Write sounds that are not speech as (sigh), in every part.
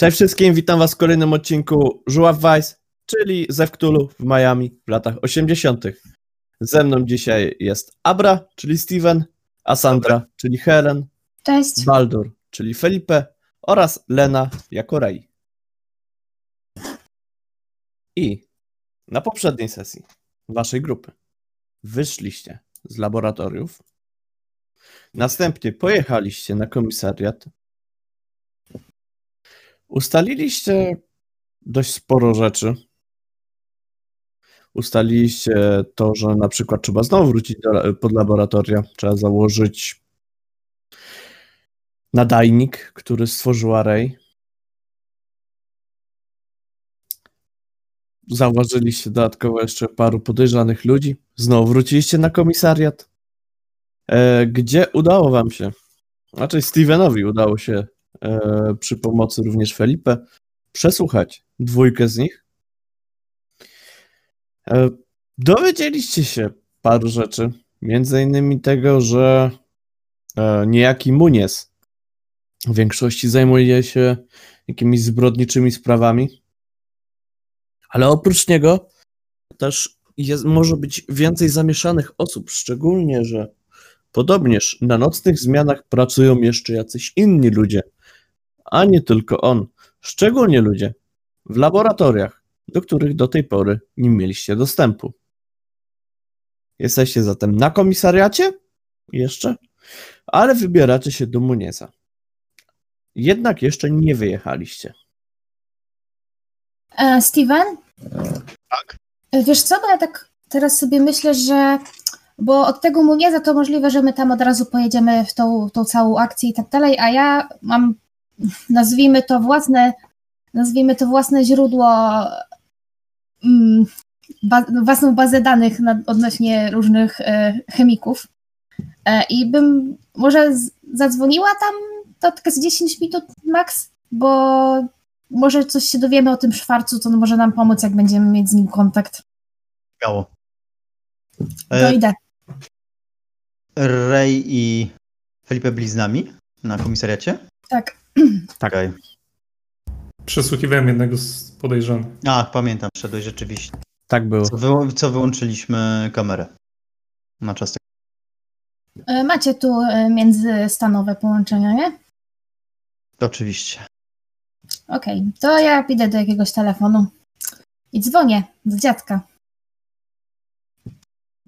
Cześć wszystkim, witam was w kolejnym odcinku Żuław Vice, czyli ze Wktulu w Miami w latach 80. Ze mną dzisiaj jest Abra, czyli Steven, Asandra, czyli Helen, Cześć. Baldur, czyli Felipe oraz Lena jako Ray. I na poprzedniej sesji waszej grupy wyszliście z laboratoriów, następnie pojechaliście na komisariat, ustaliliście dość sporo rzeczy. Ustaliliście to, że na przykład trzeba znowu wrócić do, pod laboratoria, trzeba założyć nadajnik, który stworzyła Ray. Zauważyliście dodatkowo jeszcze paru podejrzanych ludzi. Znowu wróciliście na komisariat, e, gdzie udało wam się, znaczy Stevenowi udało się przy pomocy również Felipe. Przesłuchać dwójkę z nich. E, dowiedzieliście się paru rzeczy, między innymi tego, że e, niejaki Munies w większości zajmuje się jakimiś zbrodniczymi sprawami, ale oprócz niego też jest, może być więcej zamieszanych osób, szczególnie, że podobnież na nocnych zmianach pracują jeszcze jacyś inni ludzie, a nie tylko on. Szczególnie ludzie w laboratoriach, do których do tej pory nie mieliście dostępu. Jesteście zatem na komisariacie? Jeszcze? Ale wybieracie się do Muniesa. Jednak jeszcze nie wyjechaliście. E, Steven? Tak. Wiesz co, bo ja tak teraz sobie myślę, że bo od tego Munieza to możliwe, że my tam od razu pojedziemy w tą, tą całą akcję i tak dalej, a ja mam, nazwijmy to własne, nazwijmy to własne źródło, mm, ba, własną bazę danych na, odnośnie różnych e, chemików e, i bym może z, zadzwoniła tam to tak z 10 minut max, bo może coś się dowiemy o tym Szwarcu, co może nam pomóc, jak będziemy mieć z nim kontakt. Śmiało. To E, idę. Ray i Felipe byli z nami na komisariacie? Tak. Tak. Okej. Przesłuchiwałem jednego z podejrzanych. A, pamiętam, szedłeś rzeczywiście. Tak było. Co, wy, co wyłączyliśmy kamerę na czas tego. E, Macie tu e, międzystanowe połączenia, nie? Oczywiście. Okej, to ja idę do jakiegoś telefonu i dzwonię do dziadka.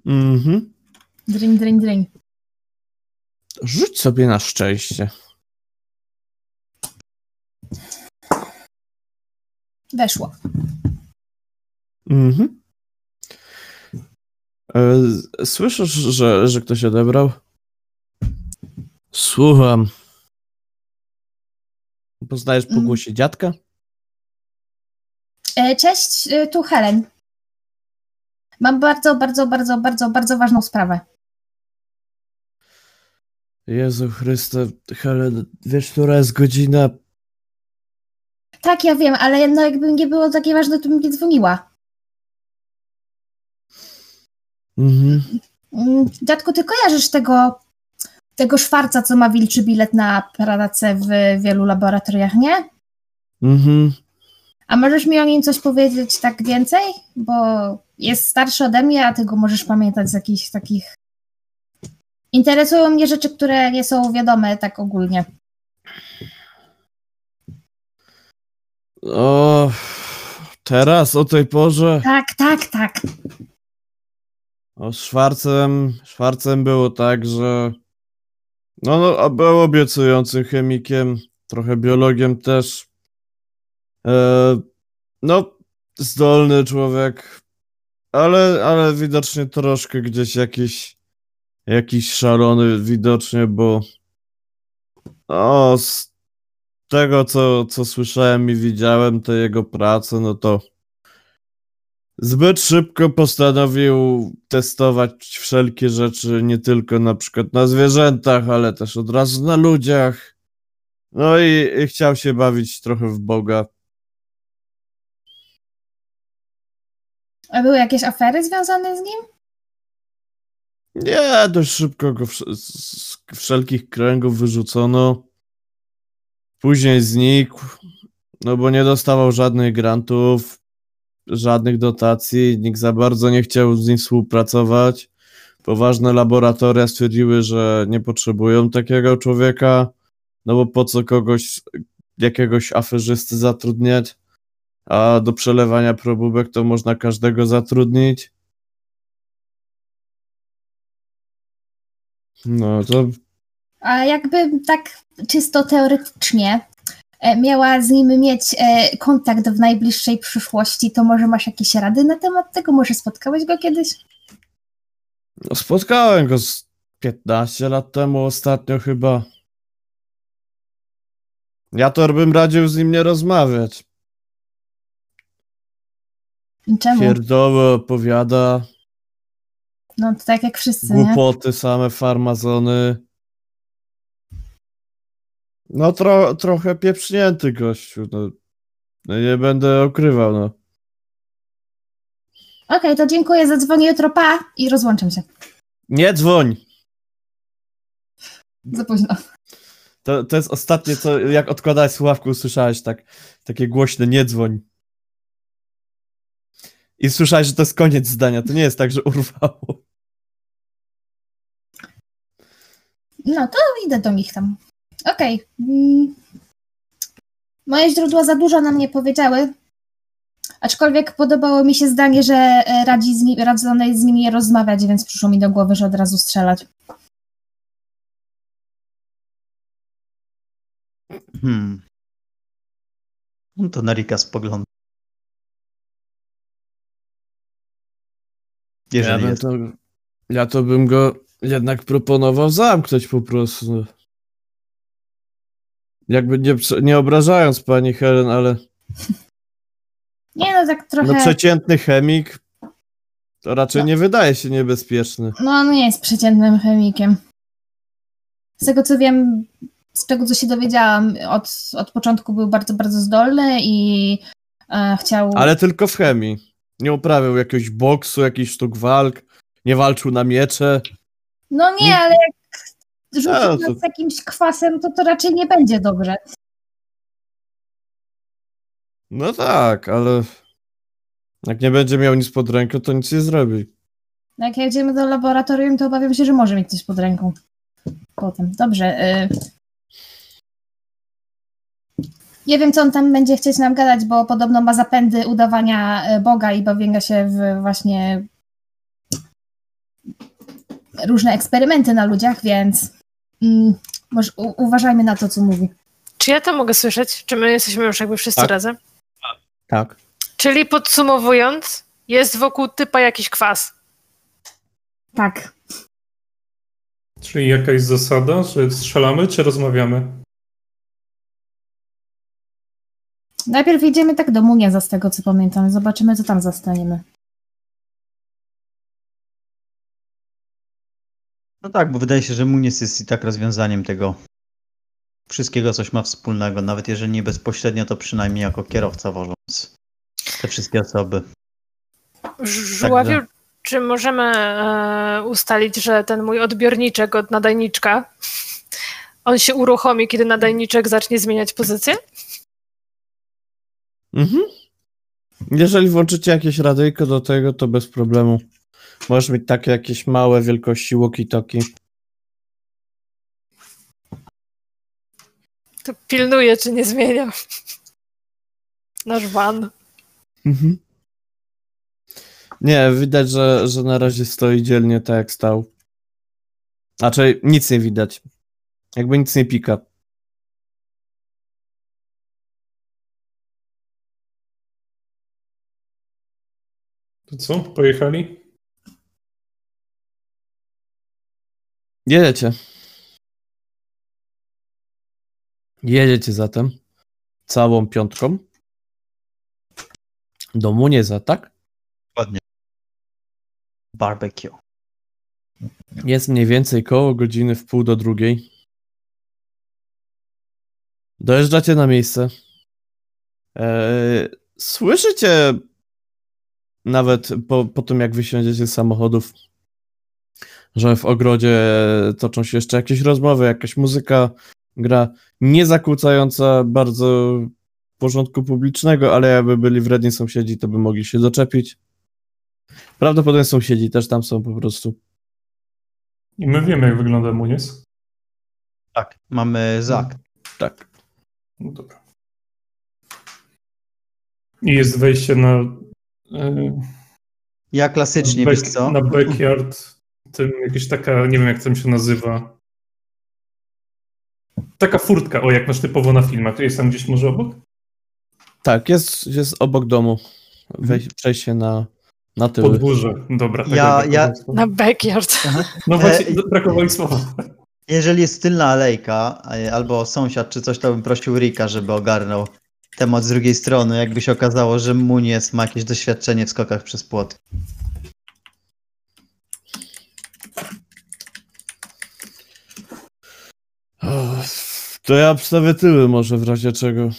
Mhm. Dring, dring, dring. Rzuć sobie na szczęście. Weszło. Mhm. E, Słyszysz, że, że ktoś odebrał? Słucham. Poznajesz po Mm. głosie dziadka? E, Cześć, e, tu Helen. Mam bardzo, bardzo, bardzo, bardzo, bardzo ważną sprawę. Jezu Chryste, Helen, wiesz, która jest godzina? Tak, ja wiem, ale no jakby nie było takie ważne, to bym nie dzwoniła. Mhm. Mm, Dziadku, ty kojarzysz tego, tego Szwarca, co ma wilczy bilet na pracę w wielu laboratoriach, nie? Mhm. A możesz mi o nim coś powiedzieć tak więcej? Bo jest starszy ode mnie, a ty go możesz pamiętać z jakichś takich... Interesują mnie rzeczy, które nie są wiadome tak ogólnie. O, teraz o tej porze. Tak, tak, tak. O Szwarcem, Szwarcem było tak, że no, no a był obiecującym chemikiem, trochę biologiem też. E, no, zdolny człowiek, ale, ale widocznie troszkę gdzieś jakiś, jakiś szalony widocznie, bo o, z tego, co, co słyszałem i widziałem, te jego prace, no to zbyt szybko postanowił testować wszelkie rzeczy, nie tylko na przykład na zwierzętach, ale też od razu na ludziach. No i, i chciał się bawić trochę w Boga. A były jakieś afery związane z nim? Nie, dość szybko go wsz- z z wszelkich kręgów wyrzucono. Później znikł. no bo nie dostawał żadnych grantów, żadnych dotacji, nikt za bardzo nie chciał z nim współpracować. Poważne laboratoria stwierdziły, że nie potrzebują takiego człowieka, no bo po co kogoś, jakiegoś aferzysty zatrudniać, a do przelewania probówek to można każdego zatrudnić. No to A jakby tak czysto teoretycznie e, miała z nim mieć e, kontakt w najbliższej przyszłości, to może masz jakieś rady na temat tego? Może spotkałeś go kiedyś? No, spotkałem go z 15 lat temu ostatnio chyba. Ja to bym radził z nim nie rozmawiać. Czemu? Pierdoły opowiada, No to tak jak wszyscy, nie? głupoty same, farmazony. No tro, trochę pieprznięty gościu, no. No Nie będę okrywał, no. Okej, to dziękuję, zadzwonię jutro, pa i rozłączam się. Nie dzwoń! Za późno. To, to jest ostatnie, co jak odkładałeś słuchawkę, usłyszałeś tak, takie głośne nie dzwoń. I słyszałeś, że to jest koniec zdania. To nie jest tak, że urwało. No to idę do nich tam. Okej. Mm. Moje źródła za dużo nam nie powiedziały. Aczkolwiek podobało mi się zdanie, że e, radzi z, ni- radzono jest z nimi nie rozmawiać, więc przyszło mi do głowy, że od razu strzelać. Hmm. No to na Rika spogląda. Ja, Jeżeli bym jest. to, ja to bym go jednak proponował zamknąć po prostu. Jakby nie, nie obrażając pani Helen, ale (laughs) Nie no, tak trochę... no przeciętny chemik to raczej No. nie wydaje się niebezpieczny. No, on nie jest przeciętnym chemikiem. Z tego co wiem, z tego co się dowiedziałam, od, od początku był bardzo, bardzo zdolny i e, chciał. Ale tylko w chemii. Nie uprawiał jakiegoś boksu, jakichś sztuk walk, nie walczył na miecze. No nie, nie- ale jak rzuci A, nas to- z jakimś kwasem, to to raczej nie będzie dobrze. No tak, ale jak nie będzie miał nic pod ręką, to nic nie zrobi. Jak jedziemy do laboratorium, to obawiam się, że może mieć coś pod ręką. Potem. Dobrze. Y... Nie wiem, co on tam będzie chcieć nam gadać, bo podobno ma zapędy udawania e, Boga i bawienia się w właśnie różne eksperymenty na ludziach, więc mm, może u- uważajmy na to, co mówi. Czy ja to mogę słyszeć? Czy my jesteśmy już jakby wszyscy Tak. razem? Tak. Czyli podsumowując, jest wokół typa jakiś kwas. Tak. Czyli jakaś zasada, że strzelamy czy rozmawiamy? Najpierw idziemy tak do Muniaza, z tego co pamiętam. Zobaczymy, co tam zastaniemy. No tak, bo wydaje się, że Muniz jest i tak rozwiązaniem tego wszystkiego, coś ma wspólnego. Nawet jeżeli nie bezpośrednio, to przynajmniej jako kierowca wożąc te wszystkie osoby. Żuławiu, czy możemy e, ustalić, że ten mój odbiorniczek od nadajniczka, on się uruchomi, kiedy nadajniczek zacznie zmieniać pozycję? Mhm. Jeżeli włączycie jakieś radyjko do tego, to bez problemu. Możesz mieć takie jakieś małe wielkości walkie-talkie. To pilnuję, czy nie zmienia. Nasz van. Mhm. Nie, widać, że, że na razie stoi dzielnie tak jak stał. Znaczy, nic nie widać. Jakby nic nie pika. To co? Pojechali? Jedziecie. Jedziecie zatem całą piątką do Munieza, tak? Ładnie. Barbecue. Jest mniej więcej koło godziny w pół do drugiej. Dojeżdżacie na miejsce. Eee, słyszycie nawet po, po tym, jak wysiądziecie z samochodów, że w ogrodzie toczą się jeszcze jakieś rozmowy, jakaś muzyka gra, nie zakłócająca bardzo porządku publicznego, ale jakby byli wredni sąsiedzi, to by mogli się doczepić. Prawdopodobnie sąsiedzi też tam są po prostu. I my wiemy, jak wygląda Muniz. Tak, mamy zak. Tak. No dobra. I jest wejście na. e, Ja klasycznie, back, wiesz co? Na backyard. Tym jakieś taka, nie wiem jak tam się nazywa. Taka furtka, o jak masz typowo na filmach. Jest tam gdzieś może obok? Tak, jest, jest obok domu. Wej, przejście na, na tyły. Podwórze. Dobra. tak Ja- ja-. Na backyard. No właśnie, E, brakowało mi słowa. Jeżeli jest tylna alejka, e, albo sąsiad czy coś, to bym prosił Rika, żeby ogarnął temat z drugiej strony, jakby się okazało, że Munies ma jakieś doświadczenie w skokach przez płot. To ja wstawię tyły może w razie czego.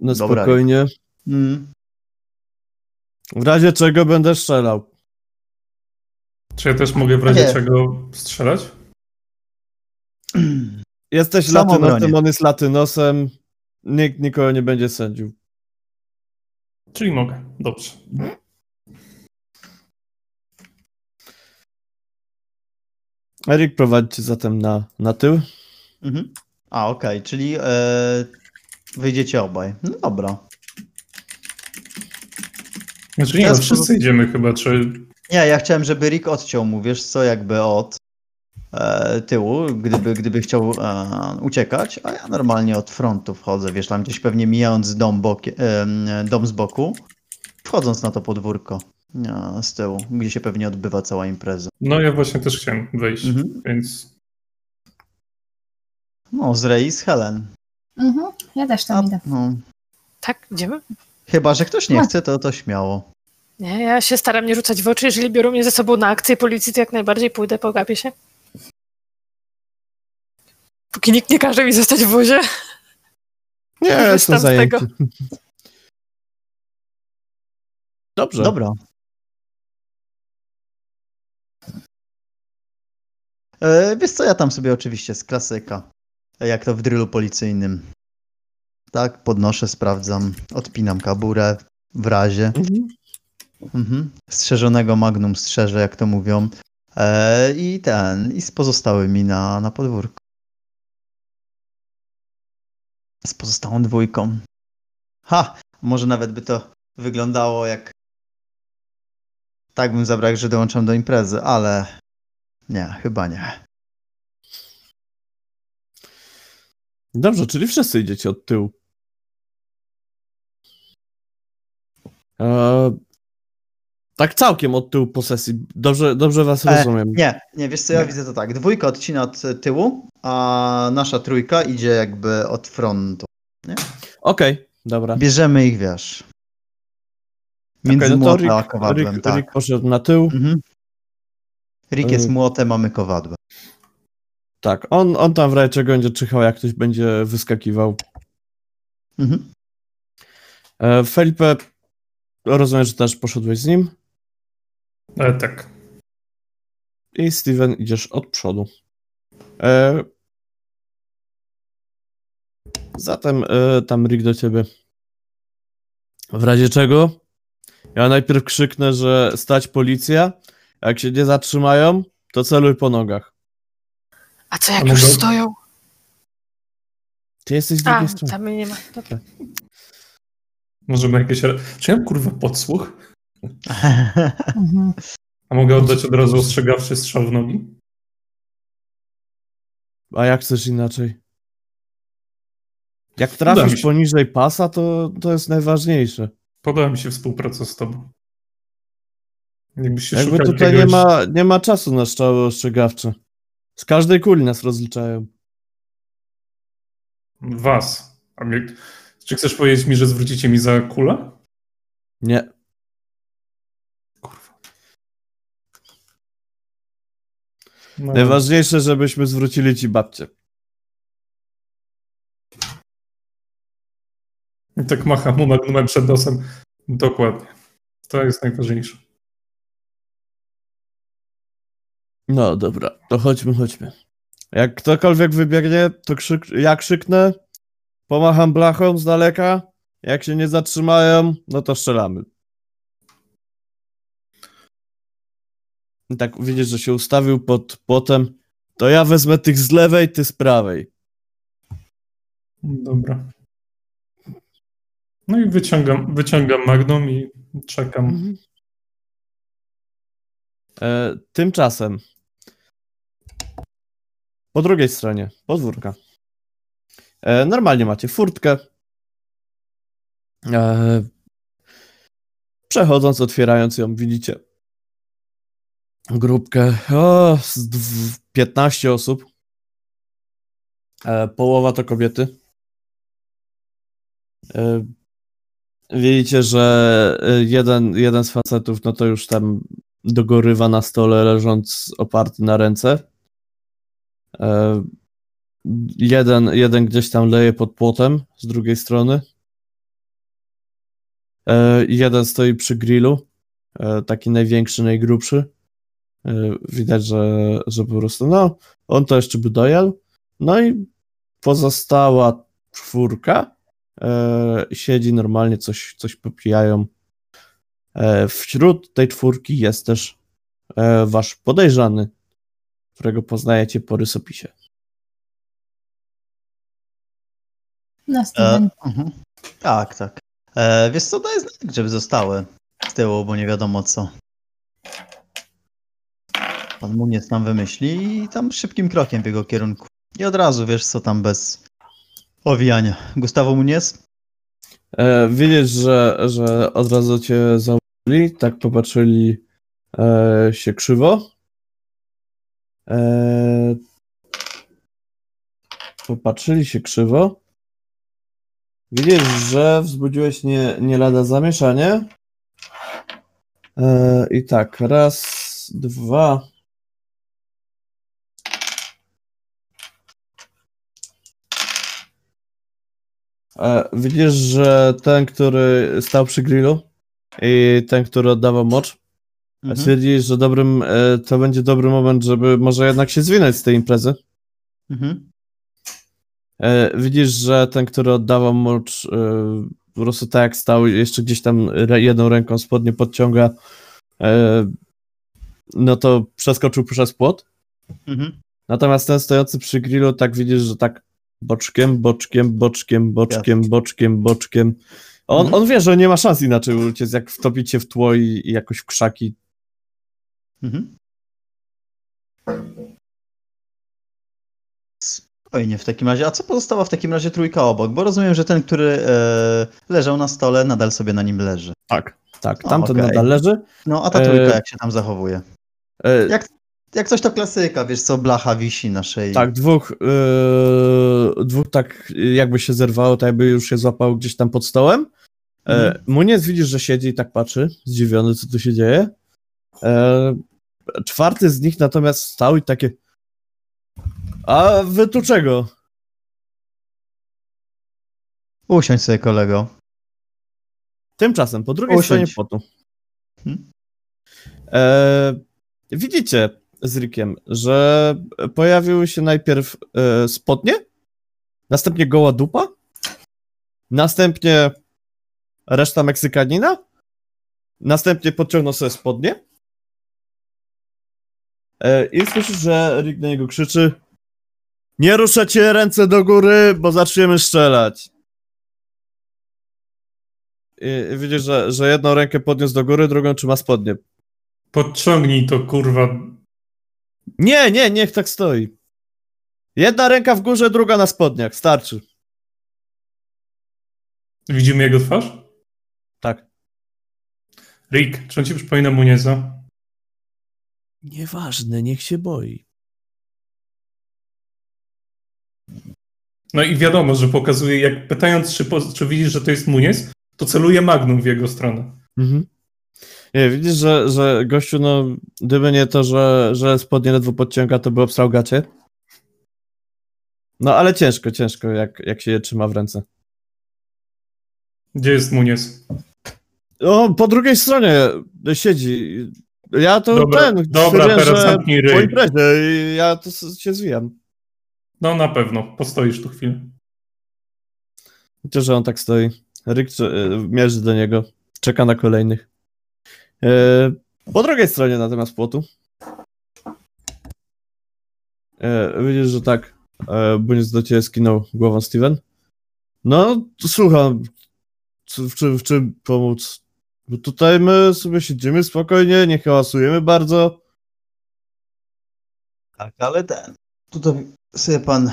Na Dobra. spokojnie. Mm. W razie czego będę strzelał. Czy ja też mogę w razie Nie. czego strzelać? (clears throat) Jesteś latynosem, on jest latynosem. Nikt nikogo nie będzie sędził. Czyli mogę. Dobrze. Erik prowadzi cię zatem na, na tył. Mhm. A, okej, czyli e, wyjdziecie obaj. No dobra. Znaczy nie, no Teraz wszyscy idziemy chyba, czy... Nie, ja chciałem, żeby Rick odciął mu, wiesz co, jakby od e, tyłu, gdyby, gdyby chciał e, uciekać, a ja normalnie od frontu wchodzę, wiesz, tam gdzieś pewnie mijając dom, bokie, e, dom z boku, wchodząc na to podwórko e, z tyłu, gdzie się pewnie odbywa cała impreza. No ja właśnie też chciałem wejść, Mhm. więc... No, z Rei i z Helen. Mhm, ja też A, tam idę. no, Tak, idziemy? chyba, że ktoś nie No. chce, to, to śmiało. Nie, ja się staram nie rzucać w oczy. Jeżeli biorą mnie ze sobą na akcję policji, to jak najbardziej pójdę, pogapię się. Póki nikt nie każe mi zostać w wozie. Nie, jestem tam z zajęty. tego. Dobrze. Dobra. E, wiesz co, ja tam sobie oczywiście z klasyka, jak to w drylu policyjnym. Tak, podnoszę, sprawdzam, odpinam kaburę w razie. Mhm. Mhm. Strzeżonego magnum strzeżę, jak to mówią. E, I ten, i z pozostałymi na, na podwórku. Z pozostałą dwójką. Ha! Może nawet by to wyglądało jak. Tak bym zabrał, że dołączam do imprezy, ale. Nie, chyba nie. Dobrze, czyli wszyscy idziecie od tyłu. Eee, tak całkiem od tyłu posesji. Dobrze, dobrze was E, rozumiem. Nie, nie, wiesz co, ja Nie. widzę to tak. Dwójka odcina od tyłu, a nasza trójka idzie jakby od frontu. Okej, dobra. Bierzemy ich, wiesz. Między Okej, no młotem a Rick, kowadłem, Rick, tak. Rick poszedł na tył. Mhm. Rick jest Y- młotem, mamy kowadłem. Tak, on, on tam w razie czego będzie czyhał, jak ktoś będzie wyskakiwał. Mhm. E, Felipe, rozumiem, że też poszedłeś z nim. E, tak. I Steven, idziesz od przodu. E, zatem e, tam Rick do ciebie. W razie czego? Ja najpierw krzyknę, że stać policja. Jak się nie zatrzymają, to celuj po nogach. A co jak już stoją? Ty jesteś z A, strony. tam nie ma. Dobra. Może ma jakieś... Czy ja mam kurwa podsłuch? Mhm. A mogę oddać od razu ostrzegawczy strzał w nogi? A jak chcesz inaczej? Jak trafisz poniżej pasa, to, to jest najważniejsze. Podoba mi się współpraca z tobą. Jakby szukał tutaj nie jakiegoś... ma, nie ma czasu na strzały ostrzegawcze. Z każdej kuli nas rozliczają. Was. A mnie... Czy chcesz powiedzieć mi, że zwrócicie mi za kulę? Nie. Kurwa. No, Najważniejsze, żebyśmy zwrócili ci babcię. I tak macham mu magnumem przed nosem. Dokładnie. To jest najważniejsze. No dobra, to chodźmy, chodźmy. Jak ktokolwiek wybiegnie, to krzyk, ja krzyknę pomacham blachą z daleka. Jak się nie zatrzymają, no to strzelamy. I tak widzisz, że się ustawił pod płotem. To ja wezmę tych z lewej, ty z prawej. Dobra. No i wyciągam, wyciągam Magnum i czekam. E, tymczasem po drugiej stronie podwórka e, normalnie macie furtkę. E, przechodząc, otwierając ją, widzicie grupkę o, z dw- 15 osób. E, połowa to kobiety. E, widzicie, że jeden, jeden z facetów, no to już tam dogorywa na stole, leżąc oparty na ręce. E, jeden, jeden gdzieś tam leje pod płotem z drugiej strony. E, jeden stoi przy grillu, e, taki największy, najgrubszy. Widać, że, że po prostu, no, on to jeszcze by dojadł. No i pozostała czwórka siedzi normalnie, coś, coś popijają. Wśród tej czwórki jest też wasz podejrzany, którego poznajecie po rysopisie. Na E, mhm. Tak, tak. E, wiesz co, daj znak, żeby zostały z tyłu, bo nie wiadomo co. Pan Muniec nam wymyśli i tam szybkim krokiem w jego kierunku. I od razu wiesz co tam bez owijania. Gustawo Muniec? E, widzisz, że, że od razu cię zauważyli, tak popatrzyli e, się krzywo. E, popatrzyli się krzywo. Widzisz, że wzbudziłeś nie, nie lada zamieszanie. E, I tak, raz, dwa. E, widzisz, że ten, który stał przy grillu i ten, który oddawał mocz, Mhm. stwierdzisz, że dobrym, e, to będzie dobry moment, żeby może jednak się zwinąć z tej imprezy. Mhm. E, widzisz, że ten, który oddawał mocz, e, po prostu tak jak stał, jeszcze gdzieś tam jedną ręką spodnie podciąga, no to przeskoczył przez płot. Mhm. Natomiast ten stojący przy grillu, tak widzisz, że tak boczkiem, boczkiem, boczkiem, boczkiem, boczkiem, boczkiem. On, Mhm. on wie, że nie ma szans inaczej uciec, jak wtopić się w tło i, i jakoś w krzaki. Mhm. Spokojnie w takim razie. A co pozostała w takim razie trójka obok? Bo rozumiem, że ten, który e, leżał na stole, nadal sobie na nim leży. Tak. Tak, O, tamten okej. nadal leży. No, a ta E, trójka jak się tam zachowuje? E, Jak- Jak coś to klasyka, wiesz co, blacha wisi na szyi. Tak, dwóch, yy, dwóch tak jakby się zerwało, tak jakby już się złapał gdzieś tam pod stołem. E, Mhm. Muniec widzisz, że siedzi i tak patrzy, zdziwiony, co tu się dzieje. E, czwarty z nich natomiast stał i takie a wy tu czego? Usiądź sobie, kolego. Tymczasem, po drugiej Usiądź. stronie płotu. Hmm? E, widzicie z Rickiem, że pojawiły się najpierw e, spodnie, następnie goła dupa, następnie reszta Meksykanina, następnie podciągnął sobie spodnie i słyszysz, że Rick na niego krzyczy nie ruszacie ręce do góry, bo zaczniemy strzelać. I widzisz, że, że jedną rękę podniósł do góry, drugą trzyma spodnie. Podciągnij to, kurwa. Nie, nie, niech tak stoi. Jedna ręka w górze, druga na spodniach. Starczy. Widzimy jego twarz? Tak. Rick, czy on ci przypomina Munieza? Nieważne, niech się boi. No i wiadomo, że pokazuje, jak pytając, czy, czy widzisz, że to jest Muniez, to celuje Magnum w jego stronę. Mhm. Nie, widzisz, że, że gościu, no, gdyby nie to, że, że spodnie ledwo podciąga, to by obstrał gacie. No, ale ciężko, ciężko, jak, jak się je trzyma w ręce. Gdzie jest Muniez? O, po drugiej stronie siedzi. Ja to Dobra, ten. dobra stwierdziłem, teraz zamknij Po ryj. imprezie i ja to się zwijam. No na pewno, postoisz tu chwilę. Chociaż, że on tak stoi. Rick e, mierzy do niego. Czeka na kolejnych. E, po drugiej stronie natomiast płotu. E, widzisz, że tak. E, Buniec do ciebie skinął głową Steven. No, słucham. W czym, w czym pomóc? Bo tutaj my sobie siedzimy spokojnie, nie hałasujemy bardzo. Tak, ale ten. Tutaj sobie pan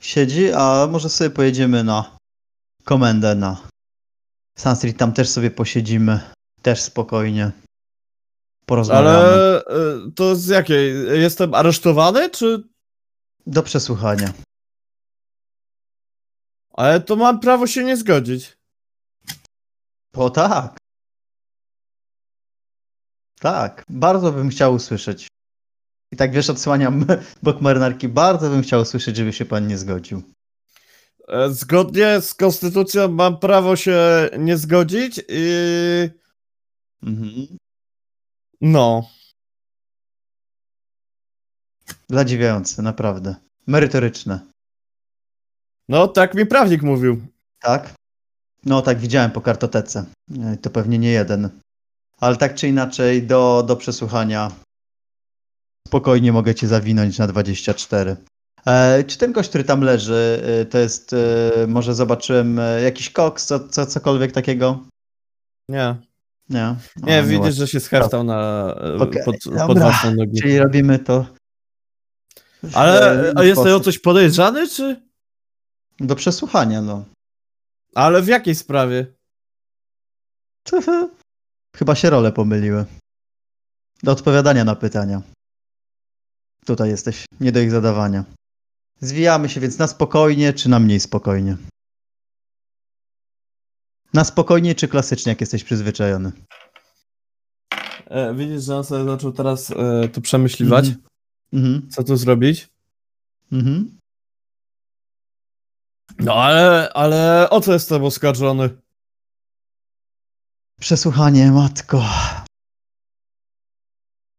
siedzi, a może sobie pojedziemy na komendę na Sun Street, tam też sobie posiedzimy. Też spokojnie. Porozmawiamy. Ale e, to z jakiej? Jestem aresztowany, czy... Do przesłuchania. Ale to mam prawo się nie zgodzić. O tak. Tak, bardzo bym chciał usłyszeć. I tak wiesz, odsłaniam (laughs) bok marynarki. Bardzo bym chciał usłyszeć, żeby się pan nie zgodził. E, Zgodnie z konstytucją mam prawo się nie zgodzić i... Mhm. No. Zadziwiające, naprawdę. Merytoryczne. No, tak mi prawnik mówił. Tak? No tak, widziałem po kartotece. E, To pewnie nie jeden. Ale tak czy inaczej, do, do przesłuchania spokojnie mogę cię zawinąć na 24. E, czy ten gość, który tam leży, e, to jest, e, może zobaczyłem e, jakiś koks, co, co, cokolwiek takiego? Nie. Nie. Nie, A, widzisz, właśnie. że się scheftał na... e, Okej, pod, dobra. pod własną nogi. Czyli robimy to. Ale inny a jesteś o coś podejrzany, czy... Do przesłuchania, no. Ale w jakiej sprawie? Chyba się role pomyliły. Do odpowiadania na pytania. Tutaj jesteś, nie do ich zadawania. Zwijamy się więc na spokojnie, czy na mniej spokojnie? Na spokojnie, czy klasycznie, jak jesteś przyzwyczajony? E, widzisz, że on sobie zaczął teraz e, to przemyśliwać, Mhm. Mhm. co tu zrobić. Mhm. No ale, ale o co jestem oskarżony? Przesłuchanie, matko.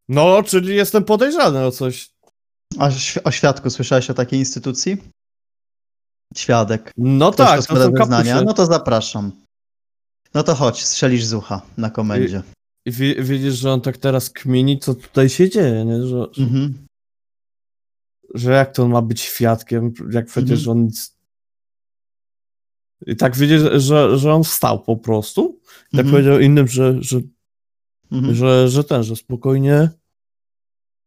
No, czyli jestem podejrzany o coś. A o świadku słyszałeś o takiej instytucji? Świadek. No Ktoś tak, to są kapusie. No to zapraszam. No to chodź, strzelisz z ucha na komendzie. I wi- widzisz, że on tak teraz kmini, co tutaj się dzieje, nie? Że, że, Mhm. że jak to on ma być świadkiem, jak przecież Mhm. on nic... I tak widzisz, że, że on wstał po prostu. Tak Mhm. powiedział innym, że, że, Mhm. że, że ten, że spokojnie,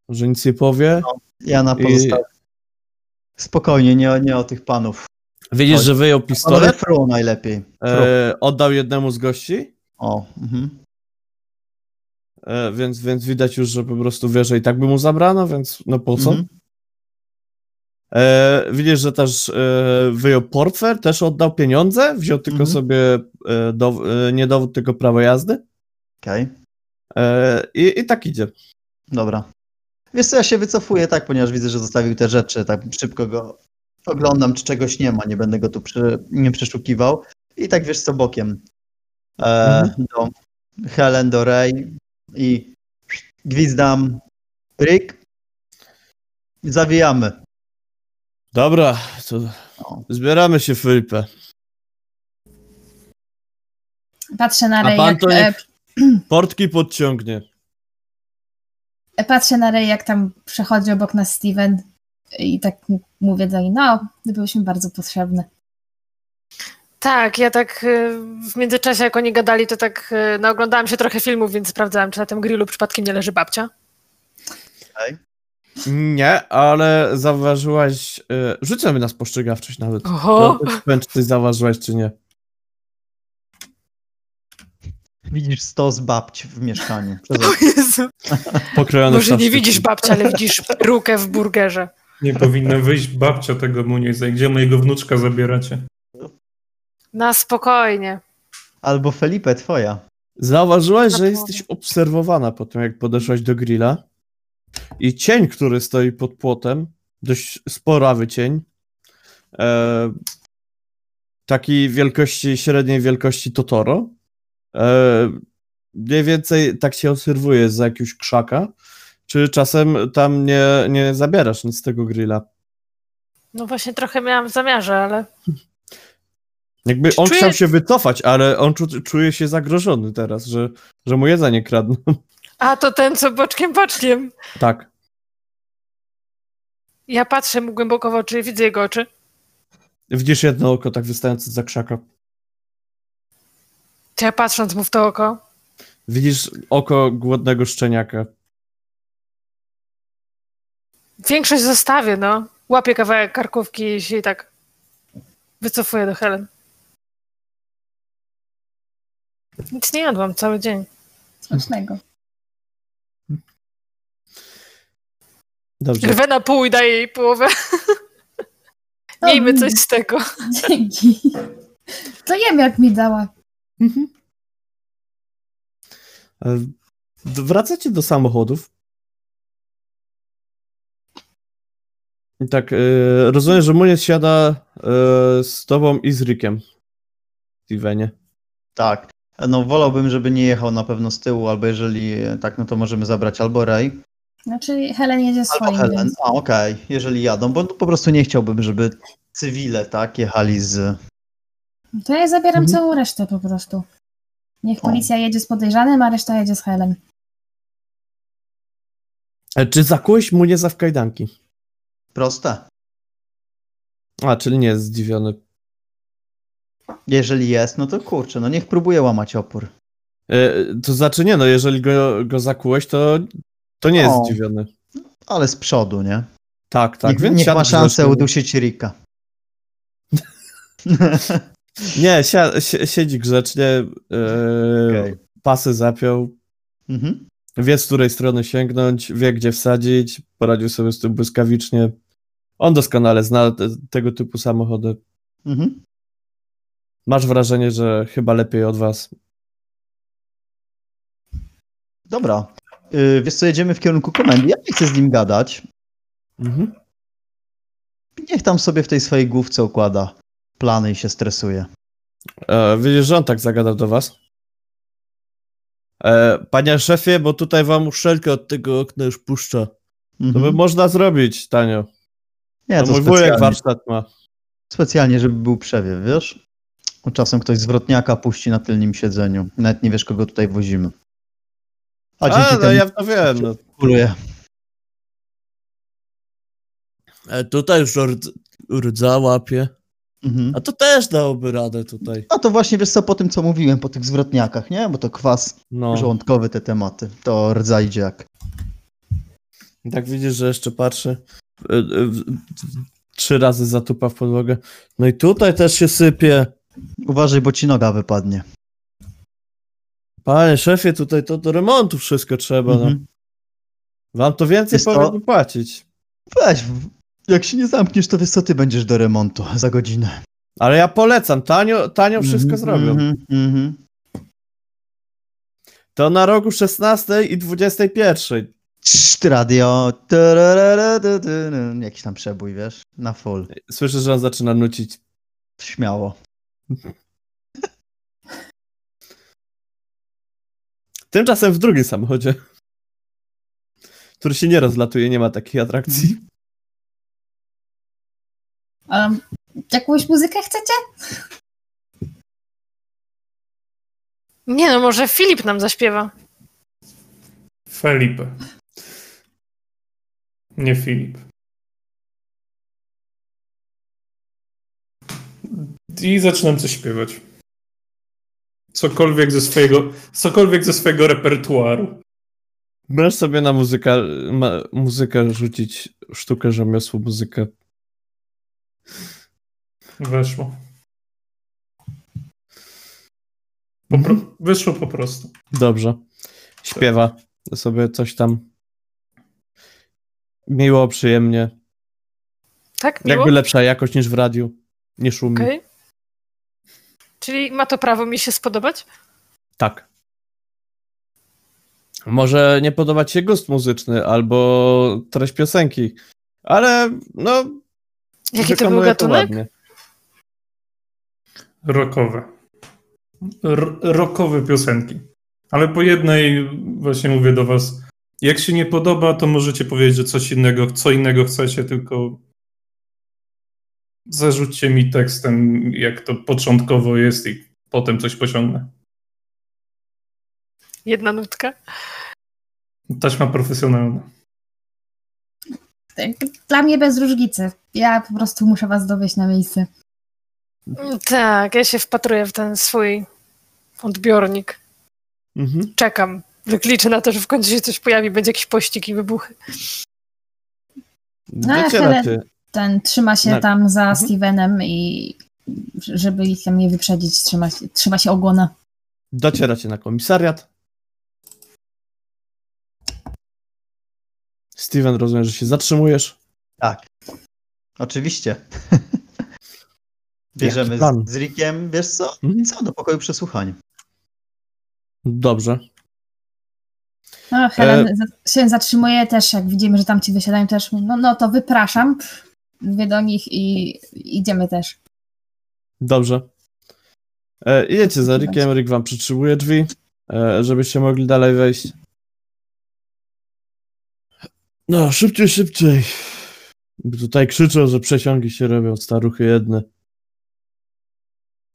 że nic nie powie. Ja na I- pozostałych. Spokojnie, nie, nie o tych panów. Widzisz, że wyjął pistolet, fru najlepiej. E, oddał jednemu z gości, O, mhm. e, więc, więc widać już, że po prostu wie, że i tak by mu zabrano, więc no po co? Mhm. E, widzisz, że też e, wyjął portfel, też oddał pieniądze, wziął tylko Mhm. sobie e, dow, e, nie dowód, tylko prawo jazdy Okej, e, i, i tak idzie. dobra. Wiesz co, ja się wycofuję tak, ponieważ widzę, że zostawił te rzeczy, tak szybko go oglądam, czy czegoś nie ma, nie będę go tu przy, nie przeszukiwał. I tak wiesz co, bokiem e, Mhm. do Helen, do Ray i gwizdam Rick. Zawijamy. Dobra, to zbieramy się, Felipe. Patrzę na A pan jak, to e, niech (clears throat) portki podciągnie. patrzę na Ray, jak tam przechodzi obok nas Steven i tak mówię do niej, no, byłyśmy bardzo potrzebne. Tak, ja tak y, w międzyczasie, jak oni gadali, to tak y, no, oglądałam się trochę filmów, więc sprawdzałam, czy na tym grillu przypadkiem nie leży babcia. Nie, ale zauważyłaś, e, rzucamy na spostrzegawczość nawet. Oho! Powiem, czy coś zauważyłaś, czy nie. Widzisz stos babci w mieszkaniu. Przez O Jezu. Może nie widzisz babcia, ale widzisz perukę w burgerze. Nie powinna wyjść babcia tego Munieza. Gdzie mojego wnuczka zabieracie? Na spokojnie. Albo Felipe, twoja. Zauważyłaś, że jesteś obserwowana po tym, jak podeszłaś do grilla i cień, który stoi pod płotem, dość sporawy cień, e, takiej wielkości, średniej wielkości Totoro, e, mniej więcej tak się obserwuje za jakiegoś krzaka, czy czasem tam nie, nie zabierasz nic z tego grilla. No właśnie trochę miałam w zamiarze, ale Jakby on czuje- chciał się wycofać, ale on czu, czuje się zagrożony teraz, że, że mu jedzenie kradną. A to ten, co boczkiem, boczkiem. tak. Ja patrzę mu głęboko w oczy, widzę jego oczy. Widzisz jedno oko tak wystające za krzaka. To ja patrząc mu w to oko, Widzisz oko głodnego szczeniaka. większość zostawię, no. Łapię kawałek karkówki i się tak wycofuję do Helen. Nic nie jadłam cały dzień. Smacznego. Dobrze. Rwę na pół i daję jej połowę. (laughs) Miejmy coś z tego. Dzięki. To jem, jak mi dała. Mhm. E, Wracacie do samochodów. I tak, e, rozumiem, że Muniec siada e, z tobą i z Rickiem. Stevenie. Tak. No wolałbym, żeby nie jechał na pewno z tyłu, albo jeżeli tak, no to możemy zabrać albo Ray, Znaczy, Helen jedzie albo swoim, Helen. więc... A, okej, jeżeli jadą, bo po prostu nie chciałbym, żeby cywile, tak, jechali z... To ja zabieram Mhm. całą resztę po prostu. Niech O. policja jedzie z podejrzanym, a reszta jedzie z Helen. E, Czy zakułeś Munieza w kajdanki? Proste. A, czyli nie jest zdziwiony. Jeżeli jest, no to kurczę, no niech próbuje łamać opór. E, To znaczy nie, no jeżeli go, go zakułeś, to, to nie jest O. zdziwiony. Ale z przodu, nie? Tak, tak, niech więc niech ma szansę grzecznie. udusić Rika. (laughs) Nie, sia, si- siedzi grzecznie, e, Okej. pasy zapiął, Mhm. wie z której strony sięgnąć, wie gdzie wsadzić, poradził sobie z tym błyskawicznie. On doskonale zna te, tego typu samochody. Mhm. Masz wrażenie, że chyba lepiej od was. Dobra. Yy, wiesz co, jedziemy w kierunku komendy. Ja nie chcę z nim gadać. Mhm. Niech tam sobie w tej swojej główce układa plany i się stresuje. E, widzisz, że on tak zagadał do was? E, panie szefie, bo tutaj wam uszelkę od tego okna już puszcza. To Mhm. by można zrobić tanio. Nie, To to mój wujek specjalnie, warsztat ma. specjalnie, żeby był przewiew, wiesz? Bo czasem ktoś zwrotniaka puści na tylnym siedzeniu. Nawet nie wiesz, kogo tutaj wozimy. A dzięki A, no ja to wiem. No. kuluje. E, tutaj już rdz, rdza łapie. Mhm. A to też dałoby radę tutaj. A to właśnie, wiesz co, po tym, co mówiłem, po tych zwrotniakach, nie? Bo to kwas No. żołądkowy, te tematy. To rdza idzie jak. Tak widzisz, że jeszcze patrzy. e, e, Trzy razy zatupa w podłogę. No i tutaj też się sypie. Uważaj, bo ci noga wypadnie. Panie szefie, tutaj to do remontu wszystko trzeba. No. Mhm. Wam to więcej to- powinni płacić. Weź, jak się nie zamkniesz, to wiesz co, ty będziesz do remontu za godzinę. Ale ja polecam, tanio, tanio wszystko Mhm, zrobią. mhm, mhm. To na rogu 16 i 21. Czt, radio. Jakiś tam przebój, wiesz? Na full. Słyszę, że on zaczyna nucić. Śmiało. Tymczasem w drugim samochodzie, który się nie rozlatuje, nie ma takiej atrakcji. Um, jakąś muzykę chcecie? Nie no, może Filip nam zaśpiewa. Felipe. Nie Filip. I zaczynam coś śpiewać. Cokolwiek ze swojego, cokolwiek ze swojego repertuaru. Możesz sobie na muzyka, ma, muzykę rzucić sztukę rzemiosło muzykę. Weszło. Po pro... Wyszło po prostu. Dobrze. Śpiewa sobie coś tam. Miło, przyjemnie. Tak? Miło? Jakby lepsza jakość niż w radiu. Nie szumi. Okej. Czyli ma to prawo mi się spodobać? Tak. Może nie podobać się gust muzyczny albo treść piosenki, ale no. Jaki to był gatunek? ładnie. Rockowe. R- rockowe piosenki. Ale po jednej właśnie mówię do was, jak się nie podoba, to możecie powiedzieć, że coś innego, co innego chcecie, tylko Zarzućcie mi tekstem, jak to początkowo jest i potem coś pociągnę. Jedna nutka. Taśma profesjonalna. Tak, Dla mnie bez różnicy. Ja po prostu muszę was dowieść na miejsce. Tak, ja się wpatruję w ten swój odbiornik. Mhm. Czekam. Liczę na to, że w końcu się coś pojawi, będzie jakiś pościg i wybuchy. No, Docieracie, Ten trzyma się Na- tam za Mhm. Stevenem i żeby ich tam nie wyprzedzić, trzyma się, trzyma się ogona. docieracie na komisariat. Steven, rozumiem, że się zatrzymujesz. Tak. Oczywiście. Bierzemy z, z Rickiem, wiesz co? Mhm. Co, do pokoju przesłuchań. Dobrze. No, Helen za- się zatrzymuje też, jak widzimy, że tam ci wysiadają też. No, no to wypraszam. Mówię do nich i idziemy też. Dobrze. E, idziecie za Rickiem, Rick wam przytrzymuje drzwi, e, żebyście mogli dalej wejść. No, szybciej, szybciej. Tutaj krzyczą, że przesiągi się robią, staruchy jedne.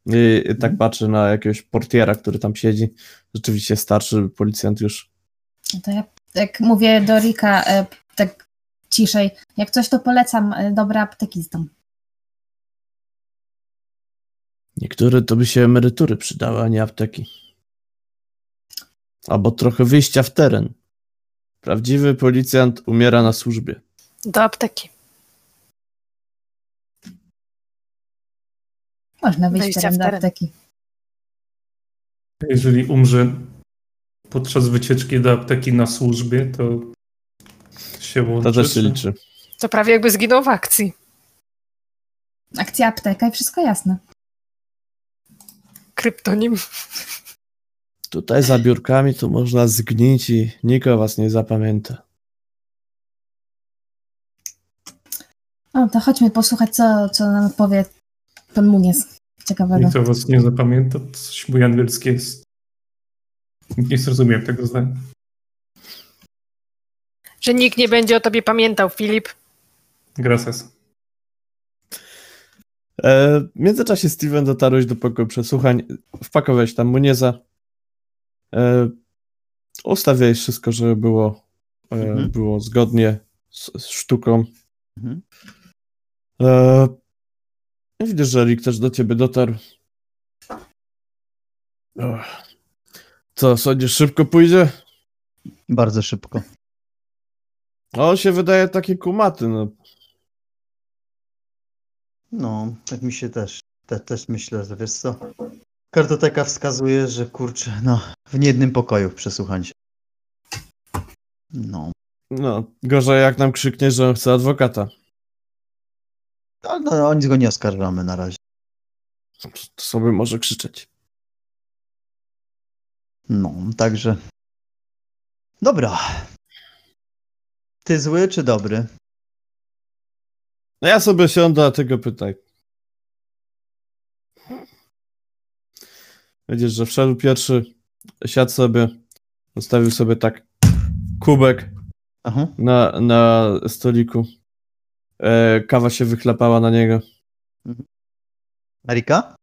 I, i tak patrzy na jakiegoś portiera, który tam siedzi. Rzeczywiście starszy policjant już. No To ja tak mówię do Rika e, tak ciszej. Jak coś, to polecam e, dobre apteki tam. Niektóre to by się emerytury przydały, a nie apteki. Albo trochę wyjścia w teren. Prawdziwy policjant umiera na służbie. Do apteki. Można wyjść Wejścia teren w do teren. apteki. Jeżeli umrze podczas wycieczki do apteki na służbie, to się łączy. To też się czy- liczy. To prawie jakby zginął w akcji. Akcja apteka i wszystko jasne. Kryptonim. Tutaj za biurkami to można zgnić i nikt o was nie zapamięta. O, to chodźmy posłuchać, co, co nam powie pan Munies. Ciekawego. Nikt o was nie zapamięta, coś mój angielski jest. Nie zrozumiałem tego zdania. Że nikt nie będzie o tobie pamiętał, Filip. Gracias. E, w międzyczasie Steven dotarłeś do pokoju przesłuchań, wpakowałeś tam Munieza. E, ustawiałeś wszystko, żeby było, e, Mhm. było zgodnie z, z sztuką. Mhm. E, i widzisz, że Rick też do ciebie dotarł. Och. Co, sądzisz, szybko pójdzie? Bardzo szybko. No, on się wydaje taki kumaty, no. No, tak mi się też, te, też myślę, że wiesz co. Kartoteka wskazuje, że kurczę, no, w niejednym pokoju przesłuchań się. No, No, gorzej jak nam krzyknie, że on chce adwokata. no, no o nic go nie oskarżamy na razie. To sobie może krzyczeć. No, także. Dobra. Ty zły czy dobry? No ja sobie siądę, a ty go pytaj. Widzisz, że wszedł pierwszy, siadł sobie, zostawił sobie tak kubek Aha. na, na stoliku. E, kawa się wychlapała na niego. Narika?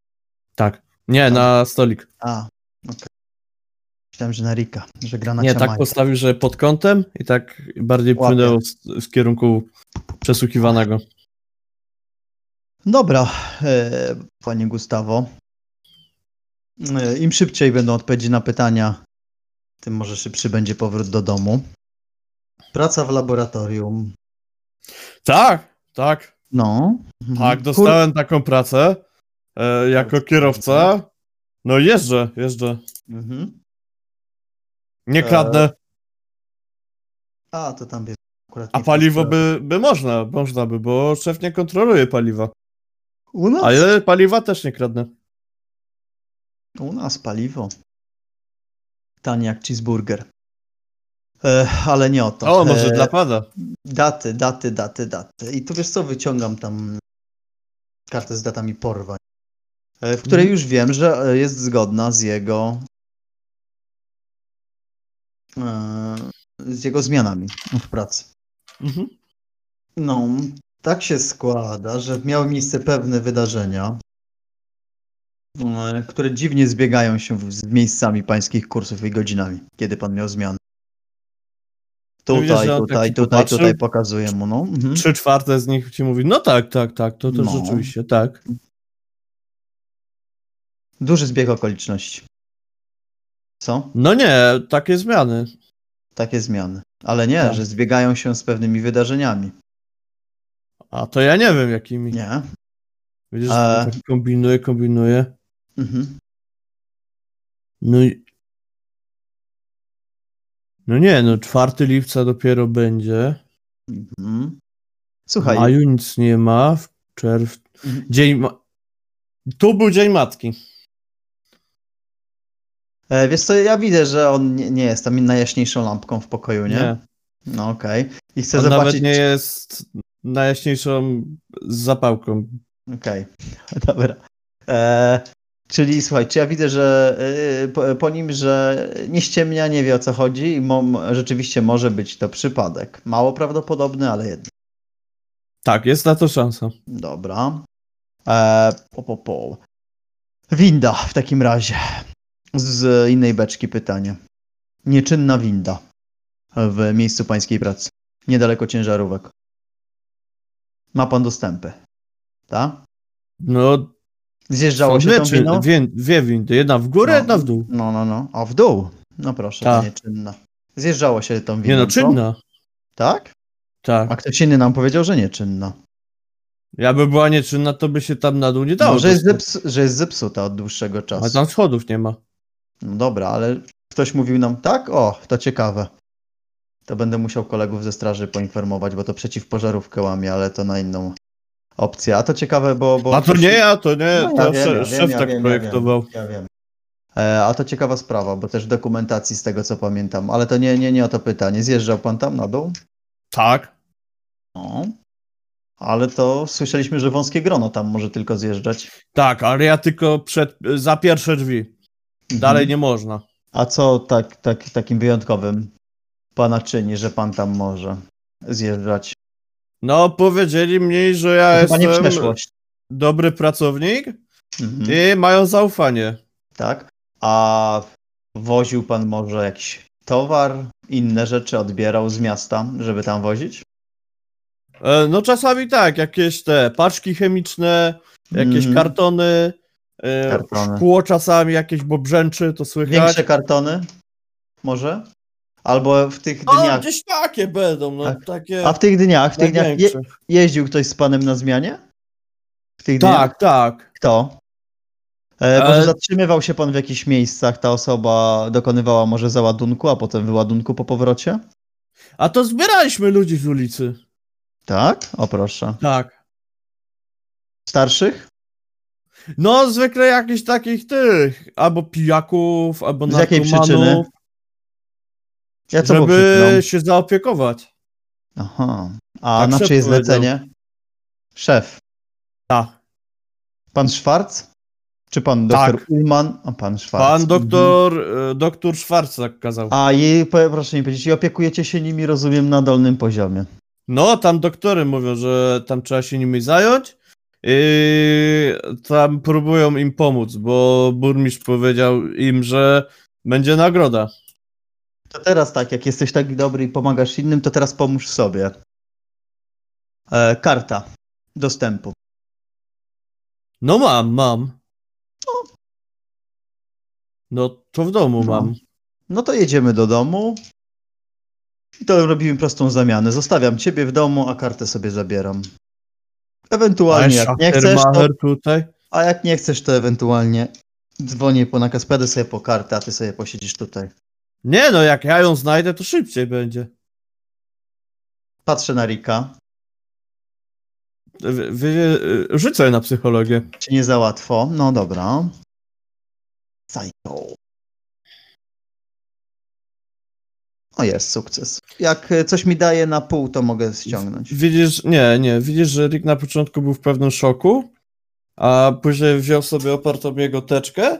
Tak. Nie, na stolik. A, okej. Myślałem, że na Rika, że gra na Nie, tak postawił, że pod kątem i tak bardziej Łapie. płynęło z, z kierunku przesłuchiwanego. Dobra, e, panie Gustawo. E, Im szybciej będą odpowiedzi na pytania, tym może szybszy będzie powrót do domu. Praca w laboratorium. Tak, tak, No. tak, Kur- dostałem taką pracę e, jako kierowca. No jeżdżę, jeżdżę. Mhm. Nie kradnę, A, to tam jest akurat a paliwo by, by można, można by, bo szef nie kontroluje paliwa. U nas, Ale paliwa też nie kradnę. u nas paliwo. Tanie jak cheeseburger. E, ale nie o to. O, może E, dla pada. Daty, daty, daty, daty. I tu wiesz co, wyciągam tam kartę z datami porwań, e, w której Mhm. już wiem, że e, jest zgodna z jego e, z jego zmianami w pracy. Mhm. No, Tak się składa, że miały miejsce pewne wydarzenia, e, które dziwnie zbiegają się z miejscami pańskich kursów i godzinami, kiedy pan miał zmiany. Tutaj, tutaj, tutaj, popatrzył? tutaj pokazuję mu, no. Mhm. Trzy czwarte z nich ci mówi, no tak, tak, tak, to, to No. rzeczywiście, tak. Duży zbieg okoliczności. Co? No nie, takie zmiany. Takie zmiany. Ale nie, Tak. że zbiegają się z pewnymi wydarzeniami. A to ja nie wiem jakimi. Nie? Widzisz, A- tak kombinuje, kombinuje. Mhm. No i... No nie, no 4 lipca dopiero będzie. Mhm. W Słuchaj, maju nic nie ma. W czerw... Mhm. Dzień ma... Tu był Dzień Matki. E, wiesz co, ja widzę, że on nie, nie jest tam najjaśniejszą lampką w pokoju, nie? Nie. No okej. I chcę On zobaczyć... nawet nie jest najjaśniejszą zapałką. Okej, (laughs) dobra. E, czyli słuchaj, czy ja widzę, że e, po, po nim, że nie ściemnia, nie wie o co chodzi i mo, rzeczywiście może być to przypadek. Mało prawdopodobny, ale jednak. Tak, jest na to szansa. Dobra. E, po, po, po. Winda w takim razie. Z innej beczki pytanie. Nieczynna winda w miejscu pańskiej pracy. Niedaleko ciężarówek. Ma pan dostępy. Tak? No, Zjeżdżało są się tą czy- windą? dwie, dwie windy. Jedna w górę, No. jedna w dół. No, no, no. A w dół? No proszę, to nieczynna. Zjeżdżało się tą windą. Nie no, czynna. Tak? Tak. A ktoś inny nam powiedział, że nieczynna. Ja by była nieczynna, to by się tam na dół nie dało. No, że, jest zeps- że jest zepsuta od dłuższego czasu. Ale tam schodów nie ma. No dobra, ale ktoś mówił nam tak? O, to ciekawe. To będę musiał kolegów ze straży poinformować, bo to przeciwpożarówkę łamie, ale to na inną opcję. A to ciekawe, bo... bo A to nie ja, to nie, No, to ja wiem, szef, ja wiem, szef ja tak wiem, projektował. Ja wiem. Wiem. E, a to ciekawa sprawa, bo też dokumentacji z tego co pamiętam, ale to nie, nie, nie o to pytanie. Zjeżdżał pan tam na dół? Tak. No. Ale to słyszeliśmy, że wąskie grono tam może tylko zjeżdżać. Tak, ale ja tylko przed, za pierwsze drzwi. Dalej Mhm. nie można. A co tak, tak, takim wyjątkowym pana czyni, że pan tam może zjeżdżać? No, powiedzieli mi, że ja jestem dobry pracownik Mhm. i mają zaufanie. Tak. A woził pan może jakiś towar, inne rzeczy odbierał z miasta, żeby tam wozić? E, No czasami tak, jakieś te paczki chemiczne, jakieś Mhm. kartony, Kartony. szkło czasami jakieś, bo brzęczy, to słychać. Większe kartony? Może? Albo w tych dniach. gdzieś takie będą, no Tak. takie A w tych dniach, w tych dniach je, jeździł ktoś z panem na zmianie? W tych dniach? Tak, tak. Kto? E, może E, zatrzymywał się pan w jakichś miejscach, ta osoba dokonywała może załadunku, a potem wyładunku po powrocie? A to zbieraliśmy ludzi z ulicy. Tak? O proszę. Tak. Starszych? No, zwykle jakichś takich tych, albo pijaków, albo Z jakiej przyczyny? Ja było żeby się zaopiekować. Aha. A Tak na czyje zlecenie? Szef. Tak. Pan Szwarc? Czy pan Tak. doktor Ullman? A pan Szwarc. Pan Mhm. doktor, e, doktor Schwarz tak kazał. A i proszę mi powiedzieć, i opiekujecie się nimi, rozumiem, na dolnym poziomie. No, tam doktory mówią, że tam trzeba się nimi zająć i tam próbują im pomóc, bo burmistrz powiedział im, że będzie nagroda. To teraz tak, jak jesteś taki dobry i pomagasz innym, to teraz pomóż sobie. E, karta dostępu. No mam, mam. No, to w domu No. mam. No to jedziemy do domu. I to robimy prostą zamianę. Zostawiam ciebie w domu, a kartę sobie zabieram. Ewentualnie jak nie chcesz, to, tutaj. a jak nie chcesz, to ewentualnie dzwonię po nakaz, będę sobie po kartę, a ty sobie posiedzisz tutaj. Nie no, jak ja ją znajdę, to szybciej będzie. Patrzę na Rika. Wy, wy, rzucę na psychologię. Czy nie za łatwo? No dobra. Psycho. O jest, sukces. Jak e, coś mi daje na pół, to mogę ściągnąć. Widzisz, nie, nie, widzisz, że Rick na początku był w pewnym szoku, a później wziął sobie opartą jego teczkę,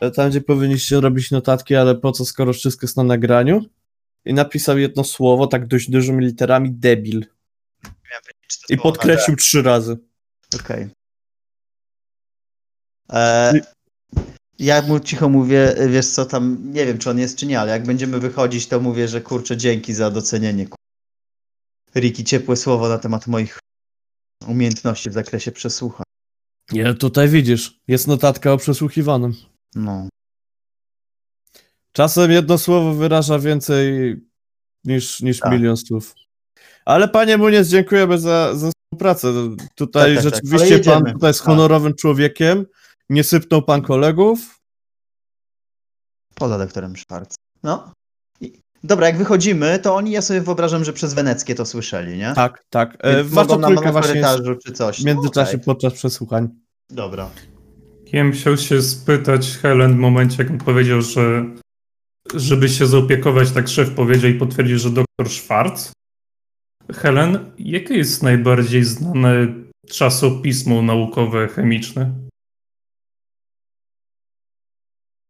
e, tam gdzie powinniście robić notatki, ale po co, skoro wszystko jest na nagraniu, i napisał jedno słowo, tak dość dużymi literami, debil. I podkreślił trzy razy. Okej. E, Ja mu cicho mówię, wiesz co tam, nie wiem czy on jest czy nie, ale jak będziemy wychodzić, to mówię, że kurczę, dzięki za docenienie. Riki, ciepłe słowo na temat moich umiejętności w zakresie przesłuchań. Nie, tutaj widzisz, jest notatka o przesłuchiwanym. No. Czasem jedno słowo wyraża więcej niż, niż Tak. milion słów. Ale panie Muniec, dziękujemy za, za współpracę. Tutaj Tak, tak, tak. rzeczywiście pan tutaj jest Tak. honorowym człowiekiem. Nie sypnął pan kolegów. Poza doktorem Schwarz. No. I, dobra, jak wychodzimy, to oni, ja sobie wyobrażam, że przez Weneckie to słyszeli, nie? Tak, tak. E, nam trójka na korytarzu czy coś. w międzyczasie No, okej. podczas przesłuchań. Dobra. Ja bym chciał się spytać Helen w momencie, jak on powiedział, że żeby się zaopiekować, tak szef powiedział i potwierdził, że doktor Schwarz. Helen, jakie jest najbardziej znane czasopismo naukowe chemiczne?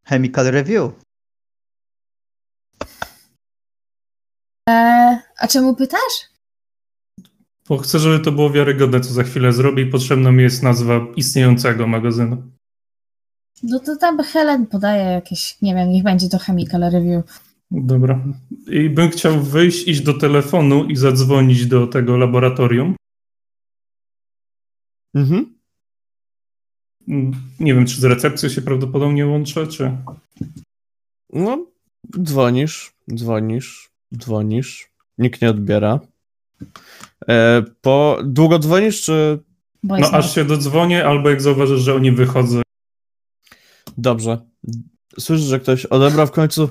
Chemical Review. E, a czemu pytasz? Bo chcę, żeby to było wiarygodne, co za chwilę zrobię i potrzebna mi jest nazwa istniejącego magazynu. No to tam Helen podaje jakieś, nie wiem, niech będzie to Chemical Review. Dobra. I bym chciał wyjść, iść do telefonu i zadzwonić do tego laboratorium. Mhm. Nie wiem, czy z recepcją się prawdopodobnie łączę, czy... No, dzwonisz, dzwonisz, dzwonisz. Nikt nie odbiera. E, po... Długo dzwonisz, czy... No jest aż się dodzwonię, albo jak zauważysz, że oni wychodzą. Dobrze. Słyszysz, że ktoś odebrał w końcu.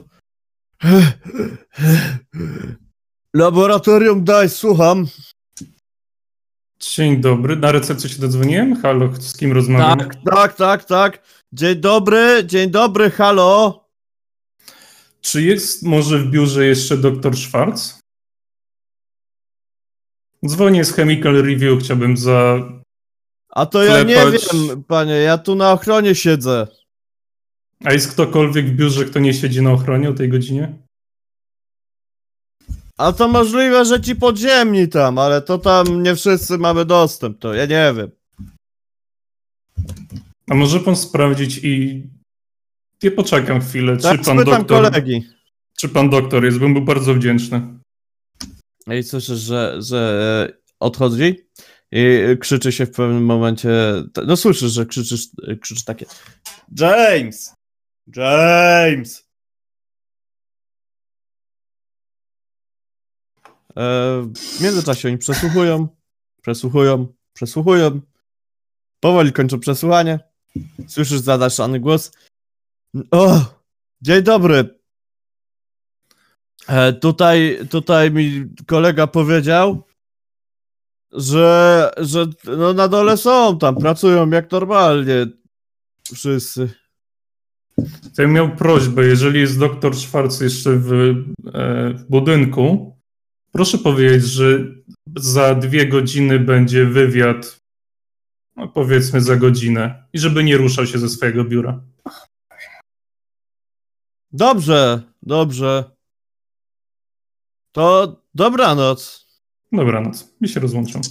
Laboratorium, daj, słucham. Dzień dobry, na recepcję się dodzwoniłem? Halo, z kim rozmawiam? Tak, tak, tak, tak. Dzień dobry, dzień dobry, halo. Czy jest może w biurze jeszcze doktor Schwarz? Dzwonię z Chemical Review, chciałbym za... A to ja nie wiem, panie, ja tu na ochronie siedzę. A jest ktokolwiek w biurze, kto nie siedzi na ochronie o tej godzinie? A to możliwe, że ci podziemni tam, ale to tam nie wszyscy mamy dostęp, to ja nie wiem. A może pan sprawdzić i... Ja poczekam chwilę, Tak, czy pan doktor... kolegi. Czy pan doktor jest? Bym był bardzo wdzięczny. I słyszysz, że, że e, odchodzi i krzyczy się w pewnym momencie. No słyszysz, że krzyczysz, krzyczy takie. James! James! W międzyczasie oni przesłuchują, przesłuchują, przesłuchują. Powoli kończą przesłuchanie. Słyszysz zadaszany głos. O! Dzień dobry. E, tutaj, tutaj mi kolega powiedział, że, że no na dole są tam, pracują jak normalnie wszyscy. Ja miał prośbę, jeżeli jest doktor Schwarz jeszcze w, e, w budynku, proszę powiedzieć, że za dwie godziny będzie wywiad, no powiedzmy za godzinę, i żeby nie ruszał się ze swojego biura. Dobrze, dobrze. To dobranoc. Dobranoc, mi się rozłączam.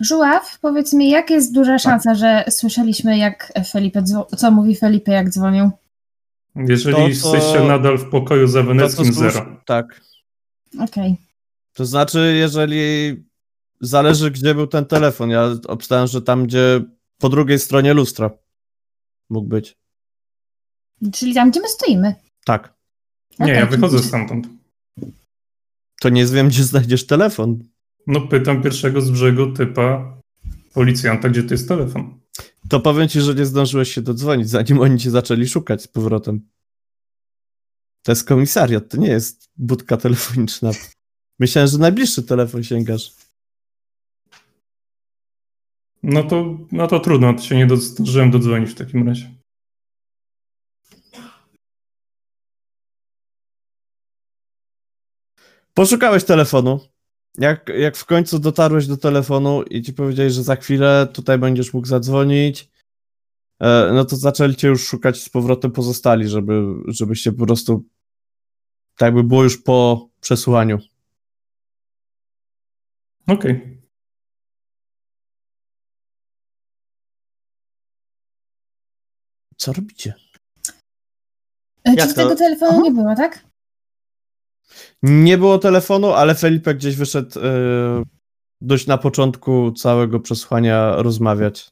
Żuław, powiedz mi, jak jest duża Tak. szansa, że słyszeliśmy, jak Felipe, dzwo- co mówi Felipe, jak dzwonił? Jeżeli To- to- jesteście nadal w pokoju za To, to weneckim, słusz- zero. Tak. Okej. To znaczy, jeżeli zależy, gdzie był ten telefon. Ja obstałem, że tam, gdzie po drugiej stronie lustra mógł być. Czyli tam, gdzie my stoimy. Tak. Nie, ja wychodzę stamtąd. To nie wiem, gdzie znajdziesz telefon. No pytam pierwszego z brzegu typa policjanta, gdzie to jest telefon. To powiem ci, że nie zdążyłeś się dodzwonić, zanim oni cię zaczęli szukać z powrotem. To jest komisariat, to nie jest budka telefoniczna. Myślałem, że najbliższy telefon sięgasz. No to, no to trudno, to się nie zdążyłem dodzwonić w takim razie. Poszukałeś telefonu. Jak, jak w końcu dotarłeś do telefonu i ci powiedzieli, że za chwilę tutaj będziesz mógł zadzwonić, no to zaczęli cię już szukać z powrotem pozostali, żeby, żebyście po prostu tak by było już po przesłuchaniu. Okej. Co robicie? E, Jak Czy to? tego telefonu Aha. nie było, tak? Nie było telefonu, ale Felipe gdzieś wyszedł e, dość na początku całego przesłania rozmawiać.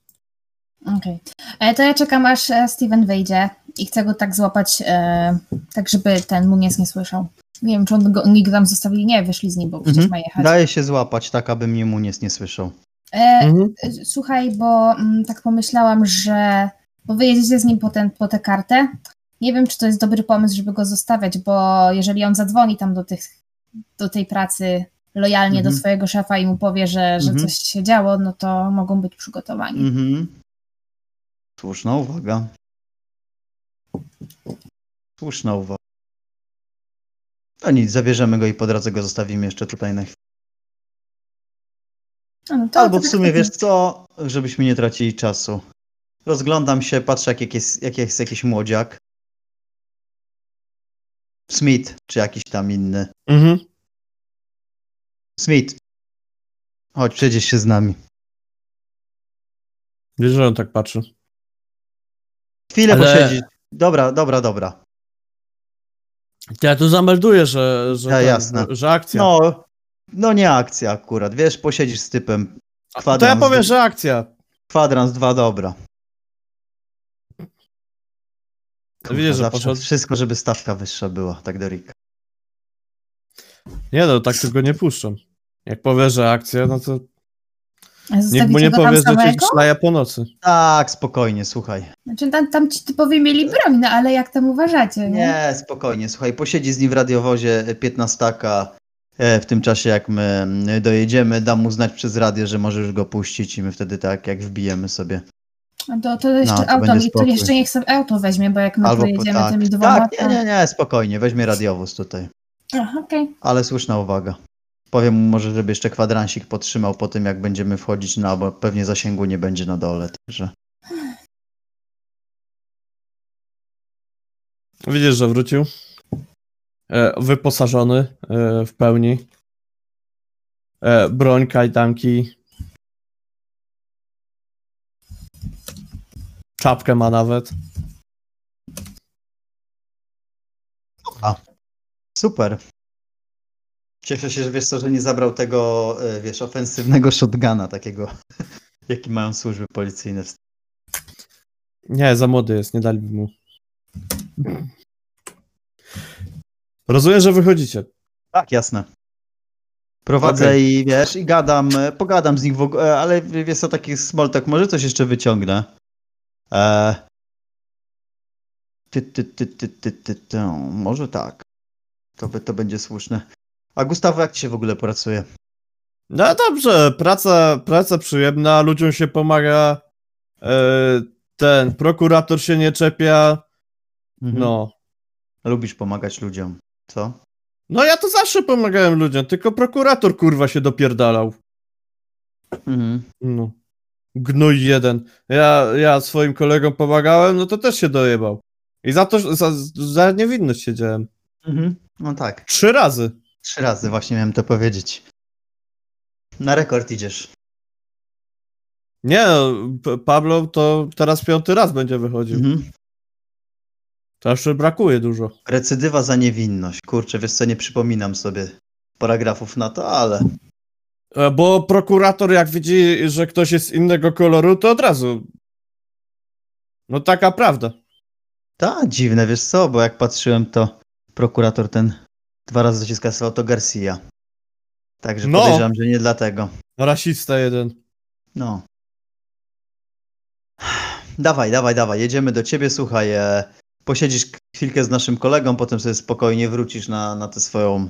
Okej. E, To ja czekam, aż e, Steven wyjdzie i chcę go tak złapać, e, tak żeby ten Muniez nie słyszał. Nie wiem, czy on go, oni go tam zostawili. Nie, wyszli z nim, bo przecież Mhm. ma jechać. Daje się złapać tak, aby mnie Munies nie słyszał. E, Mhm. Słuchaj, bo mm, tak pomyślałam, że bo wy jedziecie z nim po, ten, po tę kartę. Nie wiem, czy to jest dobry pomysł, żeby go zostawiać, bo jeżeli on zadzwoni tam do, tych, do tej pracy lojalnie Mhm. do swojego szefa i mu powie, że, że Mhm. coś się działo, no to mogą być przygotowani. Mhm. Słuszna uwaga. Słuszna uwaga. No nic, zabierzemy go i po drodze go zostawimy jeszcze tutaj na chwilę. No to- Albo to w tak sumie, lepiej. wiesz co, żebyśmy nie tracili czasu. Rozglądam się, patrzę jak jest, jak jest jakiś młodziak. Smith, czy jakiś tam inny. Mhm. Smith. Chodź, przejdziesz się z nami. Wiesz, że on tak patrzy. Chwilę Ale- posiedzisz. Dobra, dobra, dobra. Ja tu zamelduję, że, że, Ja, jasne. że akcja. No, no nie akcja akurat. Wiesz, posiedzisz z typem. to ja kwadrans powiem, że akcja. Kwadrans, dwa, dobra. Widzisz, że poszedł. Wszystko, żeby stawka wyższa była, tak do Rika. Nie no, tak tylko nie puszczam. Jak powie, że akcja, no to niech mu nie powie, że cię szlaja po nocy. Tak, spokojnie, słuchaj. Znaczy tam, tam ci typowi mieli broń, no ale jak tam uważacie, nie? Nie, spokojnie, słuchaj, posiedzi z nim w radiowozie 15 e, w tym czasie, jak my mm, dojedziemy, dam mu znać przez radio, że możesz go puścić i my wtedy tak, jak wbijemy sobie. A To, to jeszcze No, to auto, i to jeszcze niech sobie auto weźmie, bo jak my Albo pojedziemy tak, tymi dwoma, tak, nie, nie, nie, spokojnie, weźmie radiowóz tutaj. Ach, okej. Ale słuszna uwaga. Powiem mu może, żeby jeszcze kwadransik podtrzymał po tym, jak będziemy wchodzić na, bo pewnie zasięgu nie będzie na dole, także... Widzisz, że wrócił. E, wyposażony e, w pełni. E, broń, kajdanki. Czapkę ma nawet. Super. Cieszę się, że wiesz co, że nie zabrał tego, e, wiesz, ofensywnego shotguna takiego, jaki mają służby policyjne. w Nie, za młody jest, nie daliby mu. Rozumiem, że wychodzicie. Tak, jasne. Prowadzę Okej. i wiesz, i gadam, e, pogadam z nich w ogóle, ale wiesz co, taki small talk, może coś jeszcze wyciągnę. E... Ty, ty, ty, ty, ty, ty, ty. Może tak. To, by- to będzie słuszne. A Gustawo, jak ci się w ogóle pracuje? No dobrze, praca, praca przyjemna, ludziom się pomaga. E, ten prokurator się nie czepia. Mhm. No. Lubisz pomagać ludziom, co? No ja to zawsze pomagałem ludziom, tylko prokurator kurwa się dopierdalał. Mhm. No. Gnój jeden. Ja, ja swoim kolegom pomagałem, no to też się dojebał. I za to, za, za niewinność siedziałem. Mhm. No tak. Trzy razy. Trzy razy właśnie miałem to powiedzieć. Na rekord idziesz. Nie no, Pablo to teraz piąty raz będzie wychodził. Mhm. To jeszcze brakuje dużo. Recydywa za niewinność. Kurczę, wiesz co, nie przypominam sobie paragrafów na to, ale... E, Bo prokurator jak widzi, że ktoś jest innego koloru, to od razu. No taka prawda. Tak, dziwne, wiesz co, bo jak patrzyłem, to prokurator ten dwa razy dociskał to Garcia. Także No. podejrzewam, że nie dlatego. Rasista jeden. No. Dawaj, dawaj, dawaj, jedziemy do ciebie, słuchaj, e, posiedzisz chwilkę z naszym kolegą, potem sobie spokojnie wrócisz na, na tę swoją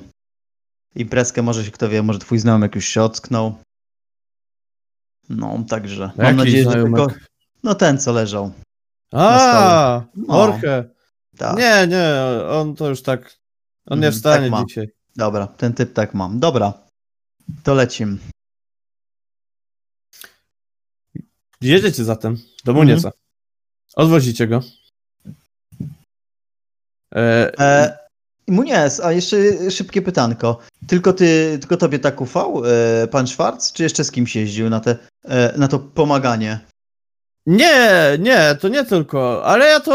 imprezkę, może się kto wie, może twój znajomy już się ocknął. No, także mam Jaki nadzieję, że znajomek? tylko... No ten, co leżał. A, No. Orche. Tak. Nie, nie, on to już tak. On nie Mhm, wstanie tak dzisiaj. Dobra, ten typ tak mam. Dobra, to lecim. Jedziecie zatem do Mhm. Munieca. Odwozicie go. E, E, Munies, a jeszcze szybkie pytanko. Tylko ty, tylko tobie tak ufał, e, pan Schwarz, czy jeszcze z kimś jeździł na, te, e, na to pomaganie? Nie, nie, to nie tylko, ale ja to...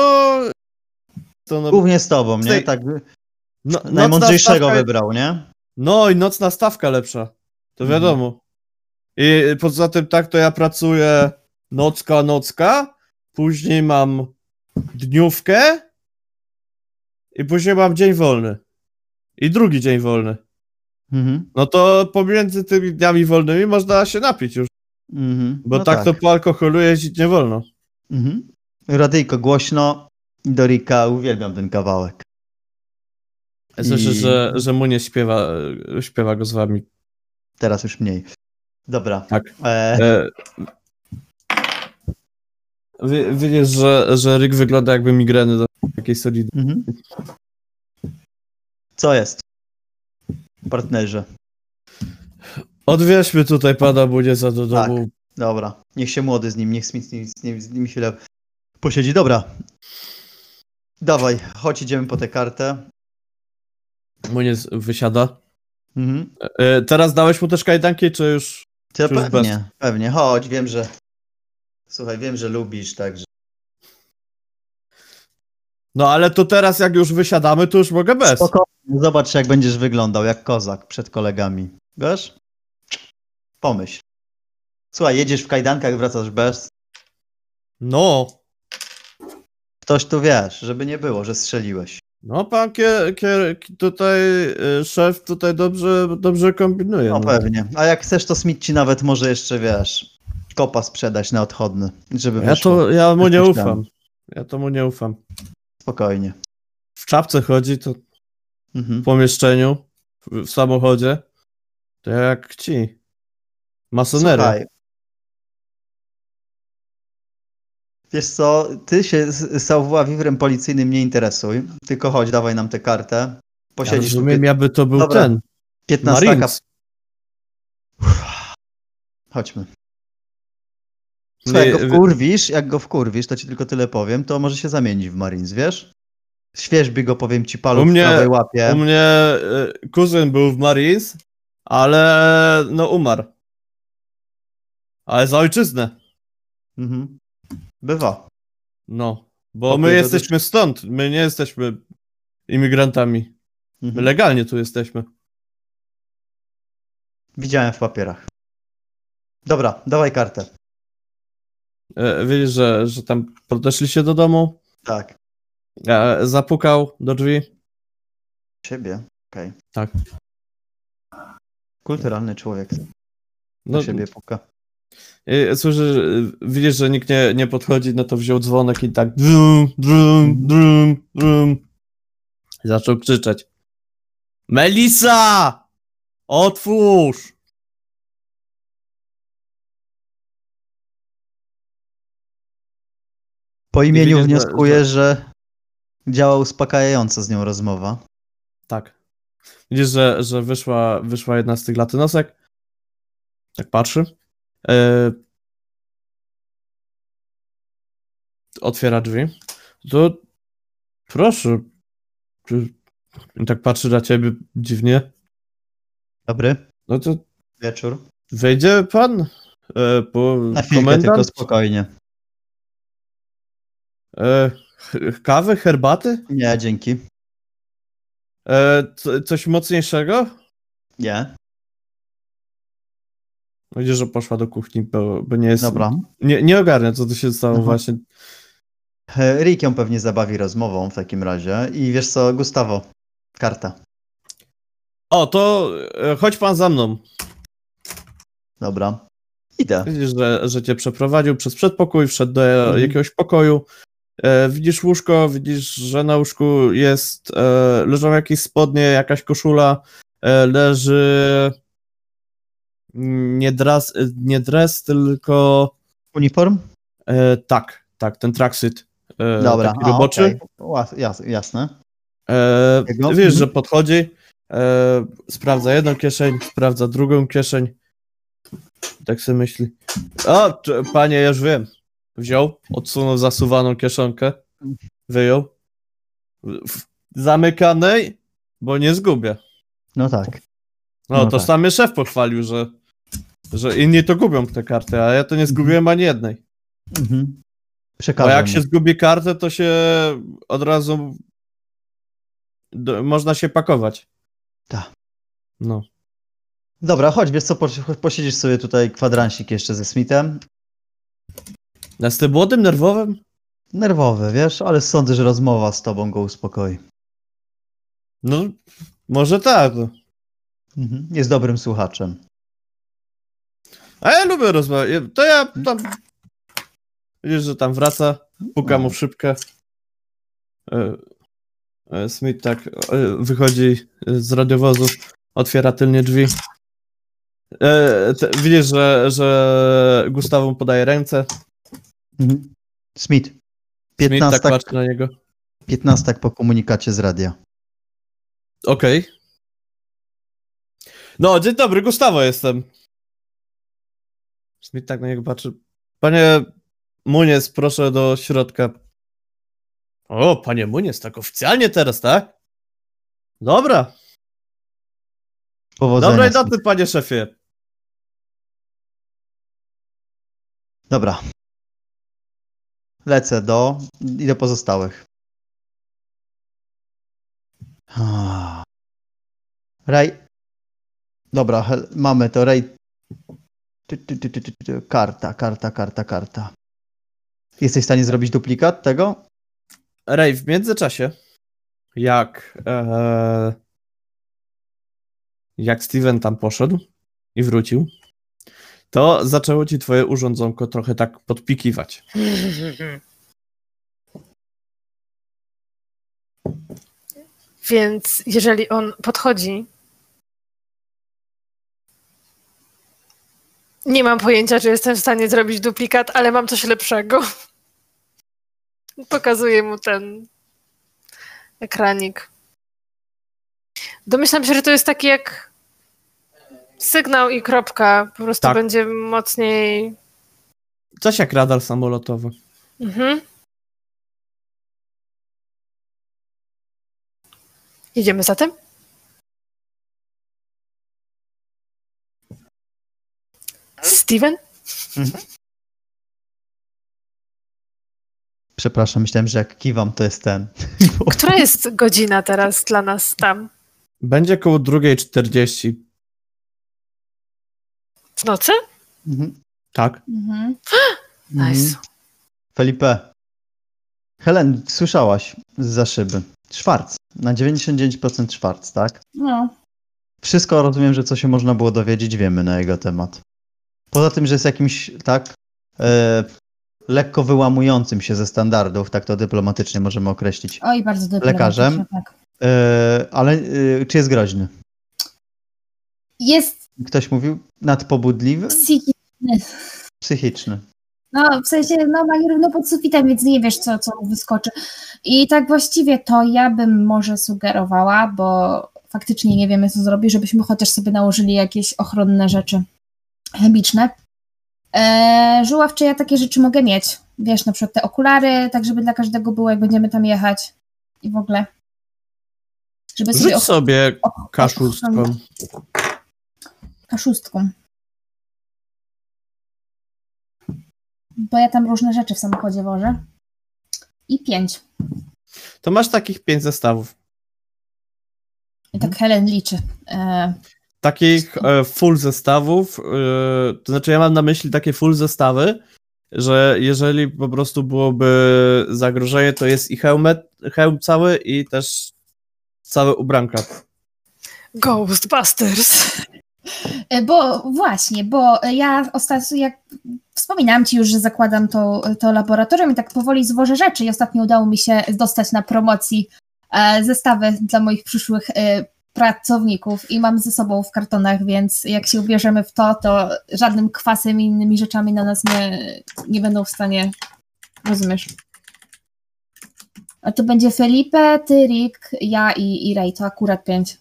to no, Głównie z tobą, nie? Tak, no, najmądrzejszego stawka- wybrał, nie? No i nocna stawka lepsza. To Mhm. wiadomo. I poza tym tak to ja pracuję nocka, nocka, później mam dniówkę i później mam dzień wolny. I drugi dzień wolny. Mhm. No to pomiędzy tymi dniami wolnymi można się napić już, Mhm. bo No tak, to po alkoholu jeździć nie wolno. Mhm. Radyjko głośno. Do Rika uwielbiam ten kawałek. Słyszę, I- że, że mu nie śpiewa, śpiewa go z wami. Teraz już mniej. Dobra. Tak. E, E, Widzisz, że, że Rick wygląda jakby migreny do jakiejś solidnej. mhm. Co jest? Partnerze. Odwieźmy tutaj pana Budziesa do Tak. domu. Dobra. Niech się młody z nim, niech Smith z nim, z nim, z nim chwilę posiedzi. Dobra. Dawaj, chodź idziemy po tę kartę. Muniec wysiada. Mhm. E, teraz dałeś mu też kajdanki, czy już... Czy Już pewnie, pewnie. Chodź, wiem, że... Słuchaj, wiem, że lubisz, także... No ale to teraz jak już wysiadamy, to już mogę bez. Spokojnie, zobacz jak będziesz wyglądał, jak kozak przed kolegami. Wiesz? Pomyśl. Słuchaj, jedziesz w kajdankach, wracasz bez. No. Ktoś tu wiesz, żeby nie było, że strzeliłeś. No pan kier, kier, tutaj, e, szef tutaj dobrze, dobrze kombinuje. No no. pewnie. A jak chcesz, to Smith ci nawet może jeszcze, wiesz, kopa sprzedać na odchodny, żeby Ja wyszło. to, ja mu nie ufam. Ja to mu nie ufam. Spokojnie. W czapce chodzi, to Mhm. w pomieszczeniu, w, w samochodzie, to jak ci. Masonery. Słuchaj. Wiesz co, ty się z Savoir-vivre policyjnym nie interesuj, tylko chodź, dawaj nam tę kartę. Ja Posiedzisz tu rozumiem, jakby to był Dobra. ten. 15 Marines. Chodźmy. Słuchaj, jak go wkurwisz, jak go wkurwisz, to ci tylko tyle powiem, to może się zamienić w Marines, wiesz? Świeżby go, powiem ci, palu U mnie- w prawej łapie. U mnie e, kuzyn był w Marines, ale no umarł. Ale za ojczyznę. Mhm. Bywa. No. Bo my jesteśmy stąd. My nie jesteśmy imigrantami. My Mhm. legalnie tu jesteśmy. Widziałem w papierach. Dobra, dawaj kartę. E, Widzisz, że, że tam podeszli się do domu. Tak. E, Zapukał do drzwi. Siebie. Okej. Tak. Kulturalny człowiek. No, Do siebie puka. E, Słyszysz, e, widzisz, że nikt nie, nie podchodzi, no to wziął dzwonek i tak drum, drum, drum, drum. I zaczął krzyczeć. Melisa! Otwórz! Po imieniu widzisz, że- wnioskuję, że działa uspokajająco z nią rozmowa. Tak. Widzisz, że, że wyszła, wyszła jedna z tych latynosek. Tak patrzy. E... Otwiera drzwi. To proszę. Tak patrzy na ciebie dziwnie. Dobry No to wieczór. wejdzie pan e, po Na chwilkę tylko komendant? spokojnie. E, kawy, herbaty? Nie, dzięki. E, co, coś mocniejszego? Nie. Widzisz, że poszła do kuchni, bo, bo nie jest. Dobra. Nie, nie ogarnia, co tu się stało Mhm. właśnie. E, Rick ją pewnie zabawi rozmową w takim razie. I wiesz co, Gustavo, karta. O, to e, chodź pan za mną. Dobra. Idę. Widzisz, że, że cię przeprowadził przez przedpokój, wszedł do Mhm. jakiegoś pokoju. E, widzisz łóżko, widzisz, że na łóżku jest, e, leżą jakieś spodnie, jakaś koszula, e, leży nie dres, nie dres tylko Uniform? e, tak, tak, ten tracksuit e, Dobra. taki roboczy. jas, jasne. E, wiesz, Mhm. że podchodzi, e, sprawdza jedną kieszeń, sprawdza drugą kieszeń. Tak sobie myśli. O, czy- panie, już wiem. Wziął, odsunął zasuwaną kieszonkę, wyjął. W zamykanej, bo nie zgubię. No tak. No, No to tak. sam mnie szef pochwalił, że, że inni to gubią te karty, a ja to nie zgubiłem ani jednej. Mhm. Przekażę jak się zgubi kartę, to się od razu do, można się pakować. Tak. No. Dobra, chodź, wiesz co, posiedzisz sobie tutaj kwadransik jeszcze ze Smithem. A z tym młodym nerwowym? Nerwowy, wiesz, ale sądzę, że rozmowa z tobą go uspokoi. No, może tak. No. Mhm. Jest dobrym słuchaczem. A ja lubię rozmawiać. To ja tam. Widzisz, że tam wraca, puka mu w szybkę. E, e, Smith tak e, wychodzi z radiowozu, otwiera tylnie drzwi. Widzisz, że, że Gustawu mu podaje ręce. Mhm. Smith, Smith 15 tak patrzy na niego. 15 po komunikacie z radia. Okej. No, dzień dobry, Gustawo jestem. Smith tak na niego patrzy. Panie Munies, proszę do środka. O, panie Munies, tak oficjalnie teraz, tak? Dobra. Powodzenia. Dobrej nocy, panie szefie. Dobra. Lecę do i do pozostałych. Ray. Dobra, mamy to. Ray. Ty, ty, ty, ty, ty, ty. Karta, karta, karta, karta. Jesteś w stanie zrobić duplikat tego? Ray, w międzyczasie, jak e, jak Steven tam poszedł i wrócił, to zaczęło ci twoje urządzonko trochę tak podpikiwać. (laughs) Więc jeżeli on podchodzi. Nie mam pojęcia, czy jestem w stanie zrobić duplikat, ale mam coś lepszego. Pokazuję mu ten ekranik. Domyślam się, że to jest taki jak sygnał i kropka. Po prostu Tak. będzie mocniej. Coś jak radar samolotowy. Mhm. Jedziemy zatem? Steven? Przepraszam, myślałem, że jak kiwam, to jest ten. (laughs) Która jest godzina teraz dla nas tam? Będzie koło 2.40. W nocy? Mhm. Tak. Mhm. (gasps) Nice. Mhm. Felipe. Helen, słyszałaś za szyby. Szwarc. Na 99% szwarc, tak? No, Wszystko rozumiem, że co się można było dowiedzieć, wiemy na jego temat. Poza tym, że jest jakimś, tak, e, lekko wyłamującym się ze standardów, tak to dyplomatycznie możemy określić. oj, bardzo dyplomatyczne, Lekarzem? Tak. E, ale e, czy jest groźny? Jest Ktoś mówił nadpobudliwy? psychiczny. Psychiczny. No, w sensie, no, ma równo pod sufitem, więc nie wiesz, co, co mu wyskoczy. I tak właściwie to ja bym może sugerowała, bo faktycznie nie wiemy, co zrobić, żebyśmy chociaż sobie nałożyli jakieś ochronne rzeczy chemiczne. Eee, żuław, czy ja takie rzeczy mogę mieć? Wiesz, na przykład te okulary, tak żeby dla każdego było, jak będziemy tam jechać. I w ogóle. Żeby sobie Rzuć sobie kaszustką. kaszustką. Bo ja tam różne rzeczy w samochodzie wożę. I pięć. To masz takich pięć zestawów. I tak Helen liczy. E, Takich e, full zestawów, e, to znaczy ja mam na myśli takie full zestawy, że jeżeli po prostu byłoby zagrożenie, to jest i hełmet, hełm cały i też całe ubranka. Ghostbusters. e, bo właśnie, bo ja ostatnio, jak wspominałam ci już, że zakładam to, to laboratorium i tak powoli zwożę rzeczy i ostatnio udało mi się dostać na promocji zestawy dla moich przyszłych pracowników i mam ze sobą w kartonach, więc jak się ubierzemy w to, to żadnym kwasem i innymi rzeczami na nas nie, nie będą w stanie, rozumiesz? A to będzie Felipe, ty, Rick, ja i, i Ray, to akurat pięć.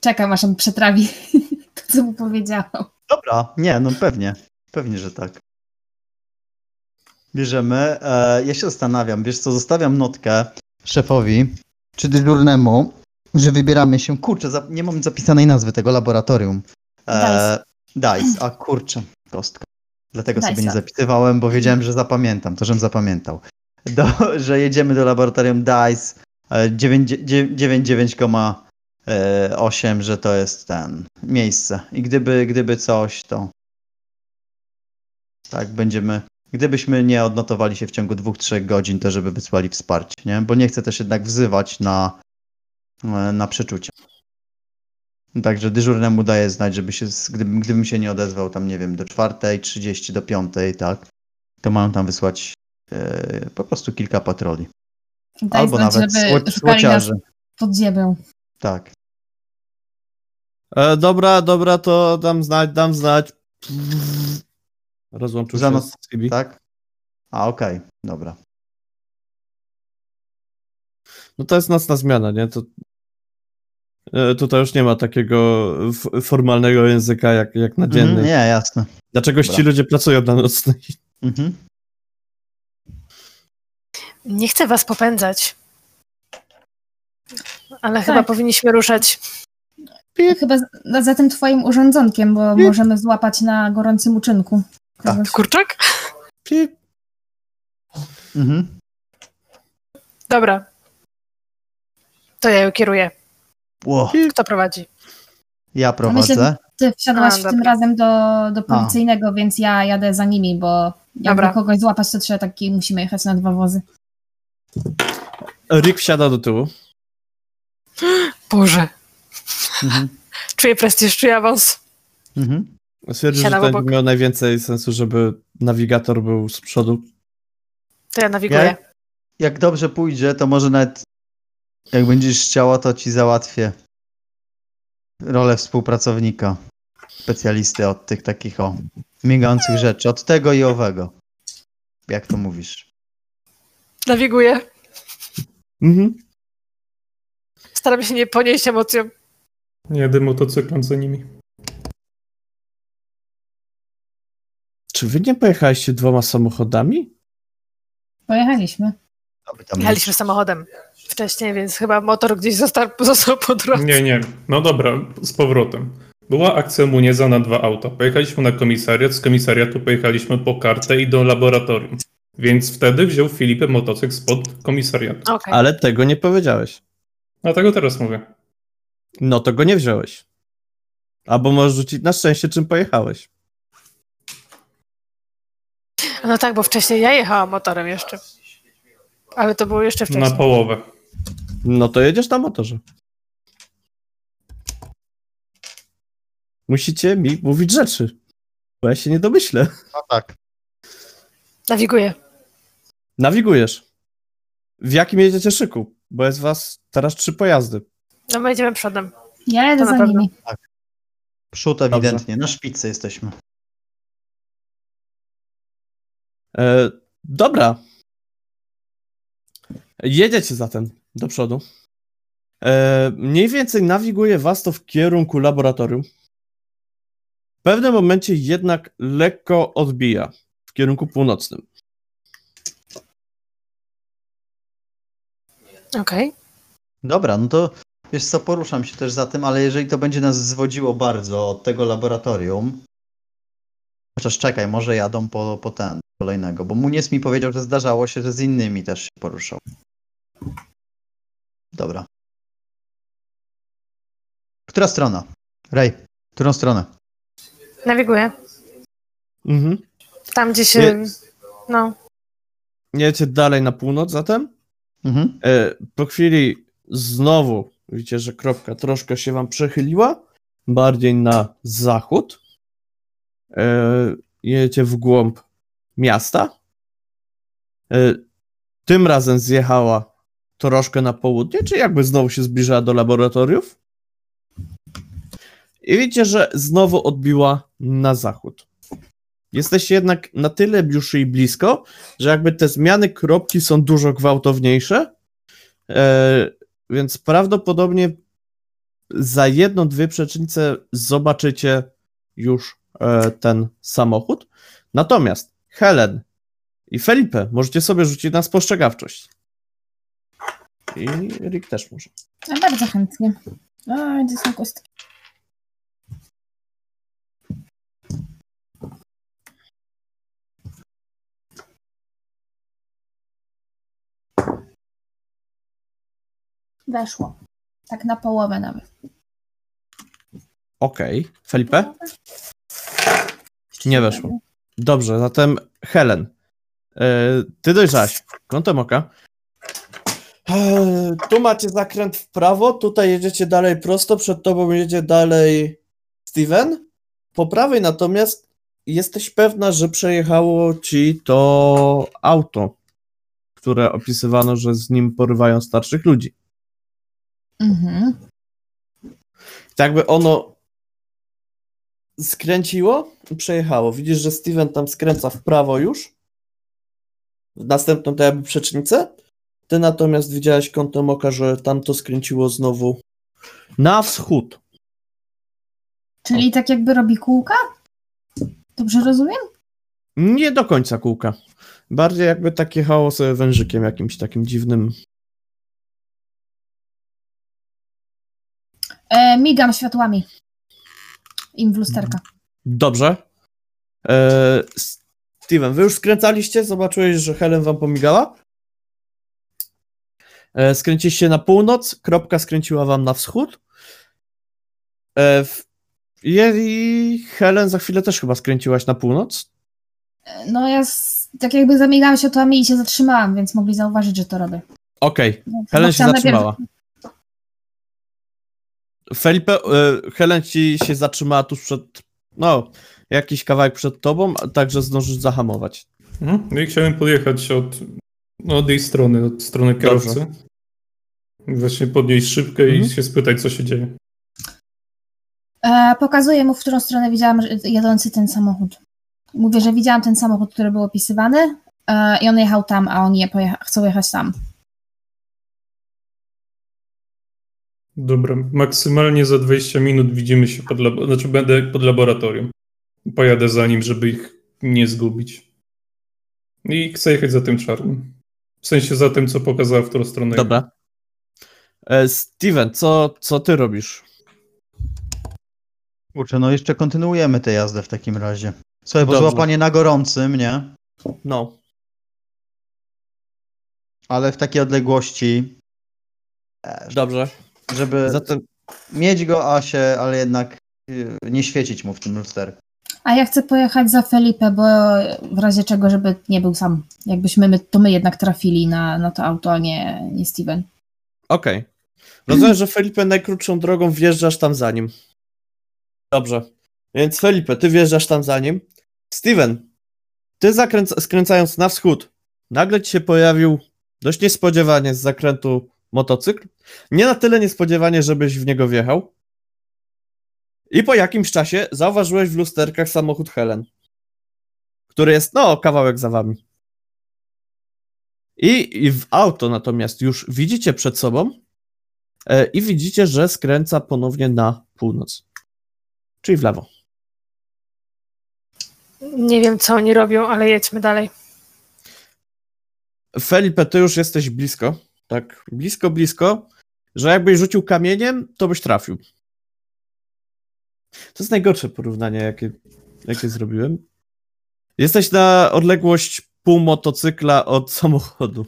Czekam, aż on przetrawi (laughs) to, co mu powiedziałam. Dobra, nie, no pewnie. Pewnie, że tak. Bierzemy. E, ja się zastanawiam, wiesz co, zostawiam notkę szefowi, czy dyżurnemu, że wybieramy się, kurczę, nie mam zapisanej nazwy tego laboratorium. E, Dice, a kurczę, kostka. Dlatego Dice'a. sobie nie zapisywałem, bo wiedziałem, że zapamiętam, to żem zapamiętał. Do, (laughs) że jedziemy do laboratorium DICE e, 9 dzie- 99,8, że to jest ten miejsce. I gdyby, gdyby coś, to tak będziemy. Gdybyśmy nie odnotowali się w ciągu 2-3 godzin, to żeby wysłali wsparcie, nie? Bo nie chcę też jednak wzywać na, e, na przeczucie. Także dyżurnemu daję znać, żeby się, gdybym, gdybym się nie odezwał tam, nie wiem, do 4.30, do 5.00, tak, to mam tam wysłać e, po prostu kilka patroli. Daj Albo znać, nawet żeby słociarzy. pod ziemią. Tak. E, dobra, dobra, to dam znać, dam znać. Rozłączył Za się nas- z Sibi. Tak? A, okej, dobra. No to jest nocna zmiana, nie? To, e, tutaj już nie ma takiego formalnego języka jak, jak na dzienny. Mhm, nie, jasne. Dlaczego ci ludzie pracują na nocnej? Mhm. Nie chcę was popędzać. Ale Tak. chyba powinniśmy ruszać. Chyba za, za tym twoim urządzonkiem, bo Pip. możemy złapać na gorącym uczynku. Tak. Kurczak? Pip. Mhm. Dobra. To ja ją kieruję. Ło, Kto prowadzi? ja prowadzę. myślę, Ty wsiadłaś A, w tym razem do, do policyjnego, więc ja jadę za nimi, bo jakby Dobra. kogoś złapać, to trzeba taki, musimy jechać na dwa wozy. Rick wsiada do tyłu. Boże. Mhm. Czuję prestiż, czuję awans. Mhm. Stwierdził, że to obok. miał najwięcej sensu, żeby nawigator był z przodu. To ja nawiguję. Jak, jak dobrze pójdzie, to może nawet jak będziesz chciała, to ci załatwię rolę współpracownika, specjalisty od tych takich o migających rzeczy, od tego i owego. Jak to mówisz? Nawiguję. Mhm. Staram się nie ponieść emocją. Jedę motocyklem za nimi. Czy wy nie pojechaliście dwoma samochodami? Pojechaliśmy. Jechaliśmy samochodem wcześniej, więc chyba motor gdzieś został, (laughs) został po drodze. Nie, nie. No dobra, z powrotem. Była akcja Munieza na dwa auta. Pojechaliśmy na komisariat, z komisariatu pojechaliśmy po kartę i do laboratorium. Więc wtedy wziął Filipę motocykl spod komisariatu. Okej. Ale tego nie powiedziałeś. Dlatego teraz mówię. No to go nie wziąłeś. Albo możesz rzucić na szczęście, czym pojechałeś. No tak, bo wcześniej ja jechałam motorem jeszcze. Ale to było jeszcze wcześniej. Na połowę. No to jedziesz na motorze. Musicie mi mówić rzeczy. Bo ja się nie domyślę. No tak. Nawiguję. Nawigujesz. W jakim jedziecie szyku? Bo jest was teraz trzy pojazdy. No my jedziemy przodem. Ja To na za nimi. Przód ewidentnie, na szpicy jesteśmy. E, dobra. Jedziecie zatem do przodu. E, mniej więcej nawiguje was to w kierunku laboratorium. W pewnym momencie jednak lekko odbija w kierunku północnym. Okej. Dobra, no to wiesz co, poruszam się też za tym, ale jeżeli to będzie nas zwodziło bardzo od tego laboratorium, chociaż czekaj, może jadą po, po ten kolejnego, bo Munies mi powiedział, że zdarzało się, że z innymi też się poruszał. Dobra. Która strona? Rej, którą stronę? Nawiguję. Mhm. Tam, gdzie się... Nie- No. Jedziecie dalej na północ zatem. Mhm. E, po chwili znowu widzicie, że kropka troszkę się wam przechyliła, bardziej na zachód. E, jedziecie w głąb miasta. E, tym razem zjechała troszkę na południe, czy jakby znowu się zbliżała do laboratoriów. I widzicie, że znowu odbiła na zachód. Jesteście jednak na tyle już i blisko, że jakby te zmiany kropki są dużo gwałtowniejsze, e, więc prawdopodobnie za jedną, dwie przecznice zobaczycie już ten samochód. Natomiast Helen i Felipe możecie sobie rzucić na spostrzegawczość. I Rick też może. A bardzo chętnie. A, gdzie są kostki? Weszło. Tak na połowę nawet. Okej. Felipe? Nie weszło. Dobrze, zatem Helen. E, ty dojrzałaś. Kątem oka. E, tu macie zakręt w prawo, tutaj jedziecie dalej prosto, przed tobą jedzie dalej Steven. Po prawej natomiast jesteś pewna, że przejechało ci to auto, które opisywano, że z nim porywają starszych ludzi. Mhm. Tak jakby ono skręciło i przejechało. Widzisz, że Steven tam skręca w prawo już. W następną to jakby przecznicę. Ty natomiast widziałeś kątem oka, że tam to skręciło znowu na wschód. Czyli tak jakby robi kółka? Dobrze rozumiem? Nie do końca kółka. Bardziej jakby tak jechało sobie wężykiem jakimś takim dziwnym. E, migam światłami. Im w lusterka. Dobrze. Eee, Steven, wy już skręcaliście? Zobaczyłeś, że Helen wam pomigała? Eee, skręciliście na północ, kropka skręciła wam na wschód. Eee, w... I Helen za chwilę też chyba skręciłaś na północ. No ja z, tak jakby zamigałam światłami i się zatrzymałam, więc mogli zauważyć, że to robię. Okej, Więc Helen chyba się chciałam najpierw- zatrzymała. Felipe, e, Helen ci się zatrzymała tuż przed, no, jakiś kawałek przed tobą, a także zdążysz zahamować. Mhm. No i chciałem podjechać od, no, od jej strony, od strony kierowcy. I Właśnie podnieść szybkę i Mhm. się spytać, co się dzieje. E, pokazuję mu, w którą stronę widziałam jadący ten samochód. Mówię, że widziałam ten samochód, który był opisywany e, i on jechał tam, a oni je pojecha- chcą jechać tam. Dobra, maksymalnie za 20 minut widzimy się pod labo- znaczy będę pod laboratorium. Pojadę za nim, żeby ich nie zgubić. I chcę jechać za tym czarnym. W sensie za tym, co pokazała, w którą stronę. Dobra. E, Steven, co, co ty robisz? Kurczę, no jeszcze kontynuujemy tę jazdę w takim razie. Słuchaj, bo Dobrze. złapanie na gorącym, nie? No, Ale w takiej odległości, wiesz, dobrze. Żeby Zatem mieć go, a się, ale jednak y, nie świecić mu w tym lusterku. A ja chcę pojechać za Felipe, bo w razie czego, żeby nie był sam. Jakbyśmy my, to my jednak trafili na, na to auto, a nie, nie Steven. Okej. Rozumiem, że Felipe najkrótszą drogą wjeżdżasz tam za nim. Dobrze. Więc Felipe, ty wjeżdżasz tam za nim. Steven, ty zakręca- skręcając na wschód, nagle ci się pojawił dość niespodziewanie z zakrętu motocykl. Nie na tyle niespodziewanie, żebyś w niego wjechał. I po jakimś czasie zauważyłeś w lusterkach samochód Helen, który jest, no, kawałek za wami. I, I w auto natomiast już widzicie przed sobą e, i widzicie, że skręca ponownie na północ. Czyli w lewo. Nie wiem, co oni robią, ale jedźmy dalej. Felipe, ty już jesteś blisko. Tak, blisko, blisko, że jakbyś rzucił kamieniem, to byś trafił. To jest najgorsze porównanie, jakie, jakie zrobiłem. Jesteś na odległość pół motocykla od samochodu.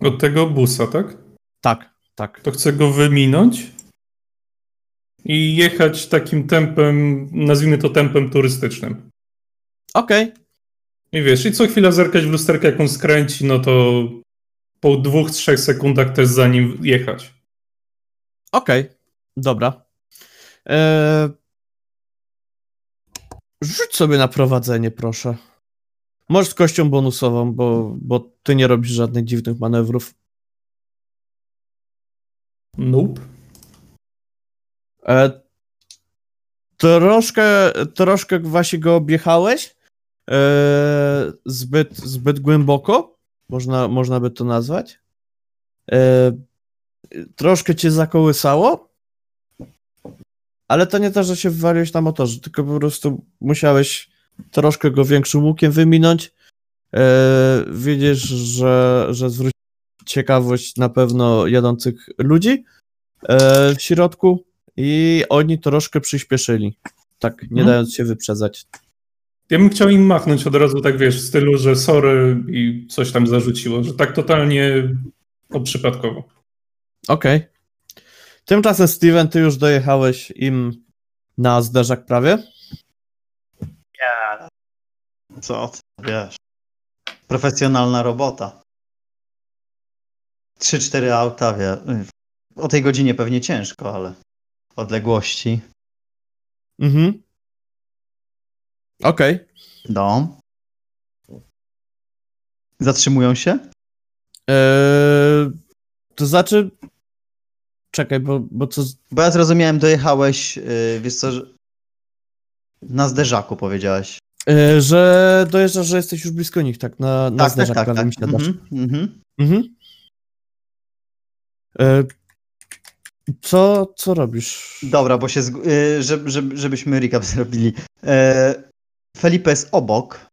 Od tego busa, tak? Tak, tak. To chcę go wyminąć i jechać takim tempem, nazwijmy to tempem turystycznym. Okej, I wiesz, i co chwila zerkać w lusterkę, jak on skręci, no to po dwóch, trzech sekundach też za nim jechać. okej, dobra. Eee... Rzuć sobie na prowadzenie, proszę. Możesz z kością bonusową, bo, bo ty nie robisz żadnych dziwnych manewrów. Nope. E, troszkę, troszkę właśnie go objechałeś. E, zbyt, zbyt głęboko, można, można by to nazwać. E, troszkę cię zakołysało. Ale to nie to, że się wywaliłeś na motorze, tylko po prostu musiałeś troszkę go większym łukiem wyminąć. E, widzisz, że, że zwrócił ciekawość na pewno jadących ludzi e, w środku i oni troszkę przyspieszyli, tak nie Mhm. dając się wyprzedzać. Ja bym chciał im machnąć od razu, tak wiesz, w stylu, że sorry i coś tam zarzuciło, że tak totalnie oprzypadkowo. Okej. Tymczasem Steven, ty już dojechałeś im na zderzak prawie? Co ty, wiesz. Profesjonalna robota. 3-4 auta, wie. O tej godzinie pewnie ciężko, ale odległości. Mhm. Okej. No. Zatrzymują się? Eee, to znaczy... Czekaj, bo, bo co... Bo ja zrozumiałem, dojechałeś, yy, wiesz co, że... na zderzaku powiedziałeś. E, że dojeżdżasz, że jesteś już blisko nich, tak? Na, na Tak, tak, zderzak tak. prawie tak. mi siadasz. Mhm, mhm. Mhm. E, co, co robisz? Dobra, bo się, zg- yy, żeby, żeby, żebyśmy recap zrobili. E, Felipe jest obok.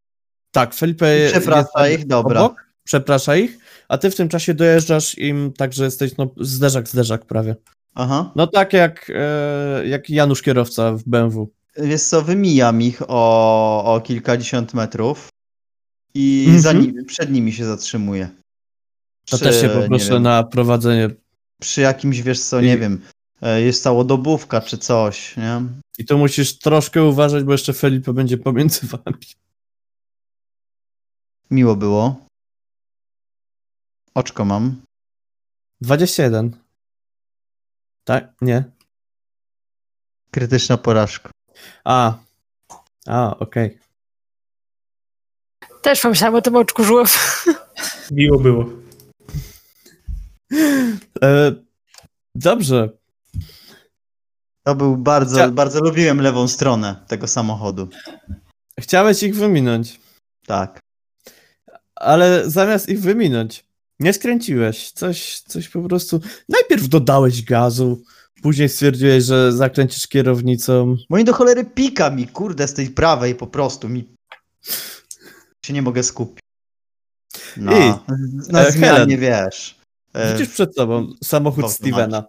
Tak, Felipe jest Przeprasza jest ich, dobra. obok, przeprasza ich, a ty w tym czasie dojeżdżasz im tak, że jesteś no, zderzak, zderzak prawie. Aha. No tak jak, e, jak Janusz kierowca w BMW. Wiesz co, wymijam ich o, o kilkadziesiąt metrów i Mhm. za nimi, przed nimi się zatrzymuję. To Przy, też się poproszę wiem, na prowadzenie. Przy jakimś, wiesz co, I- nie wiem, e, jest całodobówka czy coś, nie? I tu musisz troszkę uważać, bo jeszcze Felipe będzie pomiędzy (laughs) wami. Miło było. Oczko mam. 21. Tak? Nie. Krytyczna porażka. A. A, okej. Też pomyślałam o tym oczku żółw. Miło było. E, Dobrze. To był bardzo, Chcia- bardzo lubiłem lewą stronę tego samochodu. Chciałeś ich wyminąć, Tak. ale zamiast ich wyminąć, nie skręciłeś. Coś, coś po prostu. Najpierw dodałeś gazu, później stwierdziłeś, że zakręcisz kierownicą. Nie do cholery pika mi, kurde, z tej prawej po prostu mi się nie mogę skupić. No, I, na e, zmianie, Helen. wiesz. E, Widzisz przed sobą samochód Stevena.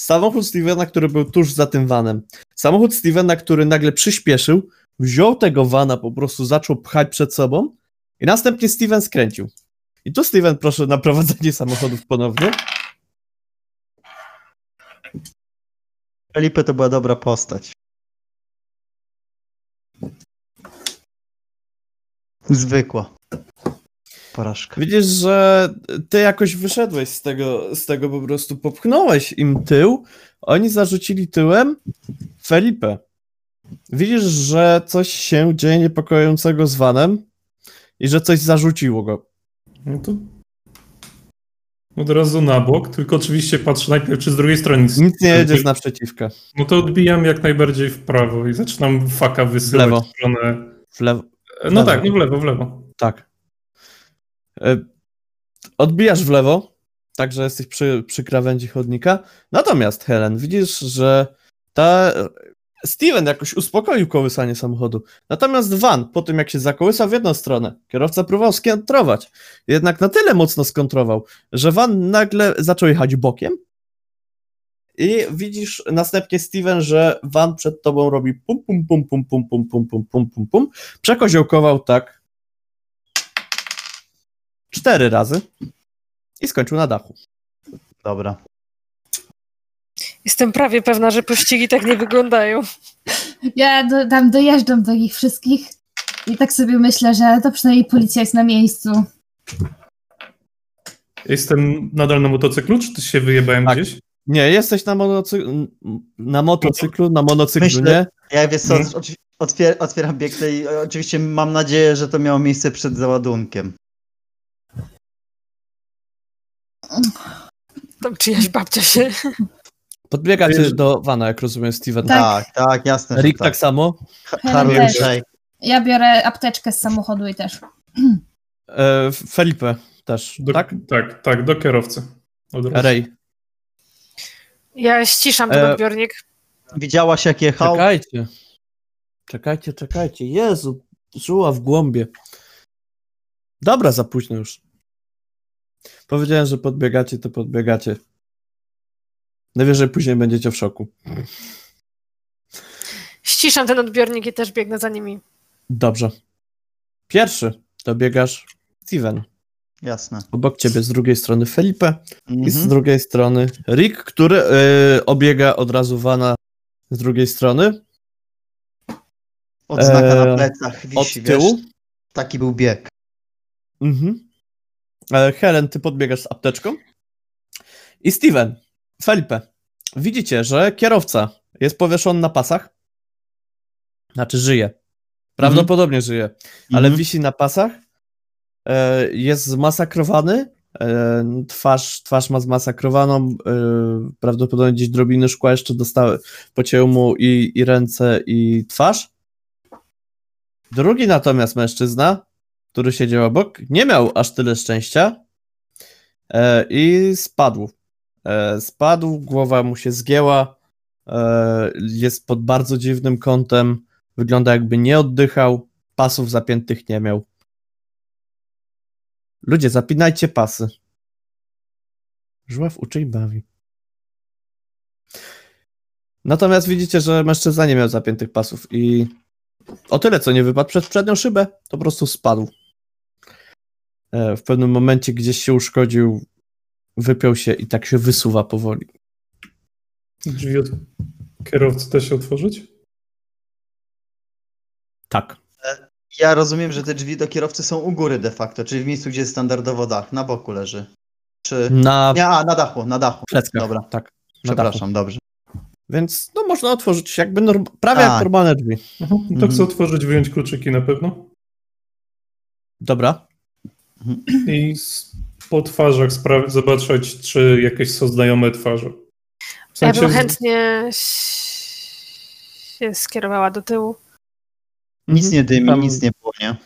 Samochód Stevena, który był tuż za tym vanem. Samochód Stevena, który nagle przyspieszył, wziął tego vana, po prostu zaczął pchać przed sobą i następnie Steven skręcił. I tu Steven, proszę na prowadzenie samochodów ponownie. Felipe to była dobra postać. Zwykła. Porażka. Widzisz, że ty jakoś wyszedłeś z tego, z tego po prostu, popchnąłeś im tył, oni zarzucili tyłem Felipe. Widzisz, że coś się dzieje niepokojącego z vanem i że coś zarzuciło go. No to od razu na bok, tylko oczywiście patrzę najpierw, czy z drugiej strony nic. Nic nie jedzie z naprzeciwka. No to odbijam jak najbardziej w prawo i zaczynam faka wysyłać W lewo. w stronę. W lewo. No lewo. tak, no w lewo, w lewo. Tak. E, Odbijasz w lewo, tak że jesteś przy, przy krawędzi chodnika. Natomiast, Helen, widzisz, że ta. Steven jakoś uspokoił kołysanie samochodu. Natomiast Van, po tym jak się zakołysał w jedną stronę, kierowca próbował skontrować. Jednak na tyle mocno skontrował, że Van nagle zaczął jechać bokiem. I widzisz następnie, Steven, że Van przed tobą robi pum, pum, pum, pum, pum, pum, pum, pum, pum, pum, pum. Przekoziołkował tak cztery razy i skończył na dachu. Dobra. Jestem prawie pewna, że pościgi tak nie wyglądają. Ja do, tam dojeżdżam do nich wszystkich i tak sobie myślę, że to przynajmniej policja jest na miejscu. Jestem nadal na motocyklu, czy ty się wyjebałem Tak. gdzieś? Nie, jesteś na, monocy- na motocyklu, na monocyklu, Myślę- nie? Ja wiesz co, otwier otwieram bieg tej. Oczywiście mam nadzieję, że to miało miejsce przed załadunkiem. Tam czyjaś babcia się... Podbiegacie Wiesz- do Vana, jak rozumiem, Steven. Tak. Tak, tak, jasne. Rick tak tak. samo. Harley też. Shake. Ja biorę apteczkę z samochodu i też. E, Felipe też, Do, tak? Tak, tak, do kierowcy. Ray. Ja ściszam ten E, odbiornik. Widziałaś jak jechał? Czekajcie. Czekajcie, czekajcie. Jezu, żuła w głąbie. Dobra, za późno już. Powiedziałem, że podbiegacie, to podbiegacie. Najwyżej później będziecie w szoku. Ściszam ten odbiornik i też biegnę za nimi. Dobrze. Pierwszy dobiegasz Steven. Jasne. Obok ciebie z drugiej strony Felipe i z Mhm. drugiej strony Rick, który y, obiega od razu Wana z drugiej strony. Odznaka Eee, na plecach Od wisi, tyłu. wiesz? Taki był bieg. Mhm. E, Helen, ty podbiegasz z apteczką. I Steven, Felipe, widzicie, że kierowca jest powieszony na pasach. Znaczy żyje. Prawdopodobnie żyje, ale Mhm. wisi na pasach. E, Jest zmasakrowany. e, Twarz, twarz ma zmasakrowaną. e, Prawdopodobnie gdzieś drobiny szkła jeszcze dostały. Pocięły mu i, i ręce, i twarz. Drugi natomiast mężczyzna, który siedział obok, nie miał aż tyle szczęścia e, i spadł. E, spadł, głowa mu się zgięła. E, jest pod bardzo dziwnym kątem. Wygląda jakby nie oddychał. Pasów zapiętych nie miał. Ludzie, zapinajcie pasy. Żław uczy i bawi. Natomiast widzicie, że mężczyzna nie miał zapiętych pasów i o tyle, co nie wypadł przez przednią szybę, to po prostu spadł. E, W pewnym momencie gdzieś się uszkodził, wypiął się i tak się wysuwa powoli. Drzwi od kierowcy da się otworzyć? Tak. Ja rozumiem, że te drzwi do kierowcy są u góry de facto, czyli w miejscu, gdzie jest standardowo dach, na boku leży. Czy... Na Nie, a, na dachu, na dachu. pleckach. Dobra. Tak. Przepraszam, dobrze. Więc no można otworzyć jakby norm- prawie jak normalne drzwi. Mhm. To Mhm. chcę otworzyć, wyjąć kluczyki na pewno. Dobra. I po twarzach spra- zobaczyć, czy jakieś są znajome twarze. W Ja bym sensie- chętnie się skierowała do tyłu. Nic Mhm. nie dymi, Tam- nic nie płonie.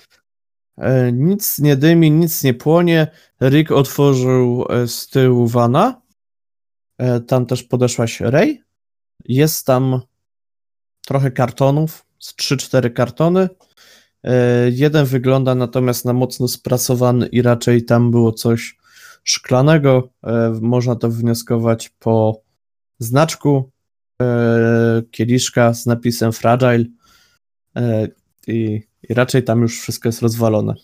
E, nic nie dymi, nic nie płonie. Rick otworzył e, z tyłu wana. E, tam też podeszłaś Ray. Jest tam trochę kartonów, z 3-4 kartony. E, jeden wygląda natomiast na mocno sprasowany i raczej tam było coś szklanego. E, można to wnioskować po znaczku e, kieliszka z napisem Fragile. I, I raczej tam już wszystko jest rozwalone.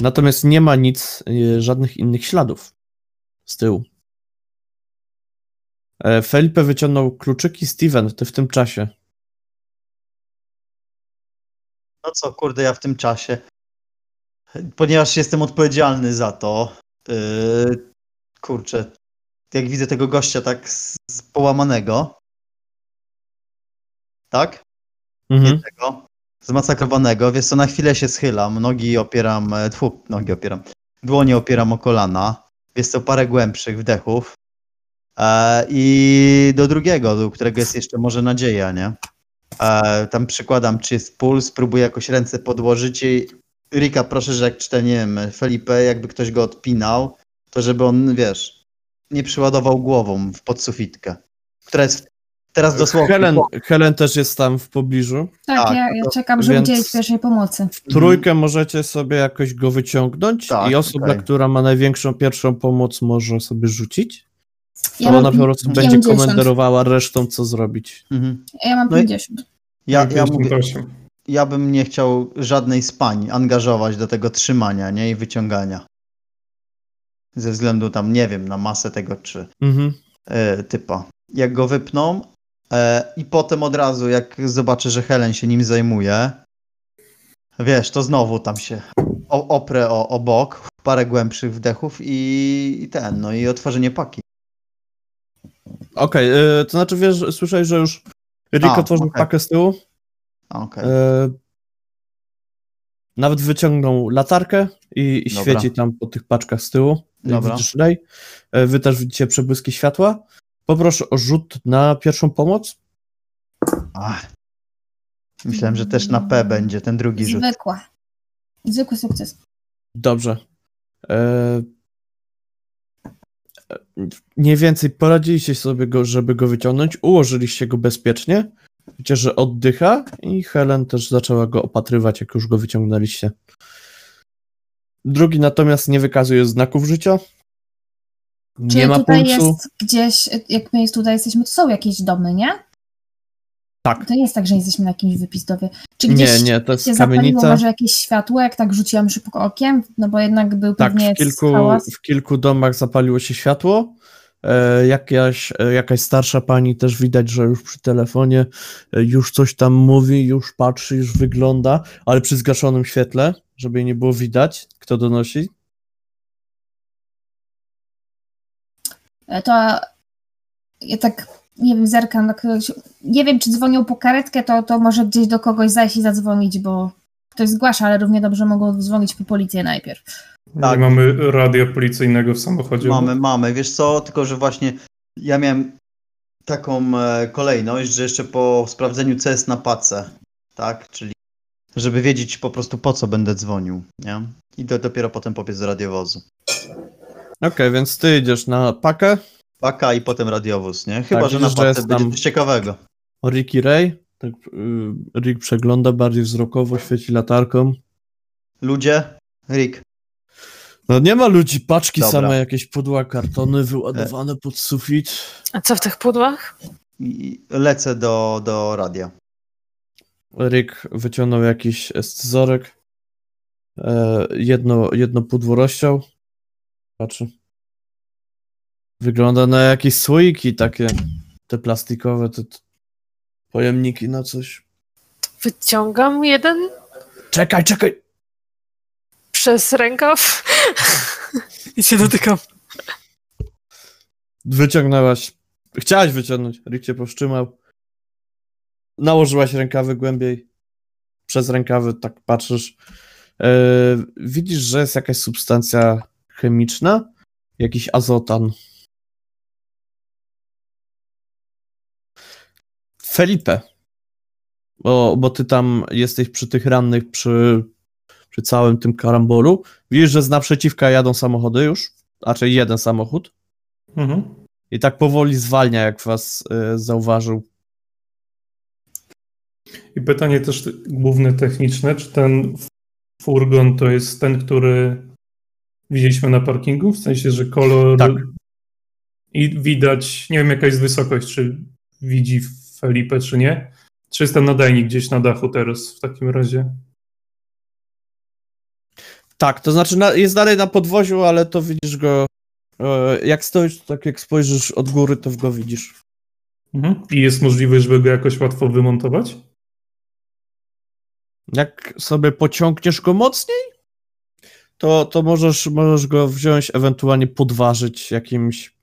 Natomiast nie ma nic, żadnych innych śladów z tyłu. Felipe wyciągnął kluczyki Steven ty w tym czasie. No co, kurde, ja w tym czasie, ponieważ jestem odpowiedzialny za to, yy, kurczę, jak widzę tego gościa tak z, z połamanego, tak? Mhm. Tego, zmasakrowanego, wiesz co, na chwilę się schylam, nogi opieram, e, tfu, nogi opieram, dłonie opieram o kolana, wiesz co, parę głębszych wdechów e, i do drugiego, do którego jest jeszcze może nadzieja, nie? E, tam przykładam, czy jest puls, próbuję jakoś ręce podłożyć i Rika, proszę, że jak czytę, nie wiem, Felipe, jakby ktoś go odpinał, to żeby on, wiesz, nie przyładował głową w podsufitkę, która jest teraz dosłownie Helen, Helen też jest tam w pobliżu. Tak, Tak, ja, ja to- czekam, żeby udzielić pierwszej pomocy. W trójkę możecie sobie jakoś go wyciągnąć Tak, i osoba, okej. która ma największą pierwszą pomoc może sobie rzucić. Ja ona po prostu będzie 50. komenderowała resztą, co zrobić. Mhm. Ja mam No i- 50. Ja, Tak, ja, mówię, 58. ja bym nie chciał żadnej z pań angażować do tego trzymania, nie? I wyciągania. Ze względu tam, nie wiem, na masę tego czy Mhm. e, typa. Jak go wypną e, i potem od razu, jak zobaczę, że Helen się nim zajmuje, wiesz, to znowu tam się o, oprę o, o bok, parę głębszych wdechów i, i ten, no i otworzenie paki. Okej, y, to znaczy wiesz, słyszałeś, że już Rick otworzył okej. pakę z tyłu. Okej. E, Nawet wyciągnął latarkę i, i świeci tam po tych paczkach z tyłu. Dobra. Widzisz Ray. E, Wy też widzicie przebłyski światła. Poproszę o rzut na pierwszą pomoc. Ach. Myślałem, że też na P będzie ten drugi rzut. Zwykła. Zwykły sukces. Dobrze. E, e, Mniej więcej poradziliście sobie go, żeby go wyciągnąć. Ułożyliście go bezpiecznie. Widzicie, że oddycha i Helen też zaczęła go opatrywać, jak już go wyciągnęliście. drugi natomiast nie wykazuje znaków życia. Nie Czyli ma tutaj pulsu. jest gdzieś, jak my jest tutaj jesteśmy, to są jakieś domy, nie? Tak. To nie jest tak, że jesteśmy na jakimś wypistowie. Czy Nie, gdzieś nie, to jest się zapaliło kamienica. może jakieś światło, jak tak rzuciłam szybko okiem? No bo jednak był Tak, pewnie w kilku, hałas. w kilku domach zapaliło się światło. E, jakaś, e, jakaś starsza pani też widać, że już przy telefonie e, już coś tam mówi, już patrzy, już wygląda, ale przy zgaszonym świetle, żeby jej nie było widać, kto donosi. E, To ja tak, nie wiem, zerkam na kogoś. Nie wiem, czy dzwonią po karetkę, to, to może gdzieś do kogoś zajść i zadzwonić, bo ktoś zgłasza, ale równie dobrze mogą dzwonić po policję najpierw. Tak. Nie mamy radia policyjnego w samochodzie. Mamy, mamy. Wiesz co, tylko że właśnie ja miałem taką e, kolejność, że jeszcze po sprawdzeniu co jest na pace, tak? Czyli żeby wiedzieć po prostu po co będę dzwonił, nie? I do, dopiero potem pobiec do radiowozu. Okej, więc ty idziesz na pakę, Paka i potem radiowóz, nie? Chyba, Tak, że na że będzie tam- coś ciekawego. Ricky Ray, tak, y, Rick przegląda bardziej wzrokowo, świeci latarką. Ludzie, Rick, No nie ma ludzi, paczki Dobra. same, jakieś pudła, kartony wyładowane pod sufit. A co w tych pudłach? i lecę do, do radia. Rick wyciągnął jakiś scyzorek. E, jedno, jedno pudło rozciął. Patrzy. Wygląda na jakieś słoiki takie. Te plastikowe, te te pojemniki na coś. Wyciągam jeden Czekaj, czekaj! przez rękaw (laughs) i się dotykam. Wyciągnęłaś. Chciałaś wyciągnąć. Rick cię powstrzymał. Nałożyłaś rękawy głębiej. Przez rękawy tak patrzysz. E, widzisz, że jest jakaś substancja chemiczna. Jakiś azotan. Felipe. Bo, bo ty tam jesteś przy tych rannych, przy, przy całym tym karambolu. Widzisz, że z naprzeciwka jadą samochody już. Raczej jeden samochód. Mhm. I tak powoli zwalnia, jak was y, zauważył. I pytanie też te- główne techniczne, czy ten furgon to jest ten, który widzieliśmy na parkingu? W sensie, że kolor Tak. i widać, nie wiem jaka jest wysokość, czy widzi Felipe, czy nie? Czy jest ten nadajnik gdzieś na dachu teraz w takim razie? Tak, to znaczy na, jest dalej na podwoziu, ale to widzisz go. e, Jak stoisz, to tak jak spojrzysz od góry, to go widzisz. Mhm. I jest możliwość, żeby go jakoś łatwo wymontować? Jak sobie pociągniesz go mocniej, to, to możesz, możesz go wziąć, ewentualnie podważyć jakimś.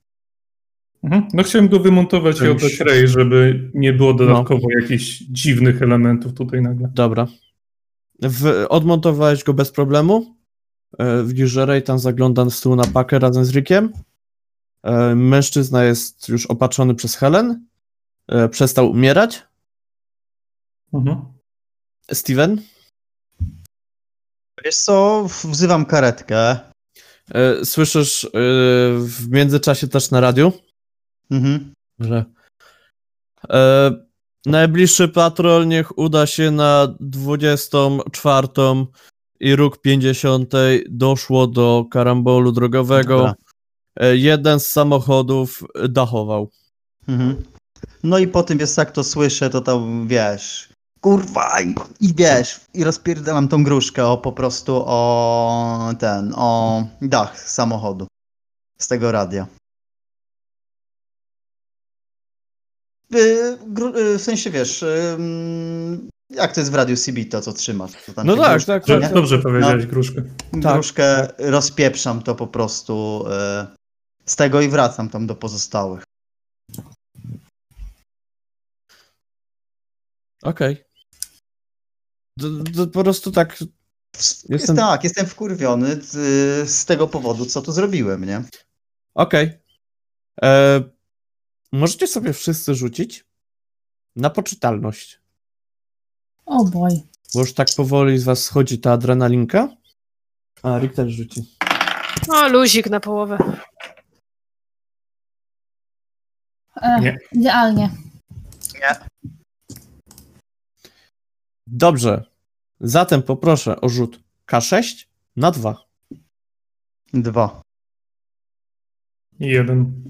Mhm. No chciałem go wymontować i oddać Ray, żeby nie było dodatkowo jakichś dziwnych elementów tutaj nagle. Dobra. W, odmontowałeś go bez problemu. E, Widzisz, że Ray tam zagląda z tyłu na pakę razem z Rickiem. E, Mężczyzna jest już opatrzony przez Helen. E, Przestał umierać. Mhm. Steven, Wiesz co, wzywam karetkę. e, słyszysz e, w międzyczasie też na radiu, Mhm. że e, najbliższy patrol niech uda się na 24 i róg 50 doszło do karambolu drogowego. Dobra. E, jeden z samochodów dachował. Mhm. No i po tym, wiesz, jak to słyszę, to tam, wiesz, kurwa, i, i wiesz, i rozpierdalam tą gruszkę o po prostu o ten, o dach samochodu z tego radia. W sensie, wiesz, ym, jak to jest w radiu CB to, co trzymasz? To tam No tak, gruszka, tak, tak. Dobrze powiedziałeś, Gruszkę. Gruszkę rozpieprzam to po prostu y, z tego i wracam tam do pozostałych. Okej. D- d- Po prostu tak. Jest, Jestem- tak, jestem wkurwiony z, z tego powodu, co tu zrobiłem, nie? Okej. E, Możecie sobie wszyscy rzucić na poczytalność. O boj. Bo już tak powoli z was schodzi ta adrenalinka. A, Rick też rzuci. O, luzik na połowę. E, Nie. Idealnie. Dobrze. Zatem poproszę o rzut K6 na 2. Dwa. Jeden.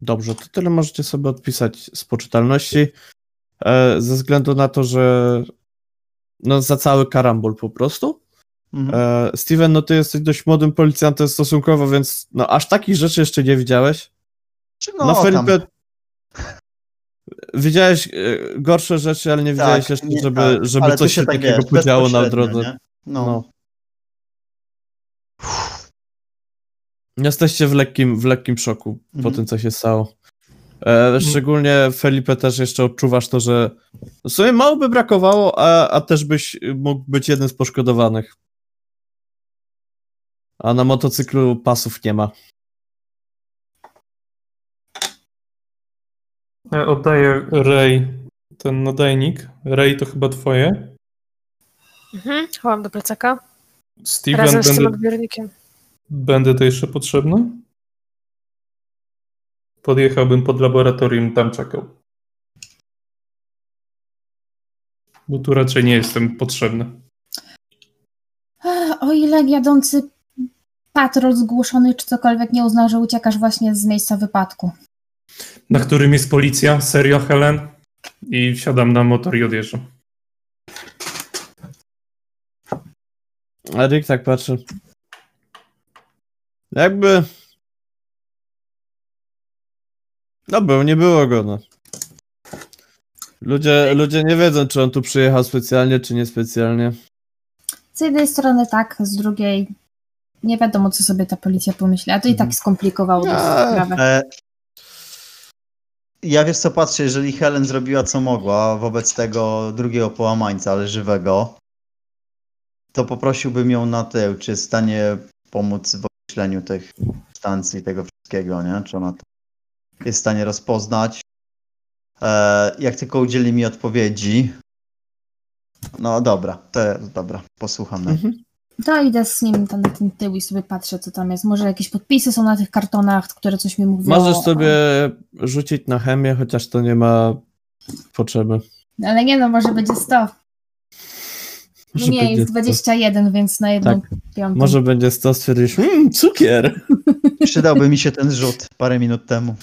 Dobrze, to tyle możecie sobie odpisać z poczytalności. E, ze względu na to, że no za cały karambol po prostu. Mhm. E, Steven, no ty jesteś dość młodym policjantem stosunkowo, więc no aż takich rzeczy jeszcze nie widziałeś. Czy No, no, tam, Felipe, widziałeś e, gorsze rzeczy, ale nie widziałeś tak, jeszcze, nie, żeby, tak, żeby coś się tak, takiego podziało na drodze. No. No. Jesteście w lekkim, w lekkim szoku po Mhm. tym, co się stało. E, szczególnie Felipe też jeszcze odczuwasz to, że w sumie mało by brakowało, a, a też byś mógł być jeden z poszkodowanych. A na motocyklu pasów nie ma. Ja oddaję Ray ten nadajnik. Ray to chyba twoje. Mhm, chowam do plecaka. Steven, Razem z tym będę, odbiornikiem. Będę to jeszcze potrzebny? Podjechałbym pod laboratorium, tam czekał. Bo tu raczej nie jestem potrzebny. O ile jadący patrol zgłoszony czy cokolwiek nie uzna, że uciekasz właśnie z miejsca wypadku. Na którym jest policja? Serio, Helen? I wsiadam na motor i odjeżdżam. A Rick tak patrzy. Jakby... No był, nie było go, no. Ludzie, ludzie nie wiedzą, czy on tu przyjechał specjalnie, czy niespecjalnie. Z jednej strony tak, z drugiej nie wiadomo, co sobie ta policja pomyśli, a to i tak skomplikowało dość A. sprawę. E, ja wiesz co patrzę, jeżeli Helen zrobiła co mogła wobec tego drugiego połamańca, ale żywego, to poprosiłbym ją na tył, czy jest w stanie pomóc w określeniu tych stacji, tego wszystkiego, nie? Czy ona to jest w stanie rozpoznać. E, jak tylko udzieli mi odpowiedzi. No dobra, to dobra, posłucham. Mhm. To idę z nim tam na ten tył i sobie patrzę, co tam jest. Może jakieś podpisy są na tych kartonach, które coś mi mówią. Możesz sobie rzucić na chemię, chociaż to nie ma potrzeby. Ale nie no, może będzie 100. No Może nie, jest 100. 21, więc na jedną piątą. Może będzie 100, stwierdzisz, mmm, cukier. (laughs) Przydałby mi się ten rzut parę minut temu.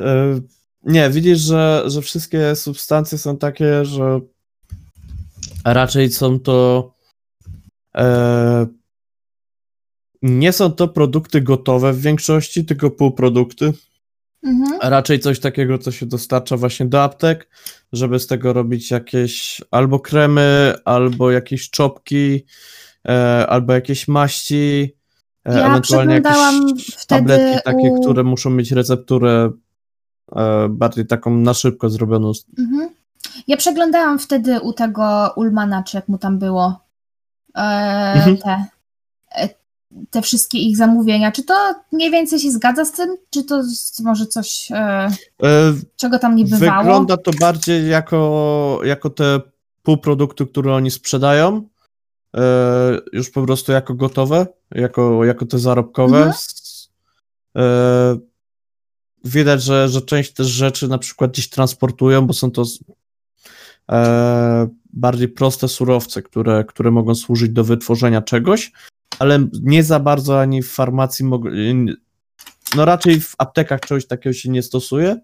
E, Nie, widzisz, że, że wszystkie substancje są takie, że raczej są to. E, nie są to produkty gotowe w większości, tylko półprodukty. Mhm. Raczej coś takiego, co się dostarcza właśnie do aptek, żeby z tego robić jakieś albo kremy, albo jakieś czopki, e, albo jakieś maści, e, Ja ewentualnie jakieś tabletki takie, u... które muszą mieć recepturę e, bardziej taką na szybko zrobioną. Mhm. Ja przeglądałam wtedy u tego Ulmana, czy jak mu tam było, e, Mhm. te, e, te wszystkie ich zamówienia. Czy to mniej więcej się zgadza z tym? Czy to może coś, e, E, czego tam nie bywało? Wygląda to bardziej jako, jako te półprodukty, które oni sprzedają, e, już po prostu jako gotowe, jako, jako te zarobkowe. Mhm. E, widać, że, że część też rzeczy na przykład gdzieś transportują, bo są to e, bardziej proste surowce, które, które mogą służyć do wytworzenia czegoś, ale nie za bardzo ani w farmacji, no raczej w aptekach czegoś takiego się nie stosuje,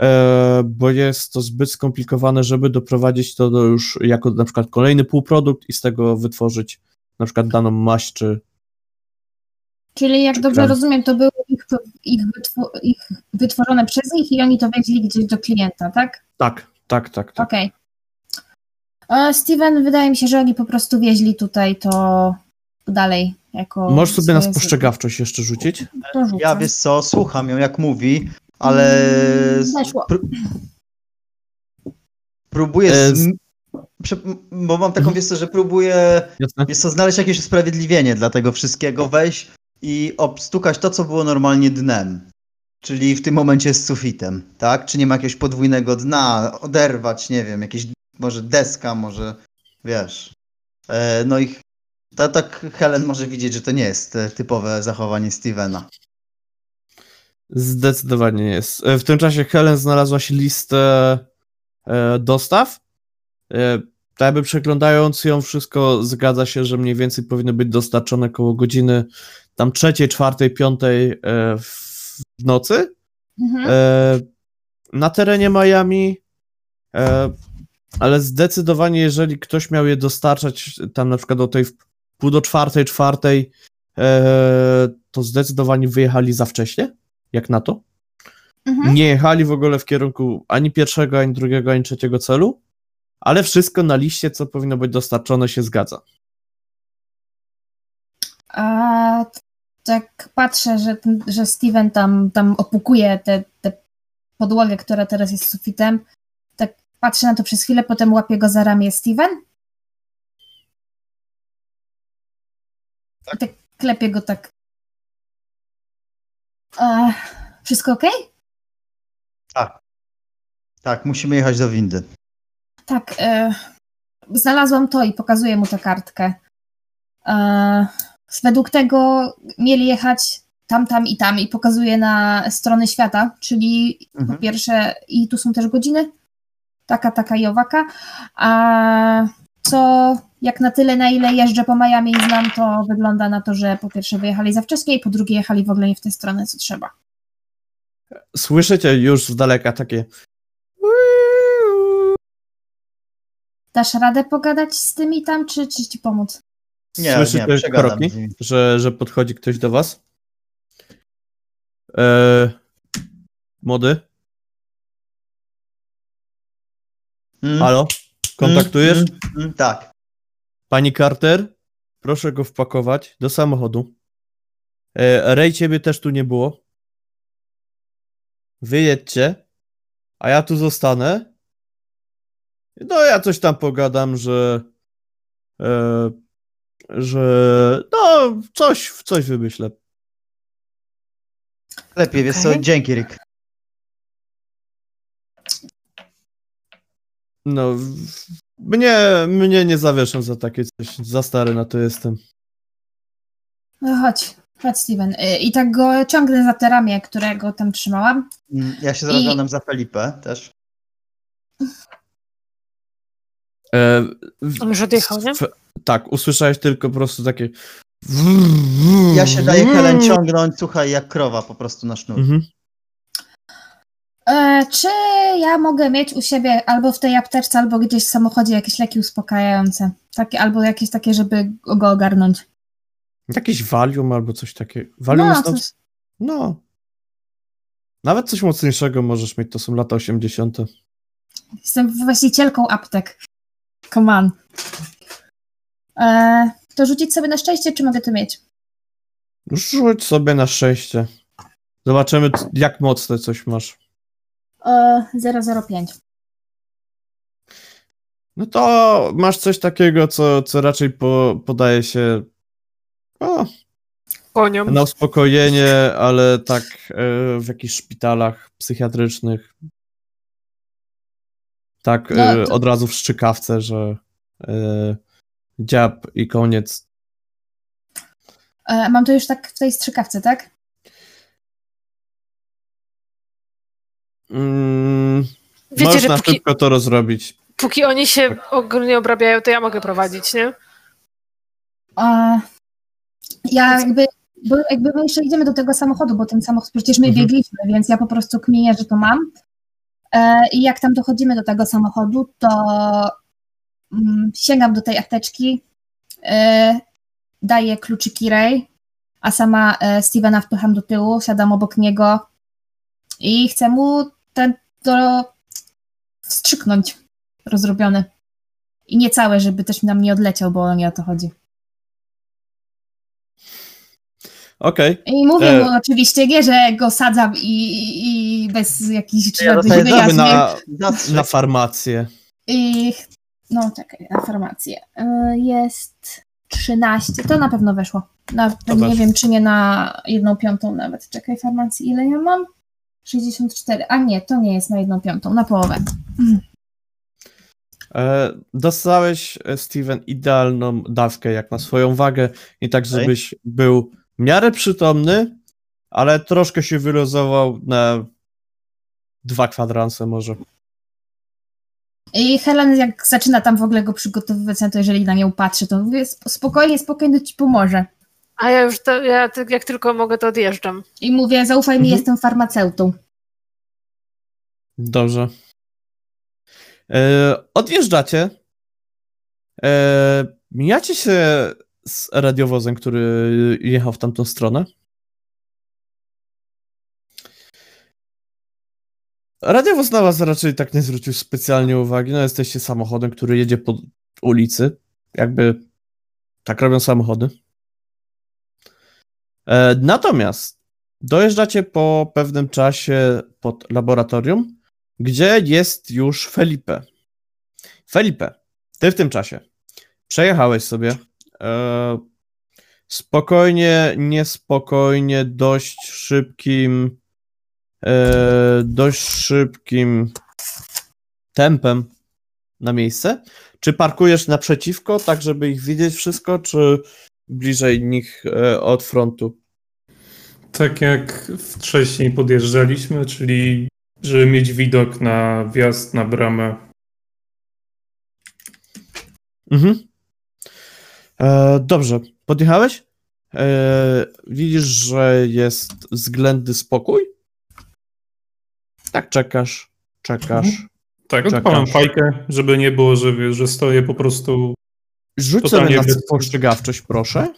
e, bo jest to zbyt skomplikowane, żeby doprowadzić to do już jako na przykład kolejny półprodukt i z tego wytworzyć na przykład daną maść czy Czyli jak Czy dobrze krem. rozumiem, to były ich, ich, wytwo- ich wytworzone przez nich i oni to wieźli gdzieś do klienta, tak? tak, tak, tak, tak. Okej. E, Steven, wydaje mi się, że oni po prostu wieźli tutaj to dalej jako Możesz sobie na spostrzegawczość jeszcze rzucić? Ja wiesz co, słucham ją jak mówi, ale Mm, Weszło. pró- próbuję, E, z... bo mam taką wiesz co, że próbuję wiesz co, znaleźć jakieś usprawiedliwienie dla tego wszystkiego, wejść i obstukać to, co było normalnie dnem. Czyli w tym momencie z sufitem, tak? Czy nie ma jakiegoś podwójnego dna, oderwać, nie wiem, jakieś, może deska, może, wiesz. E, no i ta, tak Helen może widzieć, że to nie jest e, typowe zachowanie Stevena. Zdecydowanie nie jest. E, W tym czasie Helen znalazłaś listę e, dostaw. Tak jakby przeglądając ją, wszystko zgadza się, że mniej więcej powinny być dostarczone koło godziny tam trzeciej, czwartej, piątej w nocy. Mhm. Na terenie Miami, ale zdecydowanie, jeżeli ktoś miał je dostarczać tam na przykład o tej pół do czwartej, czwartej, e, to zdecydowanie wyjechali za wcześnie, jak na to. Mhm. Nie jechali w ogóle w kierunku ani pierwszego, ani drugiego, ani trzeciego celu, ale wszystko na liście, co powinno być dostarczone, się zgadza. A tak patrzę, że, że Steven tam, tam opukuje tę te, podłogę, która teraz jest sufitem. Tak patrzę na to przez chwilę, potem łapię go za ramię Steven. Tak klepię go tak. E, wszystko ok? Tak, musimy jechać do windy. Tak. E, znalazłam to i pokazuję mu tę kartkę. E, według tego mieli jechać tam, tam i tam i pokazuję na strony świata, czyli po Mhm. pierwsze, i tu są też godziny, taka, taka i owaka, a co jak na tyle, na ile jeżdżę po Miami i znam, to wygląda na to, że po pierwsze wyjechali za wcześnie i po drugie jechali w ogóle nie w tę stronę, co trzeba. Słyszycie już z daleka takie Dasz radę pogadać z tymi tam, czy, czy ci pomóc? Nie, Słyszycie nie, kroki, że, że podchodzi ktoś do was? E, młody? Mm, Halo? Kontaktujesz? mm, mm, tak. Pani Carter, proszę go wpakować do samochodu. E, Ray, ciebie też tu nie było. Wyjedźcie, a ja tu zostanę. No, ja coś tam pogadam, że. E, że. No, coś, coś wymyślę. Lepiej, wiesz co, dzięki Rick. No, mnie, mnie nie zawieszam za takie coś. Za stary na to jestem. No chodź, chodź Steven. Y, I tak go ciągnę za te ramię, którego tam trzymałam. Mm, Ja się zaraz I- za Felipe też. E, w- On już odjechał, nie? w- tak, usłyszałeś tylko po prostu takie. Ja się daję Helen ciągnąć, słuchaj, jak krowa po prostu na sznur. Mhm. E, czy ja mogę mieć u siebie albo w tej apteczce, albo gdzieś w samochodzie jakieś leki uspokajające? Takie, albo jakieś takie, żeby go ogarnąć. Jakiś Valium albo coś takiego. Valium No, jest tam... coś, No. Nawet coś mocniejszego możesz mieć, to są lata 80. jestem właścicielką aptek. Come on. E, to rzucić sobie na szczęście, czy mogę to mieć? Rzuć sobie na szczęście. Zobaczymy, jak mocne coś masz. E, 005. No to masz coś takiego, co, co raczej po, podaje się o, na uspokojenie, ale tak e, w jakichś szpitalach psychiatrycznych. Tak No, e, to- od razu w szczykawce, że e, dziab i koniec. E, mam to już tak w tej strzykawce, tak? Mm, Wiecie, możesz że na póki, szybko to rozrobić. póki oni się ogólnie obrabiają, to ja mogę prowadzić, nie? E, ja jakby, bo jakby my jeszcze idziemy do tego samochodu, bo ten samochód przecież my Mhm. biegliśmy, więc ja po prostu kminię, że to mam. E, I jak tam dochodzimy do tego samochodu, to mm, sięgam do tej apteczki, e, daję kluczyki Ray, a sama e, Stevena wpycham do tyłu, siadam obok niego i chcę mu ten to wstrzyknąć rozrobiony. I nie całe, żeby też nam nie odleciał, bo nie o to chodzi. Okej. I mówię E. mu oczywiście nie, że go sadzam i, i, i bez jakichś Ja wyjaśnień. na, Zastrzyk. na farmację. I, no czekaj, na farmację. E, Jest 13, to na pewno weszło. Na, nie weszło. wiem, czy nie na jedną piątą nawet. Czekaj, farmacji, ile ja mam? 64. A nie, to nie jest na jedną piątą, na połowę. E, dostałeś, e, Steven, idealną dawkę jak na swoją wagę i tak, żebyś był w miarę przytomny, ale troszkę się wyluzował na dwa kwadranse może. I Helen jak zaczyna tam w ogóle go przygotowywać to, jeżeli na nią patrzy, to mówię "Sp- spokojnie, spokojnie, to ci pomoże. A ja już, to, ja jak tylko mogę, to odjeżdżam. I mówię, zaufaj mi, Mhm. jestem farmaceutą. Dobrze. E, odjeżdżacie. E, mijacie się z radiowozem, który jechał w tamtą stronę. Radiowóz na was raczej tak nie zwrócił specjalnie uwagi. No, jesteście samochodem, który jedzie po ulicy. Jakby tak robią samochody. E, natomiast dojeżdżacie po pewnym czasie pod laboratorium, gdzie jest już Felipe. Felipe, ty w tym czasie przejechałeś sobie e, spokojnie, niespokojnie, dość szybkim, e, dość szybkim tempem na miejsce. Czy parkujesz naprzeciwko, tak żeby ich widzieć wszystko, czy bliżej nich e, od frontu? Tak jak wcześniej podjeżdżaliśmy, czyli żeby mieć widok na wjazd na bramę. Mhm. E, dobrze, podjechałeś? E, widzisz, że jest względny spokój? Tak, czekasz, czekasz. Mhm. Tak, Czekam. odpalam fajkę, żeby nie było, że, że stoję po prostu. Rzuć sobie na bez- spostrzegawczość, proszę.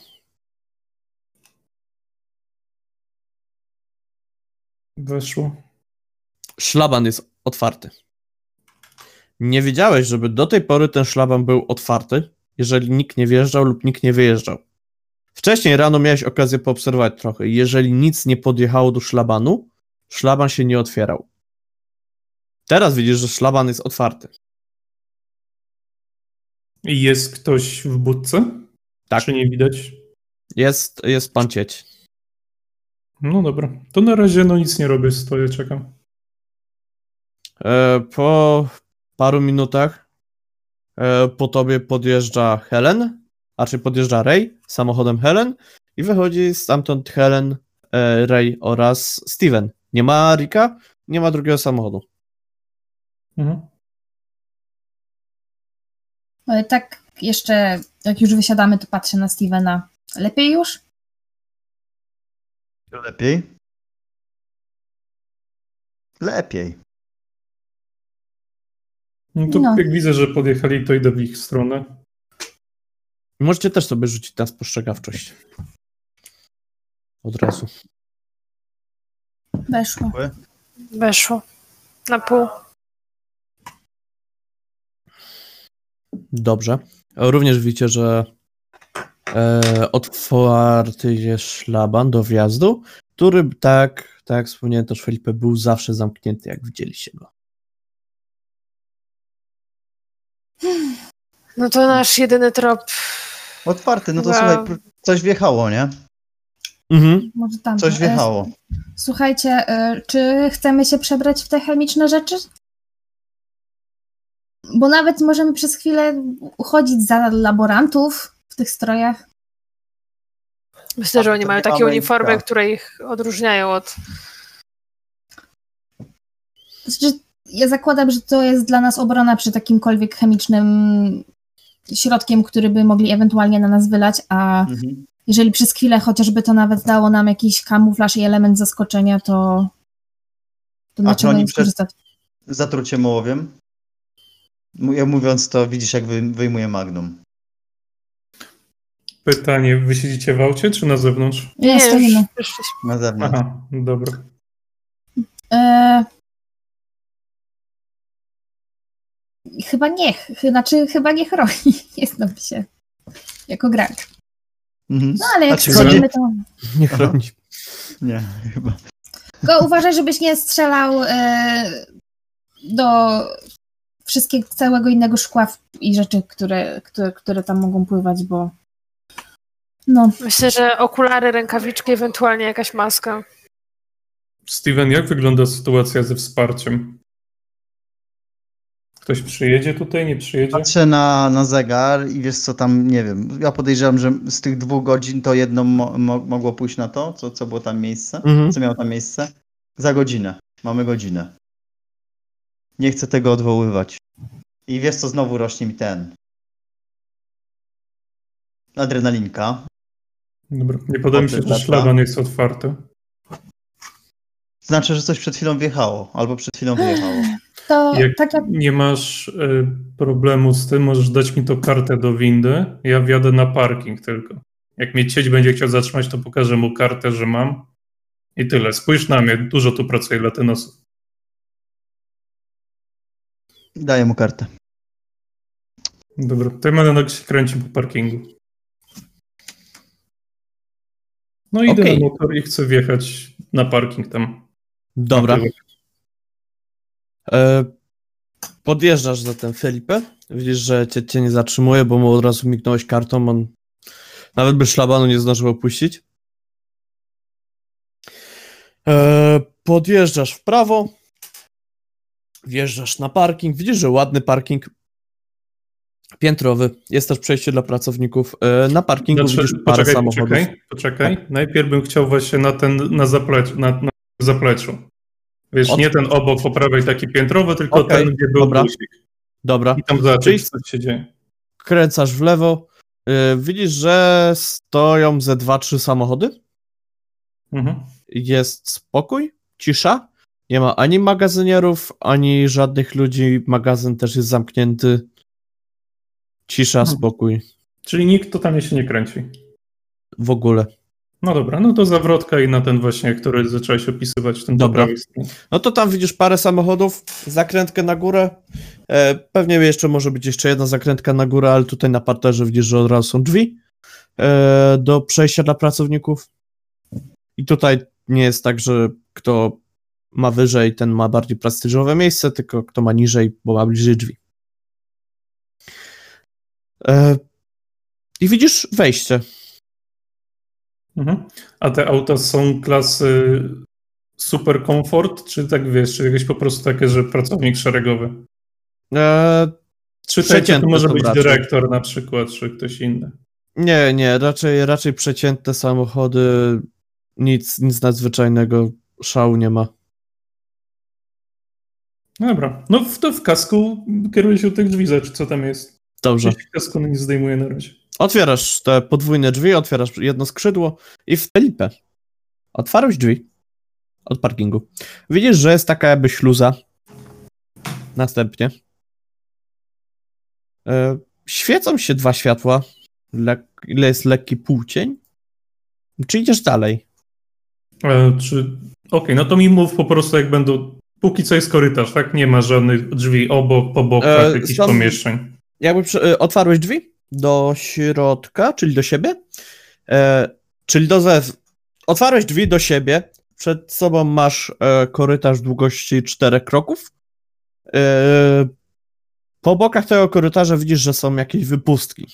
Weszło. Szlaban jest otwarty. Nie wiedziałeś, żeby do tej pory ten szlaban był otwarty, jeżeli nikt nie wjeżdżał lub nikt nie wyjeżdżał. Wcześniej rano miałeś okazję poobserwować trochę. Jeżeli nic nie podjechało do szlabanu, szlaban się nie otwierał. Teraz widzisz, że szlaban jest otwarty. I jest ktoś w budce? Tak. Czy nie widać? Jest, jest pan cieć. No dobra. To na razie no nic nie robię, stoję, czekam. E, po paru minutach e, po tobie podjeżdża Helen, a czy podjeżdża Ray samochodem Helen i wychodzi stamtąd Helen, e, Ray oraz Steven. Nie ma Rika, nie ma drugiego samochodu. Mhm. Ale tak jeszcze, jak już wysiadamy, to patrzę na Stevena. Lepiej już? Lepiej? Lepiej. No to No. jak widzę, że podjechali, to idę w ich stronę. Możecie też sobie rzucić na spostrzegawczość. Od razu. Weszło. Weszło. Na pół. Dobrze. Również widzicie, że e, otwarty jest szlaban do wjazdu, który tak, tak jak wspomniałem też Felipe, był zawsze zamknięty, jak widzieliście go. No to nasz jedyny trop. Otwarty, no to Wow. słuchaj, coś wjechało, nie? Mhm. Może tam. Coś wjechało. Słuchajcie, e, czy chcemy się przebrać w te chemiczne rzeczy? Bo nawet możemy przez chwilę uchodzić za laborantów w tych strojach. Myślę, że oni mają takie uniformy, które ich odróżniają od. Znaczy, ja zakładam, że to jest dla nas obrona przy takimkolwiek chemicznym środkiem, który by mogli ewentualnie na nas wylać, a Mhm. jeżeli przez chwilę chociażby to nawet dało nam jakiś kamuflaż i element zaskoczenia, to, to A na czym przed- skorzystać? Zatrucie mołowiem. Ja mówiąc to, widzisz jak wy, wyjmuję magnum. Pytanie, wy siedzicie w aucie, czy na zewnątrz? Nie, już stoimy. wyszliśmy. Na zewnątrz. Aha, dobra. E... Chyba nie, znaczy chyba nie chroni, (laughs) nie znam się jako gracz. Mhm. No ale jak schodzimy, to... Nie chroni. Nie, chyba. Tylko uważaj, żebyś nie strzelał e, do wszystkiego, całego innego szkła i rzeczy, które, które, które tam mogą pływać, bo no, Myślę, że okulary, rękawiczki, ewentualnie jakaś maska. Steven, jak wygląda sytuacja ze wsparciem? Ktoś przyjedzie tutaj, nie przyjedzie? Patrzę na, na zegar i wiesz co tam, nie wiem, ja podejrzewam, że z tych dwóch godzin to jedno mo, mo, mogło pójść na to, co, co było tam miejsce, Mhm. co miało tam miejsce. Za godzinę. Mamy godzinę. Nie chcę tego odwoływać. I wiesz co, znowu rośnie mi ten. Adrenalinka. Dobra, nie podoba mi się, że szlaban jest otwarty. Znaczy, że coś przed chwilą wjechało, albo przed chwilą wyjechało. (gasps) To Jak tak jak nie masz y, problemu z tym, możesz dać mi to kartę do windy. Ja wjadę na parking tylko. Jak mnie cieć będzie chciał zatrzymać, to pokażę mu kartę, że mam. I tyle. Spójrz na mnie, dużo tu pracuje latynosów. Daję mu kartę. Dobra, to ja będę się kręcił po parkingu. No idę Okej. na motor i chcę wjechać na parking tam. Dobra. Na. E, podjeżdżasz za ten Felipe. Widzisz, że cię, cię nie zatrzymuje, bo mu od razu mignąłeś kartą. On nawet by szlabanu nie zdążył opuścić. E, podjeżdżasz w prawo. Wjeżdżasz na parking. Widzisz, że ładny parking. Piętrowy. Jest też przejście dla pracowników. E, na parkingu Znaczy, widzisz parę poczekaj, samochodów. poczekaj, poczekaj. Najpierw bym chciał właśnie na ten, na zapleczu, na, na zapleczu. Wiesz, Od- nie ten obok po prawej taki piętrowy, tylko Okej, ten, gdzie był dobra. busik. Dobra. I tam zobaczyć, co się dzieje. Kręcasz w lewo. E, widzisz, że stoją ze dwa, trzy samochody. Mhm. jest spokój, cisza. Nie ma ani magazynierów, ani żadnych ludzi. Magazyn też jest zamknięty. Cisza, Mhm. spokój. Czyli nikt totalnie się nie kręci. W ogóle. No dobra, no to zawrotka i na ten właśnie, który zacząłeś opisywać, ten Dobra. No to tam widzisz parę samochodów, zakrętkę na górę. E, pewnie jeszcze może być jeszcze jedna zakrętka na górę, ale tutaj na parterze widzisz, że od razu są drzwi e, do przejścia dla pracowników. I tutaj nie jest tak, że kto ma wyżej, ten ma bardziej prestiżowe miejsce, tylko kto ma niżej, bo ma bliżej drzwi. E, I widzisz wejście. Mhm. A te auta są klasy super komfort, czy tak wiesz, czy jakieś po prostu takie, że pracownik szeregowy? E, Czy to może być raczej. dyrektor na przykład, czy ktoś inny? Nie, nie, raczej, raczej przeciętne samochody, nic, nic nadzwyczajnego, szału nie ma. Dobra, no w, to w kasku kieruję się do tych drzwi, zobacz co tam jest. Dobrze. Jeśli kasku nie zdejmuję na razie. Otwierasz te podwójne drzwi, otwierasz jedno skrzydło i w Felipe. Otwarłeś drzwi od parkingu. Widzisz, że jest taka jakby śluza. Następnie. E, świecą się dwa światła. Lek, ile jest lekki półcień? Czy idziesz dalej? E, czy... Okej, no to mi mów po prostu jak będą... Póki co jest korytarz, tak? Nie ma żadnych drzwi obok, po bokach, E, jakichś są- pomieszczeń. Jakby przy, e, otwarłeś drzwi do środka, czyli do siebie, e, czyli do zew... Otwarłeś drzwi do siebie, przed sobą masz e, korytarz długości czterech kroków. E, po bokach tego korytarza widzisz, że są jakieś wypustki.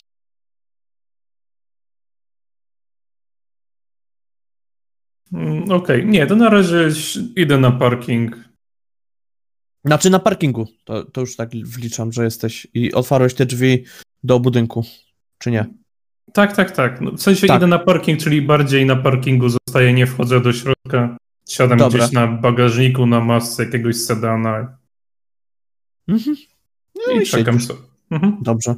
Mm, Okej, nie, to na razie idę na parking. Znaczy na parkingu, to, to już tak wliczam, że jesteś i otwarłeś te drzwi do budynku, czy nie? Tak, tak, tak. No, w sensie Tak. idę na parking, czyli bardziej na parkingu zostaję, nie wchodzę do środka. Siadam Dobra. gdzieś na bagażniku, na masce jakiegoś sedana Mhm. No i i czekam sobie. Mhm. Dobrze.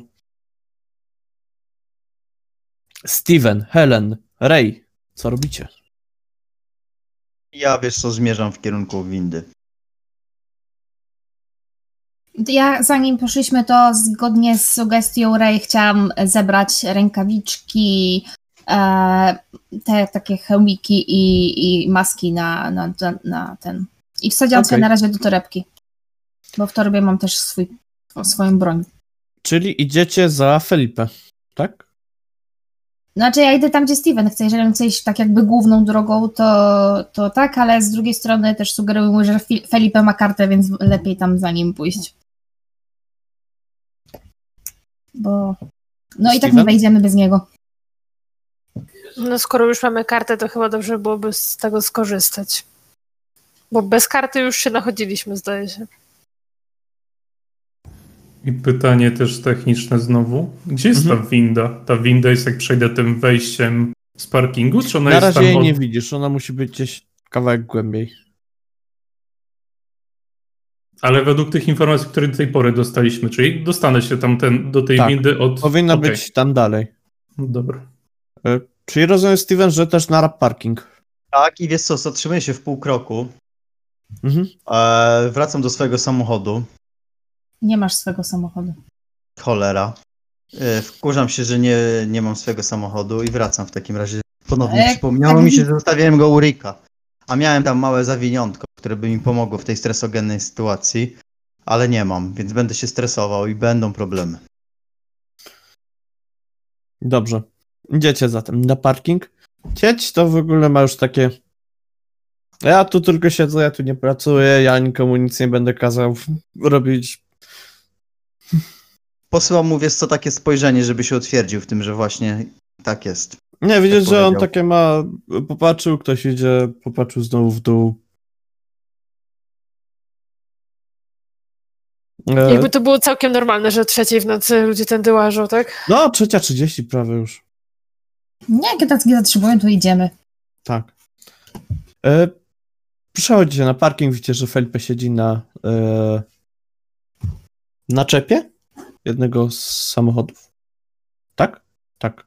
Steven, Helen, Ray, co robicie? Ja wiesz co, zmierzam w kierunku windy. Ja zanim poszliśmy, to zgodnie z sugestią Ray chciałam zebrać rękawiczki, e, te takie hełmiki i, i maski na, na, na, ten. I wsadziłam sobie Okej. na razie do torebki. Bo w torbie mam też swój, swoją broń. Czyli idziecie za Felipe, tak? Znaczy ja idę tam, gdzie Steven chce. Jeżeli on chce iść tak jakby główną drogą, to, to tak, ale z drugiej strony też sugeruję mu, że Felipe ma kartę, więc lepiej tam za nim pójść. Bo... No i tak nie Steven? wejdziemy bez niego. No skoro już mamy kartę, to chyba dobrze byłoby z tego skorzystać. Bo bez karty już się nachodziliśmy, zdaje się. I pytanie też techniczne znowu. Gdzie jest Mhm. ta winda? Ta winda jest jak przejdę tym wejściem z parkingu, czy ona Na jest razie tam jej od... nie widzisz, ona musi być gdzieś kawałek głębiej. Ale według tych informacji, które do tej pory dostaliśmy, czyli dostanę się tam ten, do tej Tak. windy od... Powinna Okej. być tam dalej. Dobra. E, Czyli rozumiem, Steven, że też na rap parking. Tak, i wiesz co, zatrzymuję się w pół kroku. Mhm. E, wracam do swojego samochodu. Nie masz swego samochodu. Cholera. E, wkurzam się, że nie, nie mam swojego samochodu i wracam w takim razie. Ponownie E, przypomniało tak- mi się, że zostawiłem go u Rika. A miałem tam małe zawiniątko, które by mi pomogło w tej stresogennej sytuacji, ale nie mam, więc będę się stresował i będą problemy. Dobrze. Idziecie zatem na parking. Cieć to w ogóle ma już takie. Ja tu tylko siedzę, ja tu nie pracuję, ja nikomu nic nie będę kazał robić. Posyłam mu, wiesz co, takie spojrzenie, żeby się utwierdził w tym, że właśnie tak jest. Nie, widzisz, że on takie ma. Popatrzył, ktoś idzie, popatrzył znowu w dół. Jakby to było całkiem normalne, że o trzeciej w nocy ludzie tędy łażą, tak? No, trzecia trzydzieści prawie już. Nie, jak tak nie zatrzymują, to idziemy. Tak. E, przechodzicie na parking, widzicie, że Felipe siedzi na e, na czepie jednego z samochodów. Tak? Tak.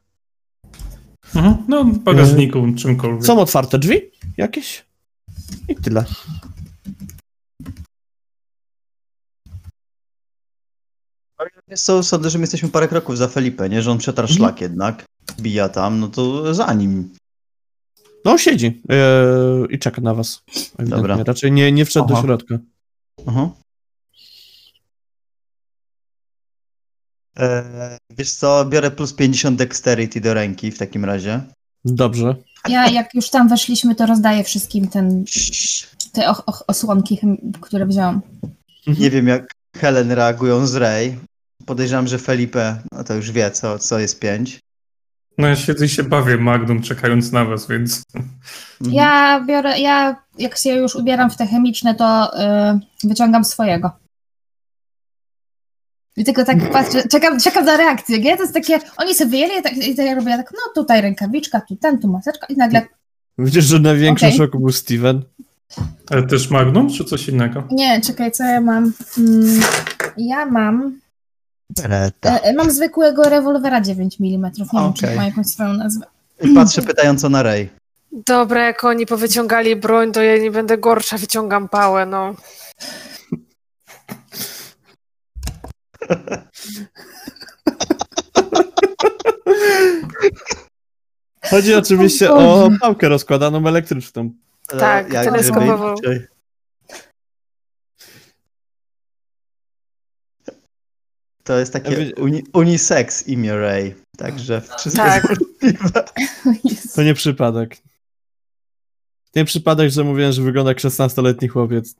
Mhm. No, w bagażniku, czymkolwiek. Są otwarte drzwi jakieś i tyle. Wiesz co, sądzę, że my jesteśmy parę kroków za Felipe, nie? Że on przetarł Mhm. szlak jednak, bija tam, no to za nim. No, siedzi e, i czeka na was. Ewidentnie. Dobra. Raczej nie, nie wszedł do Aha. środka. Aha. E, wiesz co, biorę plus 50 dexterity do ręki w takim razie. Dobrze. Ja, jak już tam weszliśmy, to rozdaję wszystkim ten, te och, och, osłonki, które wziąłam. Nie wiem jak Helen reagują z Ray. Podejrzewam, że Felipe, no to już wie, co, co jest 5. No ja siedzę i się bawię Magnum, czekając na was, więc... Mhm. Ja biorę, ja jak się już ubieram w te chemiczne, to y, wyciągam swojego. I tylko tak patrzę, czekam, czekam na reakcję, nie? To jest takie, oni sobie wyjęli tak, i to ja robię tak, no tutaj rękawiczka, tu ten, tu maseczka i nagle, Widzisz, że największym Okej. szoku był Steven. Ale też Magnum, czy coś innego? nie, czekaj, co ja mam? Mm, ja mam, Beretta. e, mam zwykłego rewolwera 9 mm, nie wiem, czy ma jakąś swoją nazwę. I patrzę pytająco na Ray. Dobra, jak oni powyciągali broń, to ja nie będę gorsza, wyciągam pałę, no. Chodzi oczywiście O pałkę rozkładaną elektryczną. Tak, jak teleskopową. To jest takie uni unisex imię Ray. Także wszystko Tak. jest. (laughs) To nie przypadek. Nie przypadek, że mówiłem, że wygląda jak 16-letni chłopiec.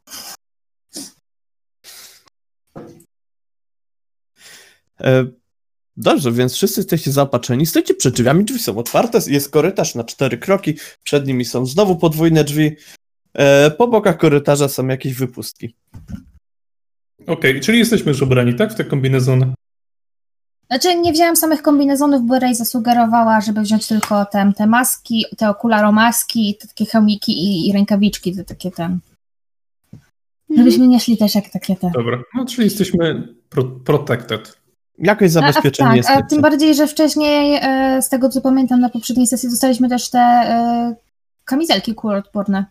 E, dobrze, więc wszyscy jesteście zaopatrzeni. Stoicie przed drzwiami, drzwi są otwarte, jest korytarz na cztery kroki, przed nimi są znowu podwójne drzwi. E, po bokach korytarza są jakieś wypustki. Okej, czyli jesteśmy już ubrani, tak? W te kombinezony. Znaczy, nie wzięłam samych kombinezonów, bo Ray zasugerowała, żeby wziąć tylko te, te maski, te okularomaski, te takie chomiki i, i rękawiczki, te takie ten. Żebyśmy nie szli też jak takie te. Dobra, no czyli jesteśmy pro protected. Jakoś zabezpieczeni a, a, tak, jesteście. a tym bardziej, że wcześniej, e, z tego co pamiętam, na poprzedniej sesji dostaliśmy też te e, kamizelki kuloodporne.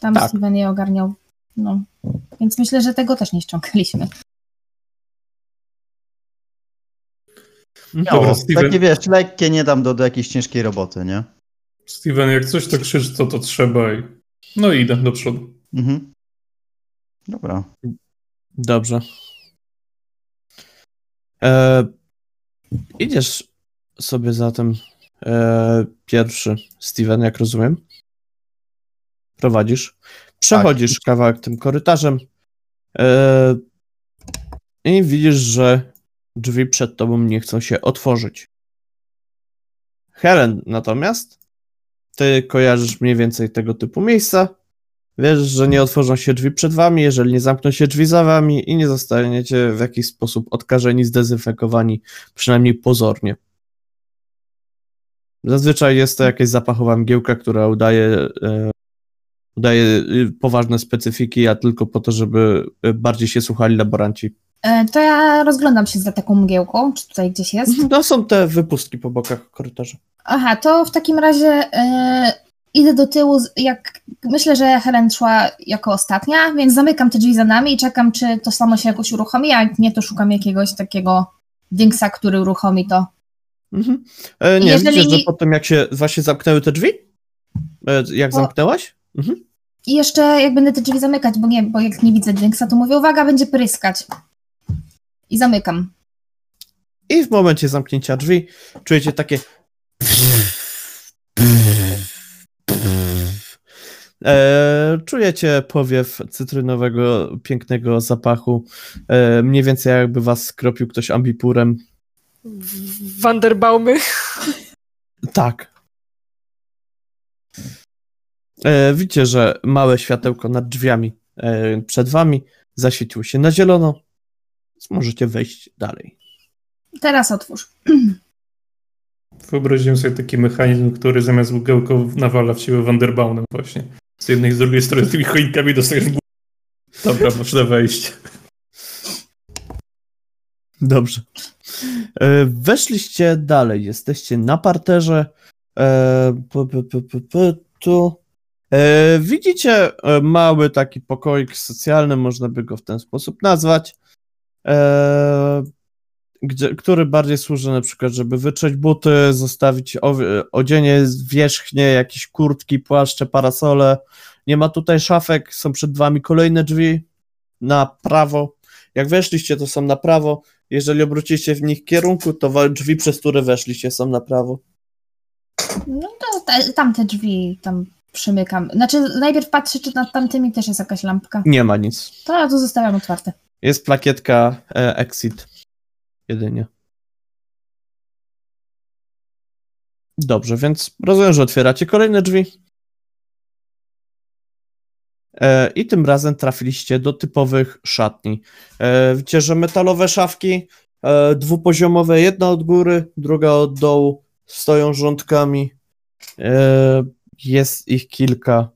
Tam Tak. Steven je ogarniał. No. Więc myślę, że tego też nie ściągaliśmy. Mhm. Dobra, Dobra, Steven. Takie wiesz, lekkie nie dam do, do jakiejś ciężkiej roboty, nie? Steven, jak coś to krzycz, to to trzeba i... No i idę do przodu. Mhm. Dobra. Dobrze. E, idziesz sobie zatem e, pierwszy, Steven, jak rozumiem. Prowadzisz. Przechodzisz kawałek tym korytarzem e, i widzisz, że drzwi przed tobą nie chcą się otworzyć. Helen natomiast, ty kojarzysz mniej więcej tego typu miejsca. Wiesz, że nie otworzą się drzwi przed wami, jeżeli nie zamkną się drzwi za wami i nie zostaniecie w jakiś sposób odkażeni, zdezynfekowani, przynajmniej pozornie. Zazwyczaj jest to jakaś zapachowa mgiełka, która udaje, e, udaje y, poważne specyfiki, a tylko po to, żeby y, bardziej się słuchali laboranci. E, To ja rozglądam się za taką mgiełką, czy tutaj gdzieś jest. No są te wypustki po bokach korytarza. Aha, to w takim razie e, idę do tyłu, jak myślę, że Helen szła jako ostatnia, więc zamykam te drzwi za nami i czekam, czy to samo się jakoś uruchomi, a jak nie, to szukam jakiegoś takiego dingsa, który uruchomi to. Mhm. E, nie, Jeżeli widzisz, że po tym jak się właśnie zamknęły te drzwi? E, jak O. zamknęłaś? Mhm. I jeszcze jak będę te drzwi zamykać, bo nie, bo jak nie widzę dingsa, to mówię, uwaga, będzie pryskać. I zamykam. I w momencie zamknięcia drzwi czujecie takie. E, czujecie powiew cytrynowego, pięknego zapachu. E, mniej więcej jakby was skropił ktoś ambipurem. Wanderbaumy. Tak. E, widzicie, że małe światełko nad drzwiami e, przed wami zaświeciło się na zielono. Więc możecie wejść dalej. Teraz otwórz. Wyobraziłem sobie taki mechanizm, który zamiast ługełką nawala w siebie Wanderbaunem właśnie. Z jednej i z drugiej strony tymi choinkami dostajesz głowę. Dobra, można wejść. Dobrze. E, Weszliście dalej, jesteście na parterze. Tu. E, Widzicie e, mały taki pokoik socjalny, można by go w ten sposób nazwać, e, gdzie, który bardziej służy na przykład, żeby wytrzeć buty, zostawić odzienie, wierzchnie, jakieś kurtki, płaszcze, parasole. Nie ma tutaj szafek, są przed wami kolejne drzwi na prawo. Jak weszliście, to są na prawo. Jeżeli obróciliście w nich kierunku, to drzwi, przez które weszliście, są na prawo. No to te, tamte drzwi tam przymykam. Znaczy najpierw patrzę, czy nad tamtymi też jest jakaś lampka. Nie ma nic. To ja to zostawiam otwarte. Jest plakietka e, exit. Jedynie. Dobrze, więc rozumiem, że otwieracie kolejne drzwi. E, I tym razem trafiliście do typowych szatni. E, widzicie, że metalowe szafki, e, dwupoziomowe, jedna od góry, druga od dołu, stoją rządkami. Jest ich kilka.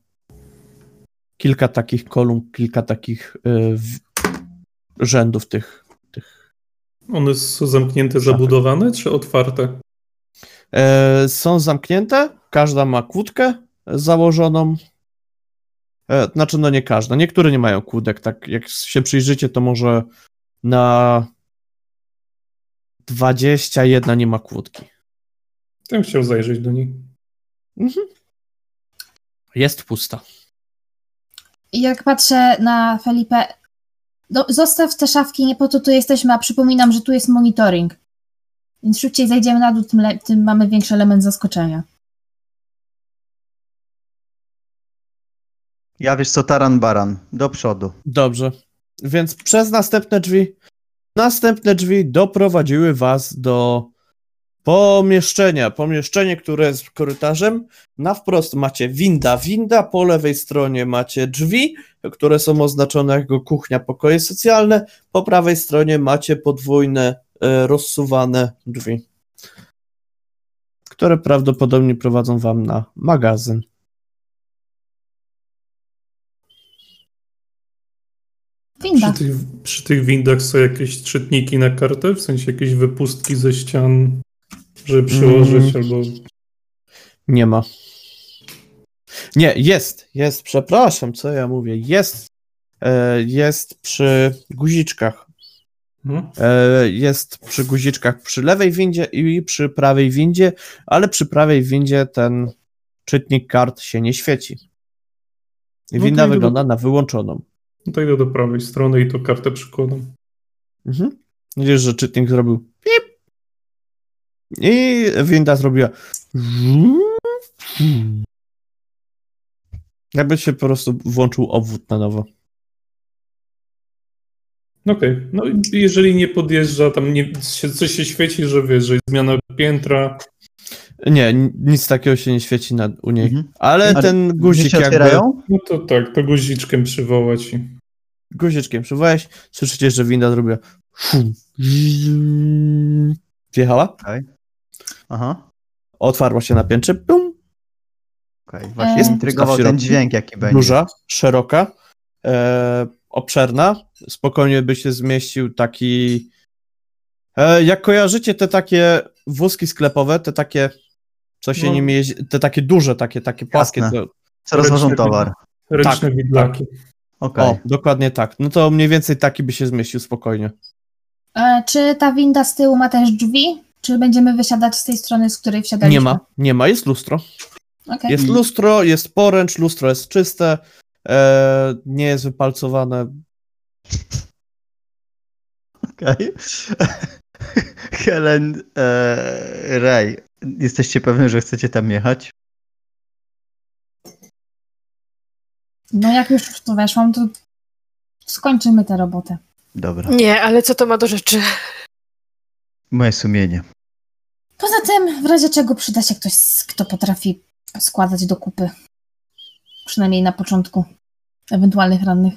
Kilka takich kolumn, kilka takich w, rzędów tych. One są zamknięte, Szafy. zabudowane czy otwarte? E, są zamknięte, każda ma kłódkę założoną. E, znaczy, no nie każda. Niektóre nie mają kłódek. Tak jak się przyjrzycie, to może na 21 nie ma kłódki. Bym chciał zajrzeć do nich. Jest pusta. Jak patrzę na Felipe, do, zostaw te szafki, nie po to tu jesteśmy, a przypominam, że tu jest monitoring. Więc szybciej zejdziemy na dół, tym, le- tym mamy większy element zaskoczenia. Ja wiesz co, taran baran, do przodu. Dobrze. Więc przez następne drzwi. Następne drzwi doprowadziły was do pomieszczenia. Pomieszczenie, które jest korytarzem. Na wprost macie winda, winda. Po lewej stronie macie drzwi, które są oznaczone jako kuchnia, pokoje socjalne. Po prawej stronie macie podwójne, e, rozsuwane drzwi, które prawdopodobnie prowadzą wam na magazyn. Winda. Przy tych, przy tych windach są jakieś czytniki na kartę? W sensie jakieś wypustki ze ścian, żeby przyłożyć Mm. albo... Nie ma. Nie, jest, jest, przepraszam, co ja mówię, jest, e, jest przy guziczkach. Hmm? E, jest przy guziczkach przy lewej windzie i przy prawej windzie, ale przy prawej windzie ten czytnik kart się nie świeci. I No winda to idę do- wygląda na wyłączoną. No to idę do prawej strony i to kartę przykładam. Mhm. Widzisz, że czytnik zrobił i winda zrobiła jakby się po prostu włączył obwód na nowo. Okej, no i jeżeli nie podjeżdża, tam nie, się, coś się świeci, że wiesz, że jest zmiana piętra, Nie, nic takiego się nie świeci na, u niej. Mhm. Ale A ten guzik się jakby otwierają? no to tak, to guziczkiem przywołać i... guziczkiem przywołałeś, słyszycie, że winda zrobiła. Wjechała, Aha. otwarła się na piętrze, pum, Okej, właśnie Jest intrygował ten dźwięk, jaki będzie. Duża, szeroka, e, obszerna. Spokojnie by się zmieścił taki. E, jak kojarzycie te takie wózki sklepowe, te takie, co się No. nimi jeździ, te takie duże, takie, takie płaskie. Jasne. Co rozważą towar. Ręczne Tak, widlaki. Okej. O, dokładnie tak. No to mniej więcej taki by się zmieścił spokojnie. E, czy ta winda z tyłu ma też drzwi? Czy będziemy wysiadać z tej strony, z której wsiadaliśmy? Nie ma, nie ma, jest lustro. Okej. Jest lustro, jest poręcz, lustro jest czyste, e, nie jest wypalcowane. Okej. (laughs) Helen, e, Ray, jesteście pewni, że chcecie tam jechać? No jak już w to weszłam, to skończymy tę robotę. Dobra. Nie, ale co to ma do rzeczy? Moje sumienie. Poza tym, w razie czego przyda się ktoś, kto potrafi składać do kupy. Przynajmniej na początku ewentualnych rannych.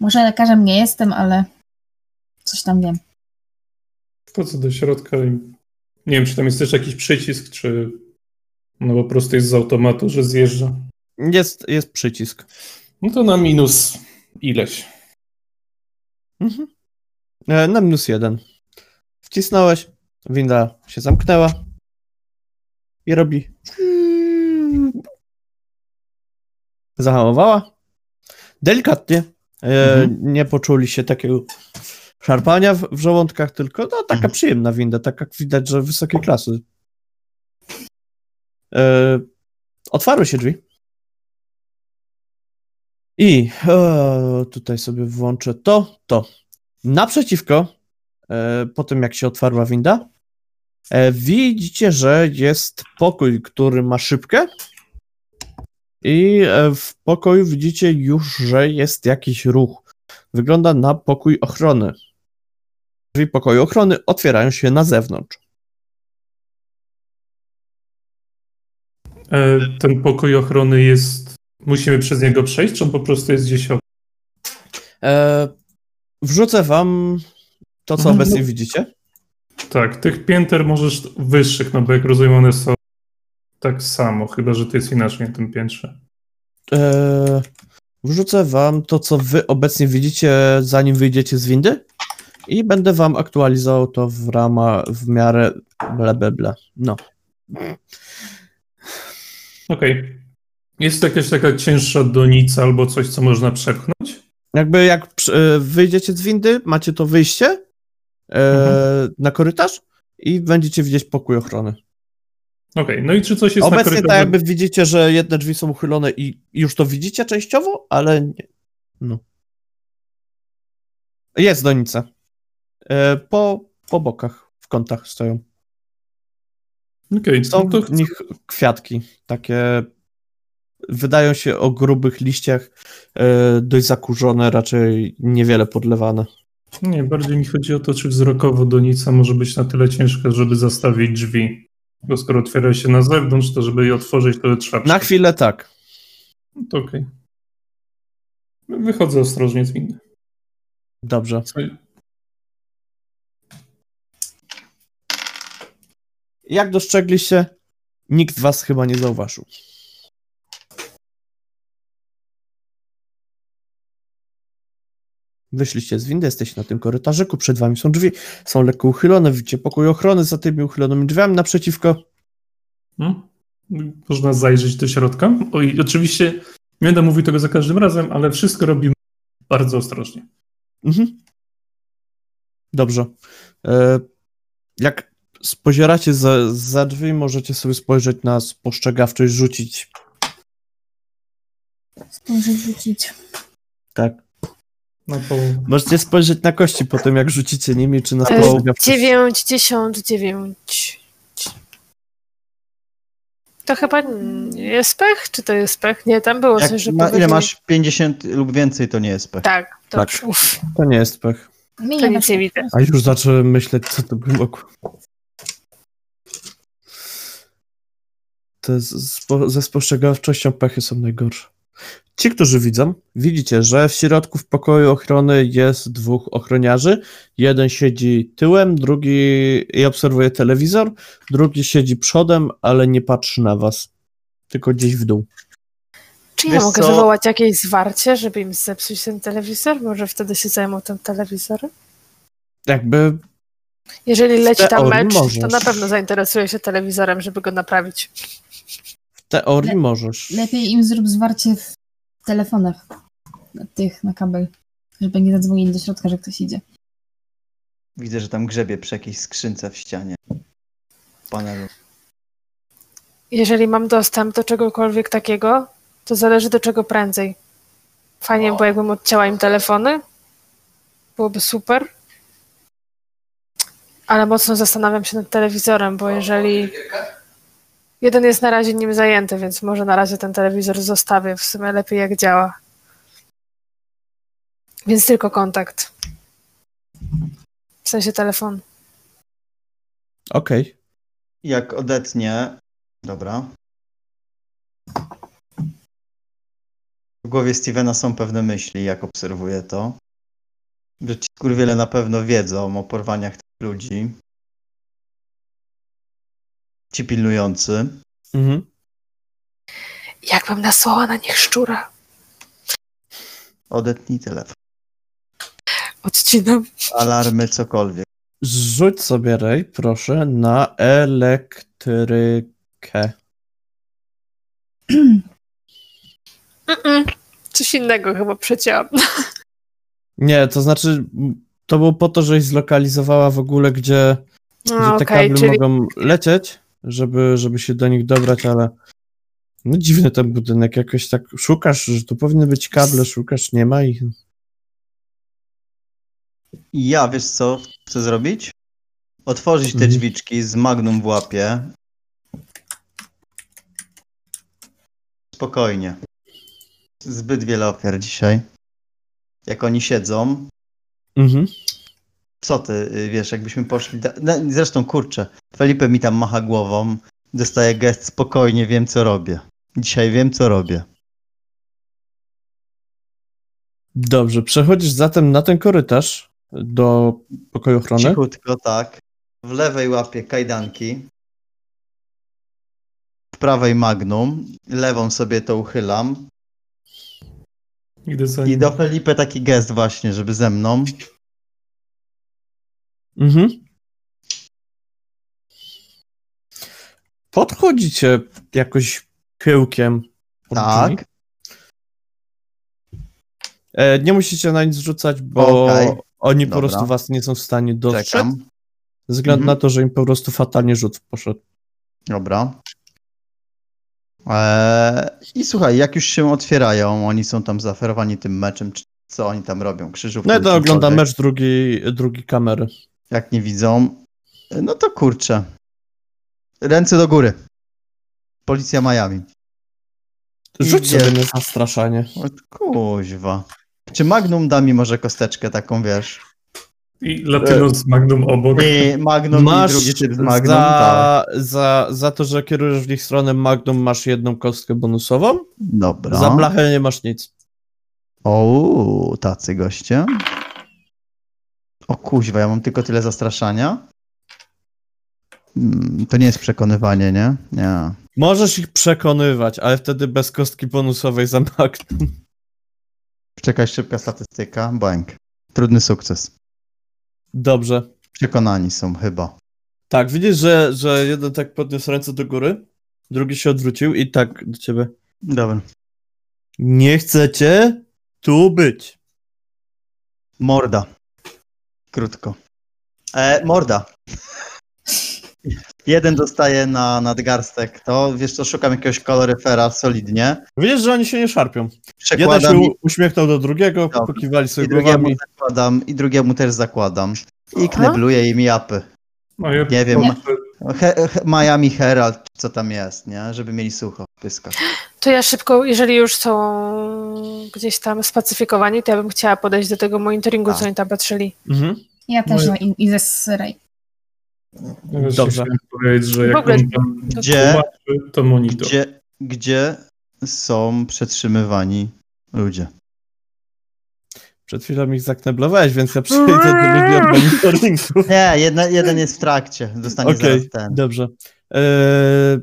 Może lekarzem nie jestem, ale coś tam wiem. Wchodzę do środka i nie wiem, czy tam jest też jakiś przycisk, czy no po prostu jest z automatu, że zjeżdża. Jest, jest przycisk. No to na minus ileś. Mhm. E, na minus jeden. Wcisnąłeś, winda się zamknęła i robi. (laughs) Zahamowała. Delikatnie. E, Mhm. Nie poczuli się takiego szarpania w, w żołądkach, tylko no, taka Mhm. przyjemna winda, tak jak widać, że wysokiej klasy. E, otwarły się drzwi. I e, tutaj sobie włączę to, to. Naprzeciwko, e, po tym jak się otwarła winda, e, widzicie, że jest pokój, który ma szybkę. I e, w pokoju widzicie już, że jest jakiś ruch. Wygląda na pokój ochrony. Drzwi pokoju ochrony otwierają się na zewnątrz. E, ten pokój ochrony jest. Musimy przez niego przejść, czy on po prostu jest gdzieś obok? E, wrzucę wam to, co Mhm. obecnie widzicie. Tak, tych pięter możesz wyższych, no bo jak rozumiem, one są tak samo, chyba że to jest inaczej na tym piętrze. E, wrzucę wam to, co wy obecnie widzicie, zanim wyjdziecie z windy. I będę wam aktualizował to w ramach, w miarę ble, ble, ble. No. Okej. Jest to jakaś taka cięższa donica albo coś, co można przepchnąć? Jakby jak e, wyjdziecie z windy, macie to wyjście e, Mhm. na korytarz i będziecie widzieć pokój ochrony. Okej, no i czy coś jest na Obecnie korytarzu? tak jakby widzicie, że jedne drzwi są uchylone i już to widzicie częściowo, ale nie. No. Jest donica. E, po, po bokach, w kątach stoją. Okej, Są no to w nich kwiatki, takie wydają się o grubych liściach, e, dość zakurzone, raczej niewiele podlewane. Nie, bardziej mi chodzi o to, czy wzrokowo donica może być na tyle ciężka, żeby zastawić drzwi. Bo skoro otwiera się na zewnątrz, to żeby je otworzyć, to trzeba... Na chwilę tak. No to okej. Wychodzę ostrożnie z windy. Dobrze. Co- Jak dostrzegliście, nikt was chyba nie zauważył. Wyszliście z windy, jesteście na tym korytarzyku, przed wami są drzwi, są lekko uchylone, widzicie pokój ochrony za tymi uchylonymi drzwiami naprzeciwko. Hmm? Można zajrzeć do środka. Oj, oczywiście nie będę mówił tego za każdym razem, ale wszystko robimy bardzo ostrożnie. Mhm. Dobrze. E, jak spozieracie za, za drzwi, możecie sobie spojrzeć na spostrzegawczość, rzucić. Spojrzeć, rzucić. Tak. Możecie spojrzeć na kości po tym, jak rzucicie nimi, czy na spostrzegawczość. 9, 10, 9. To chyba jest pech? Czy to jest pech? Nie, tam było Jak coś, że ma, ile masz 50 lub więcej, to nie jest pech. Tak, dobrze. Tak. To nie jest pech. Mi to nie nic weszło. nie widzę. A już zacząłem myśleć, co to by mogło. To z, spo, ze spostrzegawczością pechy są najgorsze. Ci, którzy widzą, widzicie, że w środku w pokoju ochrony jest dwóch ochroniarzy. Jeden siedzi tyłem, drugi i obserwuje telewizor, drugi siedzi przodem, ale nie patrzy na was, tylko gdzieś w dół. Czy ja Wiesz mogę co? wywołać jakieś zwarcie, żeby im zepsuć ten telewizor? Może wtedy się zajmą tym telewizorem? Jakby Jeżeli leci tam mecz, to możesz. na pewno zainteresuje się telewizorem, żeby go naprawić. w teorii Le- możesz. Lepiej im zrób zwarcie w telefonach na tych na kabel, żeby nie zadzwonili do środka, że ktoś idzie. Widzę, że tam grzebie przy jakiejś skrzynce w ścianie. W panelu. Jeżeli mam dostęp do czegokolwiek takiego, to zależy do czego prędzej. Fajnie, bo jakbym odcięła im telefony, byłoby super. Ale mocno zastanawiam się nad telewizorem, bo jeżeli jeden jest na razie nim zajęty, więc może na razie ten telewizor zostawię. W sumie lepiej jak działa. Więc tylko kontakt. W sensie telefon. Okej. Jak odetnie. Dobra. W głowie Stevena są pewne myśli, jak obserwuję to. Że ci skurwiele na pewno wiedzą o porwaniach tych ludzi. Ci pilnujący. Mhm. Jakbym nasłała na nich szczura. Odetnij telefon. Odcinam. Alarmy, cokolwiek. Rzuć sobie, Rej, proszę, na elektrykę. Mm-mm. Coś innego chyba przecięłam. (laughs) Nie, to znaczy, to było po to, żeś zlokalizowała w ogóle, gdzie, gdzie No, te okej, kable czyli mogą lecieć, żeby, żeby się do nich dobrać, ale no dziwny ten budynek, jakoś tak szukasz, że tu powinny być kable, szukasz, nie ma ich. I ja, wiesz co chcę zrobić? Otworzyć te Mhm. drzwiczki z magnum w łapie. Spokojnie. Zbyt wiele ofiar dzisiaj. Jak oni siedzą. Mhm. Co ty, y, wiesz, jakbyśmy poszli... Da... no, Zresztą, kurczę, Felipe mi tam macha głową. Dostaje gest, spokojnie, wiem co robię. Dzisiaj wiem co robię. Dobrze, przechodzisz zatem na ten korytarz do pokoju ochrony. Cichutko, tak. W lewej łapie kajdanki. W prawej magnum. Lewą sobie to uchylam. I do Felipe taki gest właśnie, żeby ze mną. Mhm. Podchodzicie jakoś drzwi. Tak. E, nie musicie na nic rzucać, bo Okej. oni po Dobra. prostu was nie są w stanie dostrzec. Czekam. Ze względu Mhm. na to, że im po prostu fatalnie rzut poszedł. Dobra. Eee, I słuchaj, jak już się otwierają, oni są tam zaoferowani tym meczem, czy co oni tam robią? Krzyżówką? No i to ogląda mecz drugi, drugi kamery. Jak nie widzą, no to kurczę. Ręce do góry. Policja Miami. Rzuć sobie na zastraszanie. Kuźwa. Czy Magnum da mi może kosteczkę taką, wiesz? I Latino z Magnum obok. I Magnum Masz i drugi typ z Magnum, tak. za, za, za to, że kierujesz w ich stronę Magnum masz jedną kostkę bonusową, Dobra. za blachę nie masz nic. O, tacy goście. O kuźwa, ja mam tylko tyle zastraszania. Mm, To nie jest przekonywanie, nie? Nie. Możesz ich przekonywać, ale wtedy bez kostki bonusowej za Magnum. Czekaj, szybka statystyka. Bank. Trudny sukces. Dobrze. Przekonani są chyba. Tak, widzisz, że, że jeden tak podniósł ręce do góry, drugi się odwrócił i tak do ciebie. Dobra. Nie chcecie tu być. Morda. Krótko. E, morda. Jeden dostaje na nadgarstek. To wiesz co, szukam jakiegoś koloryfera solidnie. Widzisz, że oni się nie szarpią. Jeden Przekładam się i, uśmiechnął do drugiego, pokiwali sobie i drugiemu głowami. zakładam, i drugiemu też zakładam. I knebluję im japy. No, ja Nie wiem. Nie. He, he, Miami Herald, co tam jest, nie? Żeby mieli sucho w pyskach. (gasps) To ja szybko, jeżeli już są gdzieś tam spacyfikowani, to ja bym chciała podejść do tego monitoringu, Tak. co oni tam patrzyli. Mhm. Ja też, Moje- no i, i ze Syrej. Dobrze. powiedzieć, że jak ogóle- on tam Gdzie, tłumaczy, to monitor. gdzie, gdzie są przetrzymywani ludzie. Przed chwilą ich zakneblowałeś, więc ja przejdę do ludzi od (laughs) monitoringu. Nie, jedna, jeden jest w trakcie. Dostanie Okej, zaraz ten. dobrze. Eee,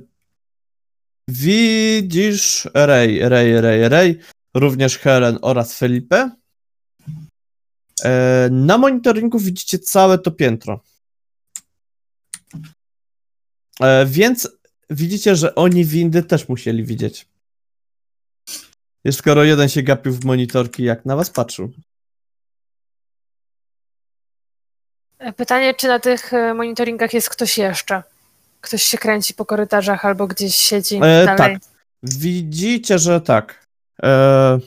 widzisz Ray, Ray, Ray, Ray, również Helen oraz Felipe. Eee, na monitoringu widzicie całe to piętro. Eee, więc widzicie, że oni windy też musieli widzieć. Skoro jeden się gapił w monitorki, jak na was patrzył. Pytanie, czy na tych e, monitoringach jest ktoś jeszcze? Ktoś się kręci po korytarzach albo gdzieś siedzi E, dalej. tak. Widzicie, że tak. E,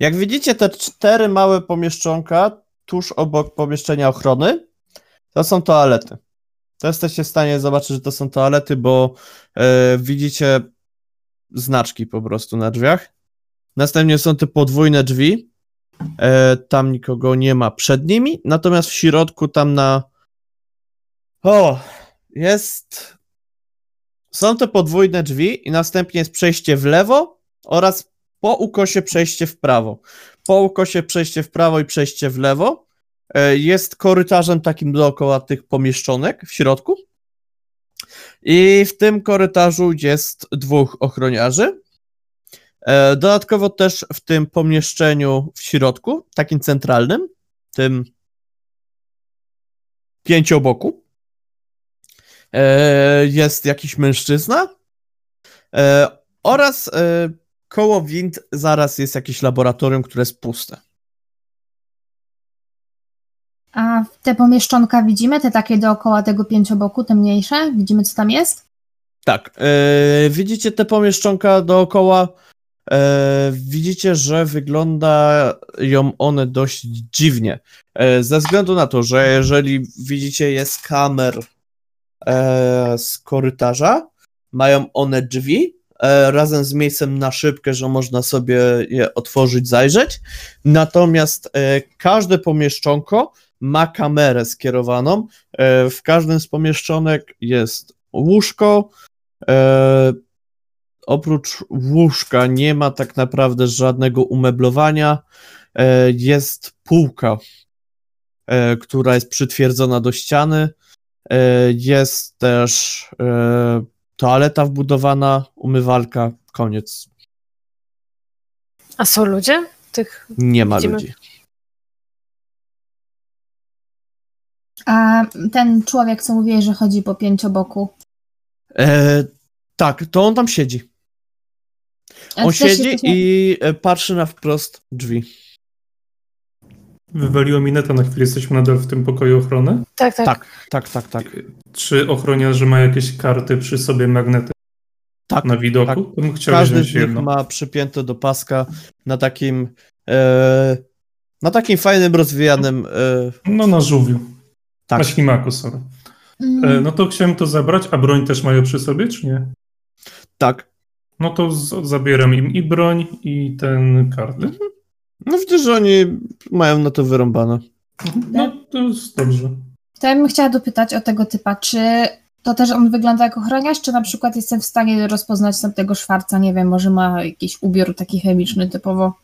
jak widzicie te cztery małe pomieszczonka tuż obok pomieszczenia ochrony, to są toalety. To jesteście w stanie zobaczyć, że to są toalety, bo e, widzicie znaczki po prostu na drzwiach. Następnie są te podwójne drzwi. E, tam nikogo nie ma przed nimi, natomiast w środku tam na. O, jest są te podwójne drzwi i następnie jest przejście w lewo oraz po ukosie przejście w prawo. Po ukosie przejście w prawo i przejście w lewo e, jest korytarzem takim dookoła tych pomieszczonek w środku. I w tym korytarzu jest dwóch ochroniarzy. E, Dodatkowo też w tym pomieszczeniu w środku, takim centralnym, tym pięcioboku, jest jakiś mężczyzna e, oraz e, koło wind zaraz jest jakieś laboratorium, które jest puste. A te pomieszczonka widzimy, te takie dookoła tego pięcioboku, te mniejsze? Widzimy, co tam jest? Tak, e, widzicie te pomieszczonka dookoła. E, widzicie, że wyglądają one dość dziwnie. E, ze względu na to, że jeżeli widzicie je z kamer e, z korytarza, mają one drzwi e, razem z miejscem na szybkę, że można sobie je otworzyć, zajrzeć. Natomiast e, każde pomieszczonko ma kamerę skierowaną. E, w każdym z pomieszczonek jest łóżko. E, oprócz łóżka nie ma tak naprawdę żadnego umeblowania. E, jest półka, która jest przytwierdzona do ściany. E, jest też e, toaleta wbudowana, umywalka, koniec. A są ludzie? Tych... Nie ma Widzimy- ludzi. A ten człowiek, co mówiłeś, że chodzi po pięcioboku. E, tak, to on tam siedzi. On siedzi i e, patrzy na wprost drzwi. Wywaliło mi neta na chwilę, jesteśmy nadal w tym pokoju ochrony. Tak, tak. Tak, tak, tak, tak. Czy ochroniarze mają jakieś karty przy sobie magnety Tak, na widoku? tak. To bym chciał Każdy z nich jedno. ma przypięte do paska na takim e, na takim fajnym, rozwijanym e, No na żółwiu. tak. Na ślimaku, sorry. Mm, E, no to chciałem to zabrać, a broń też mają przy sobie, czy nie? tak. No to z- zabieram im i broń, i ten karty. No widzisz, że oni mają na to wyrąbane. No to jest dobrze. To ja bym chciała dopytać o tego typa, czy to też on wygląda jak ochroniarz, czy na przykład jestem w stanie rozpoznać tamtego Szwarca, nie wiem, może ma jakiś ubiór taki chemiczny typowo.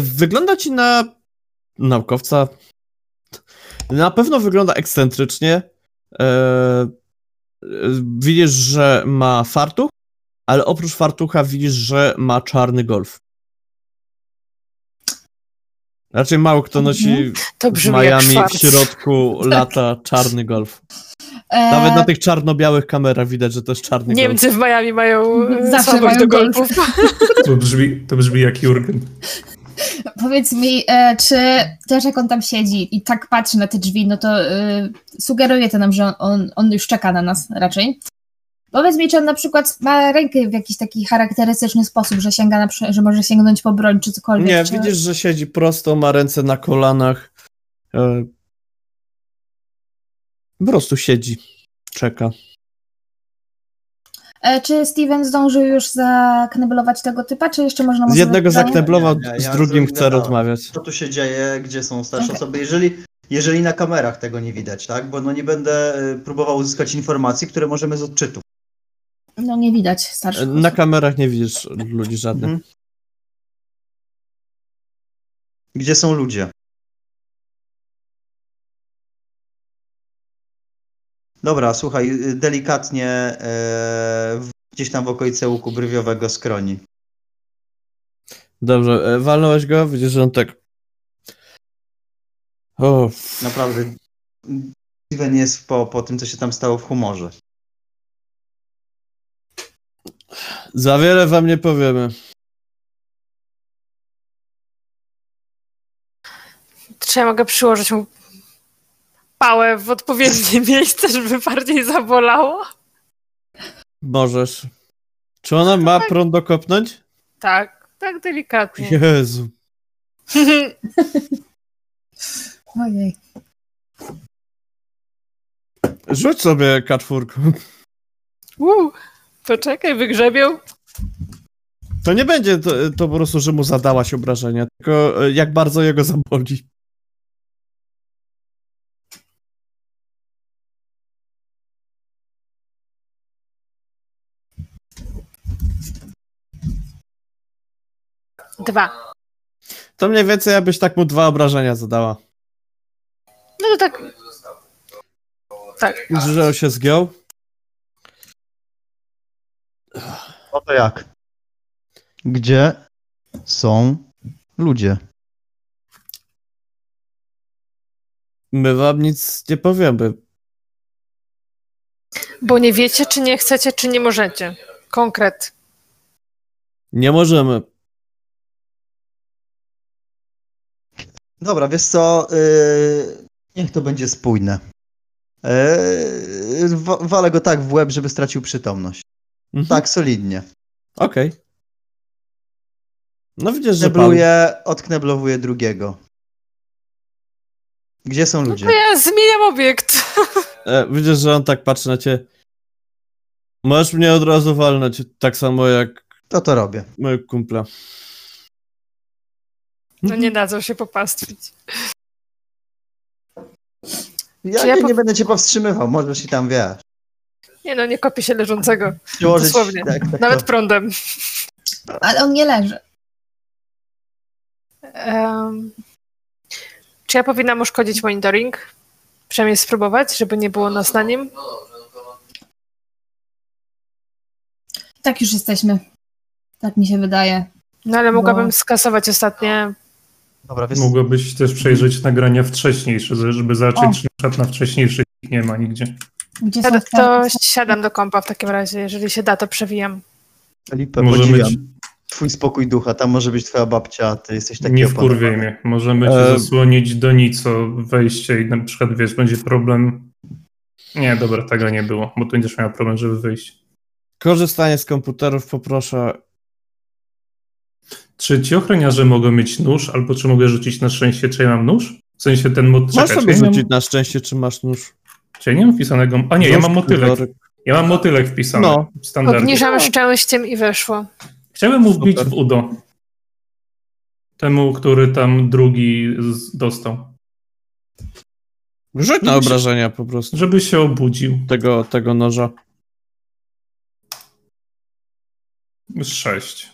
Wygląda ci na naukowca. Na pewno wygląda ekscentrycznie. E, widzisz, że ma fartuch, ale oprócz fartucha widzisz, że ma czarny golf. Raczej mało kto nosi Mhm. To w jak Miami w środku (laughs) lata czarny golf. E, Nawet na tych czarno-białych kamerach widać, że to jest czarny golf. Niemcy w Miami mają e, Zawsze słabość mają do golf. golfów. (laughs) To brzmi, to brzmi jak Jurgen. Powiedz mi, e, czy też jak on tam siedzi i tak patrzy na te drzwi, no to e, sugeruje to nam, że on, on już czeka na nas raczej. Powiedz mi, czy on na przykład ma rękę w jakiś taki charakterystyczny sposób, że sięga na, że może sięgnąć po broń czy cokolwiek. Nie, czy... widzisz, że siedzi prosto, ma ręce na kolanach. E, Po prostu siedzi, czeka. E, Czy Steven zdążył już zakneblować tego typa, czy jeszcze można mu Z jednego zakneblował, Nie, nie, z ja drugim chce zagadałem. rozmawiać. Co tu się dzieje, gdzie są starsze Okej. osoby, jeżeli, jeżeli na kamerach tego nie widać, tak? Bo no nie będę y, próbował uzyskać informacji, które możemy z odczytu. No nie widać starszych Na osób. kamerach nie widzisz ludzi żadnych. Mhm. Gdzie są ludzie? Dobra, słuchaj, delikatnie e, gdzieś tam w okolice łuku brwiowego skroni. Dobrze, e, walnąłeś go? Widzisz, że on tak... O, Naprawdę. Steven jest po, po tym, co się tam stało w humorze. Za wiele wam nie powiemy. Czy ja mogę przyłożyć mu pałę w odpowiednie (laughs) miejsce, żeby bardziej zabolało? Możesz. Czy ona ma prąd kopnąć? Tak, tak delikatnie. Jezu. (laughs) Ojej. Rzuć sobie kaczwórką. Uuu, poczekaj, wygrzebią. To nie będzie to, to po prostu, że mu zadałaś obrażenia, tylko e, jak bardzo jego zaboli. Dwa. To mniej więcej, abyś tak mu dwa obrażenia zadała. No to tak. Tak. Że się zgiął? No to jak? Gdzie są ludzie? My wam nic nie powiemy. Bo nie wiecie, czy nie chcecie, czy nie możecie. Konkret. Nie możemy. Dobra, wiesz co? Yy, niech to będzie spójne. Yy, wa- walę go tak w łeb, żeby stracił przytomność. Mhm. Tak, solidnie. Okej. No widzisz, że pan... Odkneblowuję drugiego. Gdzie są ludzie? To ja zmieniam obiekt. (laughs) E, widzisz, że on tak patrzy na ciebie. Możesz mnie od razu walnąć, tak samo jak To to robię. mojego kumpla. No nie dadzą się popastwić. Ja, ja nie, po- nie będę cię powstrzymywał, możesz i tam wiesz. Nie no, nie kopię się leżącego. Dosłownie. Tak, tak, Nawet to- prądem. Ale on nie leży. Em, czy ja powinnam uszkodzić monitoring? Przynajmniej spróbować, żeby nie było nas na nim. Tak już jesteśmy. Tak mi się wydaje. No ale mogłabym No. skasować ostatnie. Dobra, wiesz, Mogłabyś też przejrzeć nagrania wcześniejsze, żeby O. czy na przykład na wcześniejszych ich nie ma nigdzie. Gdzie są To, to siadam do kompa w takim razie. Jeżeli się da, to przewijam. Lipę, Może podziwiam. być, Twój spokój ducha, tam może być twoja babcia, a ty jesteś taki nie wkurwiej mnie. Możemy cię E, zasłonić do nico wejście i na przykład, wiesz, będzie problem... Nie, dobra, tego nie było, bo tu będziesz miał problem, żeby wyjść. Korzystanie z komputerów poproszę. Czy ci ochroniarze mogą mieć nóż, albo czy mogę rzucić na szczęście, czy ja mam nóż? W sensie ten mot... Masz czekaj, sobie czy ja rzucić mam, na szczęście, czy masz nóż. Czy ja nie mam wpisanego... A nie, ja mam motylek. Ja mam motylek wpisany. No. Standardnie. Obniżam szczęściem i weszło. Chciałem mu wbić w udo. Temu, który tam drugi z- dostał. Rzuć na obrażenia po prostu Żeby się obudził. tego, tego noża. Sześć.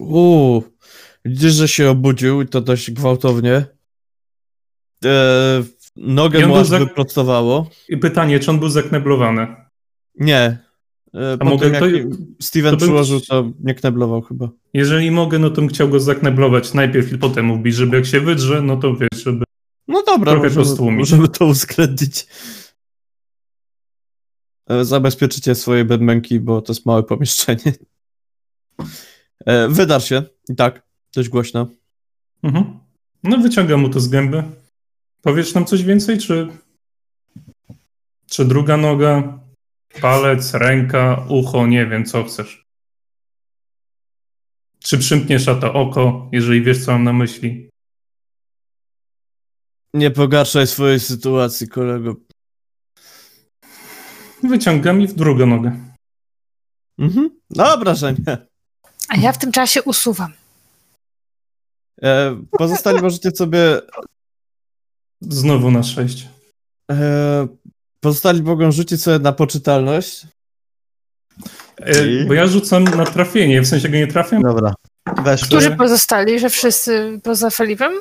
Uuu, widzisz, że się obudził i to dość gwałtownie. E, nogę mu był aż za- wyprostowało. I pytanie, czy on był zakneblowany? Nie. E, po mogę- to- Steven to bym- przyłożył, to nie kneblował chyba. Jeżeli mogę, no to bym chciał go zakneblować najpierw i potem wbić, żeby jak się wydrze, no to wiesz, żeby... No dobra, Trochę to możemy, stłumić. (laughs) możemy to uwzględnić. E, Zabezpieczycie swoje bedmęki, bo to jest małe pomieszczenie. E, Wydarł się i tak, dość głośno. Mhm. No wyciągam mu to z gęby. Powiesz nam coś więcej, czy... Czy druga noga, palec, ręka, ucho, nie wiem, co chcesz. Czy przymkniesz na to oko, jeżeli wiesz, co mam na myśli? Nie pogarszaj swojej sytuacji, kolego. Wyciągam i w drugą nogę. Mhm. No, obrażenia. A ja w tym czasie usuwam. E, pozostali możecie sobie. Znowu na sześć. E, pozostali mogą rzucić sobie na poczytalność. E, I? bo ja rzucam na trafienie, w sensie go nie trafiam. Dobra. Weszły. Którzy pozostali, że wszyscy poza Felipem?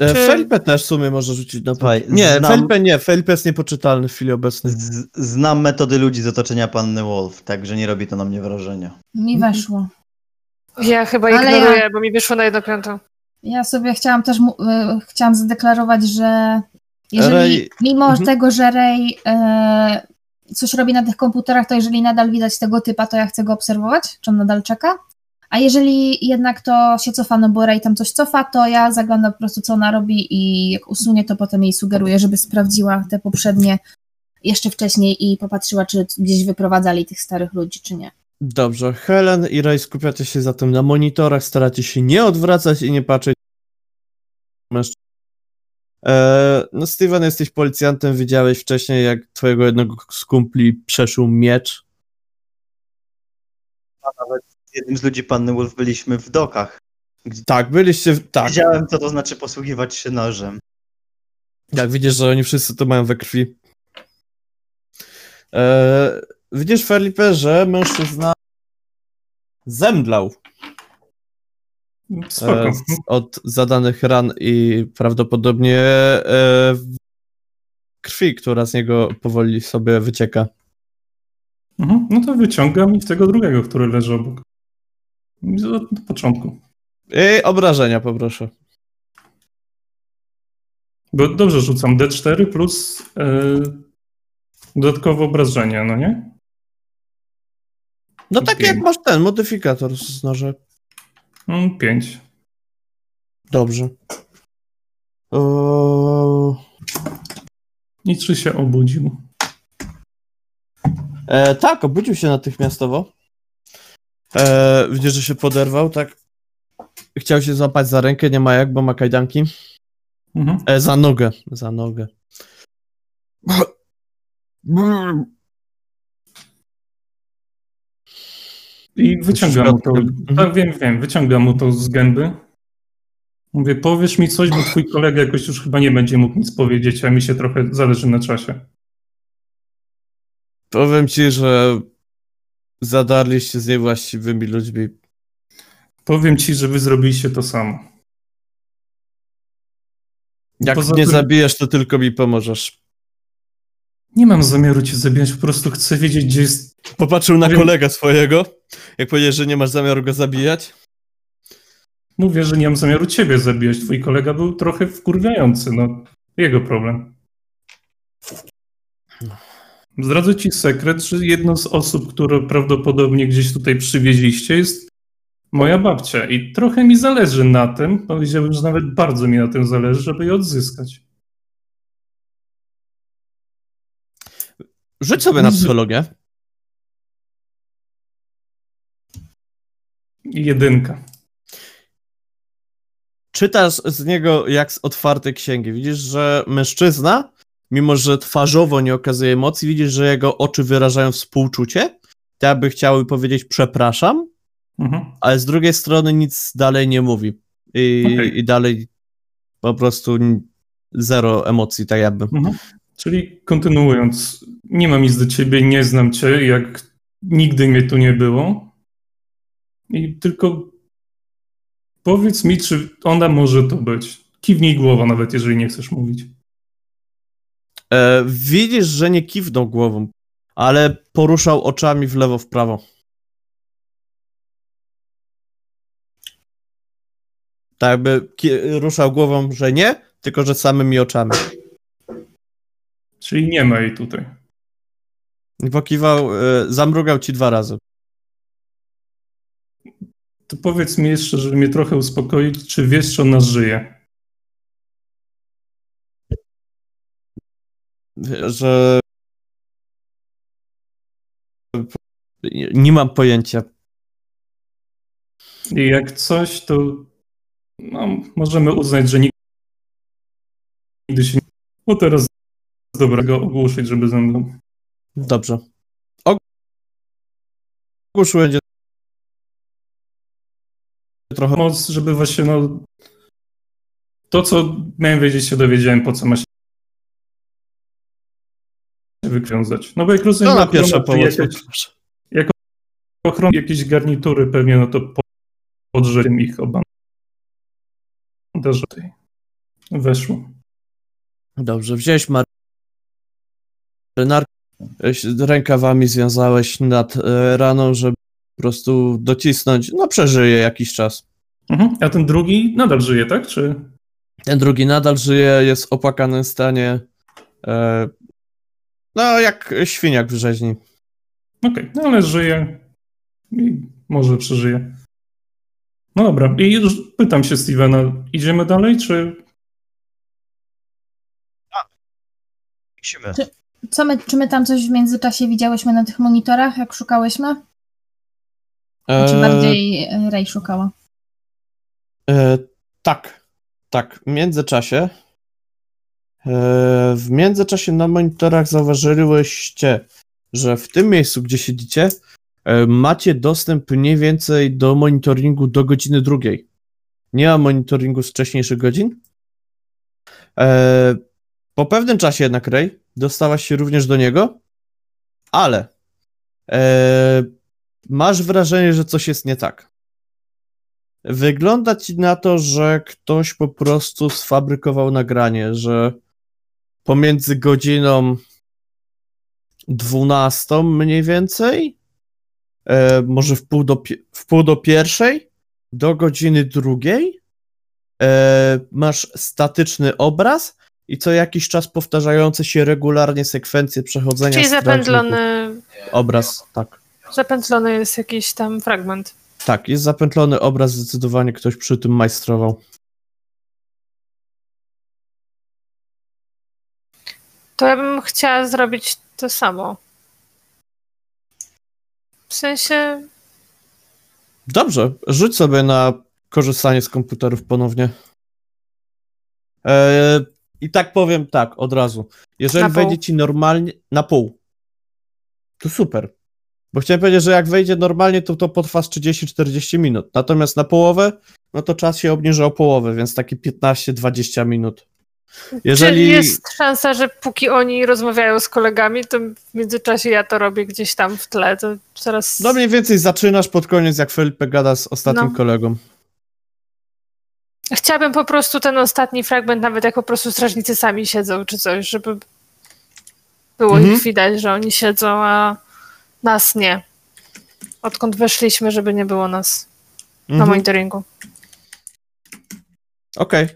E, Czy- Felipe też w sumie może rzucić na Słuchaj, Nie, znam- Felipe nie. Felipe jest niepoczytalny w chwili obecnej. Z, znam metody ludzi z otoczenia panny Wolf, także nie robi to na mnie wrażenia. Mi weszło. Ja chyba Ale ignoruję, ja- bo mi wyszło na jedno piątą. Ja sobie chciałam też y, chciałam zadeklarować, że jeżeli Ray- mimo Mhm. tego, że Ray e, coś robi na tych komputerach, to jeżeli nadal widać tego typa, to ja chcę go obserwować, czy on nadal czeka. A jeżeli jednak to się cofa, no bo Ray tam coś cofa, to ja zaglądam po prostu, co ona robi i jak usunie, to potem jej sugeruję, żeby sprawdziła te poprzednie jeszcze wcześniej i popatrzyła, czy gdzieś wyprowadzali tych starych ludzi, czy nie. Dobrze, Helen i Ray skupiacie się zatem na monitorach, staracie się nie odwracać i nie patrzeć mężczyzn. Eee, no Steven, jesteś policjantem, widziałeś wcześniej, jak twojego jednego z kumpli przeszył miecz. A nawet z jednym z ludzi panny Wolf byliśmy w dokach. Tak, byliście, w- tak, Wiedziałem, co to znaczy posługiwać się nożem. jak widzisz, że oni wszyscy to mają we krwi. Eee, widzisz, Felipe, że mężczyzna zemdlał Spoko. e, od zadanych ran i prawdopodobnie e, krwi, która z niego powoli sobie wycieka. Mhm. No to wyciągam i tego drugiego, który leży obok. Od początku. I obrażenia poproszę. Bo dobrze rzucam D4 plus e, dodatkowe obrażenia, no nie? No tak Pięć. jak masz ten modyfikator z noże. Mm, Pięć. Dobrze. O... I czy się obudził? E, tak, obudził się natychmiastowo. E, widzisz, że się poderwał, tak. Chciał się złapać za rękę, nie ma jak, bo ma kajdanki. Mhm. E, za nogę, za nogę. (laughs) I wyciągam mu to. Mhm. Tak, wiem, wiem, wyciągam mu to z gęby. Mówię, powiesz mi coś, bo twój kolega jakoś już chyba nie będzie mógł nic powiedzieć, a mi się trochę zależy na czasie. Powiem ci, że zadarliście z niewłaściwymi ludźmi. Powiem ci, że wy zrobiliście to samo. Jak Poza nie tym- zabijesz, to tylko mi pomożesz. Nie mam zamiaru cię zabijać, po prostu chcę wiedzieć, gdzie jest. Popatrzył na Powiem- kolegę swojego. Jak powiedziesz, że nie masz zamiaru go zabijać. Mówię, że nie mam zamiaru ciebie zabijać. Twój kolega był trochę wkurwiający, no. Jego problem. Zdradzę ci sekret, że jedną z osób, które prawdopodobnie gdzieś tutaj przywieźliście, jest moja babcia. I trochę mi zależy na tym, powiedziałbym, że nawet bardzo mi na tym zależy, żeby je odzyskać. Rzuć sobie na psychologię. Jedynka. Czytasz z niego jak z otwartej księgi. Widzisz, że mężczyzna, mimo że twarzowo nie okazuje emocji, widzisz, że jego oczy wyrażają współczucie. Tak by chciały powiedzieć przepraszam, Mhm. ale z drugiej strony nic dalej nie mówi. I, Okej. i dalej po prostu zero emocji, tak jakby. Mhm. Czyli kontynuując, nie mam nic do ciebie, nie znam cię, jak nigdy mnie tu nie było. I tylko powiedz mi, czy ona może to być. Kiwnij głową, nawet jeżeli nie chcesz mówić. E, widzisz, że nie kiwnął głową, ale poruszał oczami w lewo, w prawo. Tak jakby ruszał głową, że nie, tylko że samymi oczami. Czyli nie ma jej tutaj. Pokiwał, e, zamrugał ci dwa razy. To powiedz mi jeszcze, żeby mnie trochę uspokoić, czy wiesz, czy ona żyje? Że. Nie- mam pojęcia. I jak coś, to no, możemy uznać, że nigdy się nie... Bo teraz dobrego ogłuszyć, żeby ze mną. Dobrze. Ogłuszyłem trochę. moc, żeby właśnie no to, co miałem wiedzieć, się dowiedziałem, po co ma się wywiązać. No bo jak rozumiem, No na ochrona- pierwsza pomoc. Jakieś, poproszę. ochron, jakieś garnitury pewnie, no to po, podrzeciem ich o bandażu. Weszło. Dobrze, wziąłeś marynarkę, rękawami związałeś nad e, raną, żeby po prostu docisnąć, no przeżyje jakiś czas. Mhm. A ten drugi nadal żyje, tak? Czy... Ten drugi nadal żyje, jest w opłakanym stanie. E, no, jak świniak w rzeźni. Okej, okay. no ale żyje i może przeżyje. No dobra, i już pytam się Stevena, idziemy dalej, czy... A, musimy. Czy, co my, czy my tam coś w międzyczasie widziałyśmy na tych monitorach, jak szukałyśmy? Czy E, bardziej Ray szukała? E, tak, tak. W międzyczasie. E, w międzyczasie na monitorach zauważyłyście, że w tym miejscu, gdzie siedzicie, e, macie dostęp mniej więcej do monitoringu do godziny drugiej. Nie ma monitoringu z wcześniejszych godzin. E, po pewnym czasie jednak, Ray, dostałaś się również do niego, ale e, masz wrażenie, że coś jest nie tak. Wygląda ci na to, że ktoś po prostu sfabrykował nagranie, że pomiędzy godziną 12 mniej więcej, e, może w pół, do, w pół do pierwszej, do godziny drugiej, e, masz statyczny obraz i co jakiś czas powtarzające się regularnie sekwencje przechodzenia Czyli zapętlony, Obraz, tak. Zapętlony jest jakiś tam fragment. Tak, jest zapętlony obraz, zdecydowanie ktoś przy tym majstrował. To ja bym chciała zrobić to samo. W sensie, Dobrze, rzuć sobie na korzystanie z komputerów ponownie. Eee, I tak powiem tak, od razu. Jeżeli wejdzie ci normalnie, na pół, to super. Bo chciałem powiedzieć, że jak wejdzie normalnie, to to potrwa z 30-40 minut. Natomiast na połowę, no to czas się obniży o połowę, więc takie 15-20 minut. Jeżeli... Czyli jest szansa, że póki oni rozmawiają z kolegami, to w międzyczasie ja to robię gdzieś tam w tle. To zaraz. No mniej więcej zaczynasz pod koniec, jak Felipe gada z ostatnim No. kolegą. Chciałabym po prostu ten ostatni fragment, nawet jak po prostu strażnicy sami siedzą czy coś, żeby było Mhm. ich widać, że oni siedzą, a nas nie. Odkąd weszliśmy, żeby nie było nas na Mhm. monitoringu. Okej.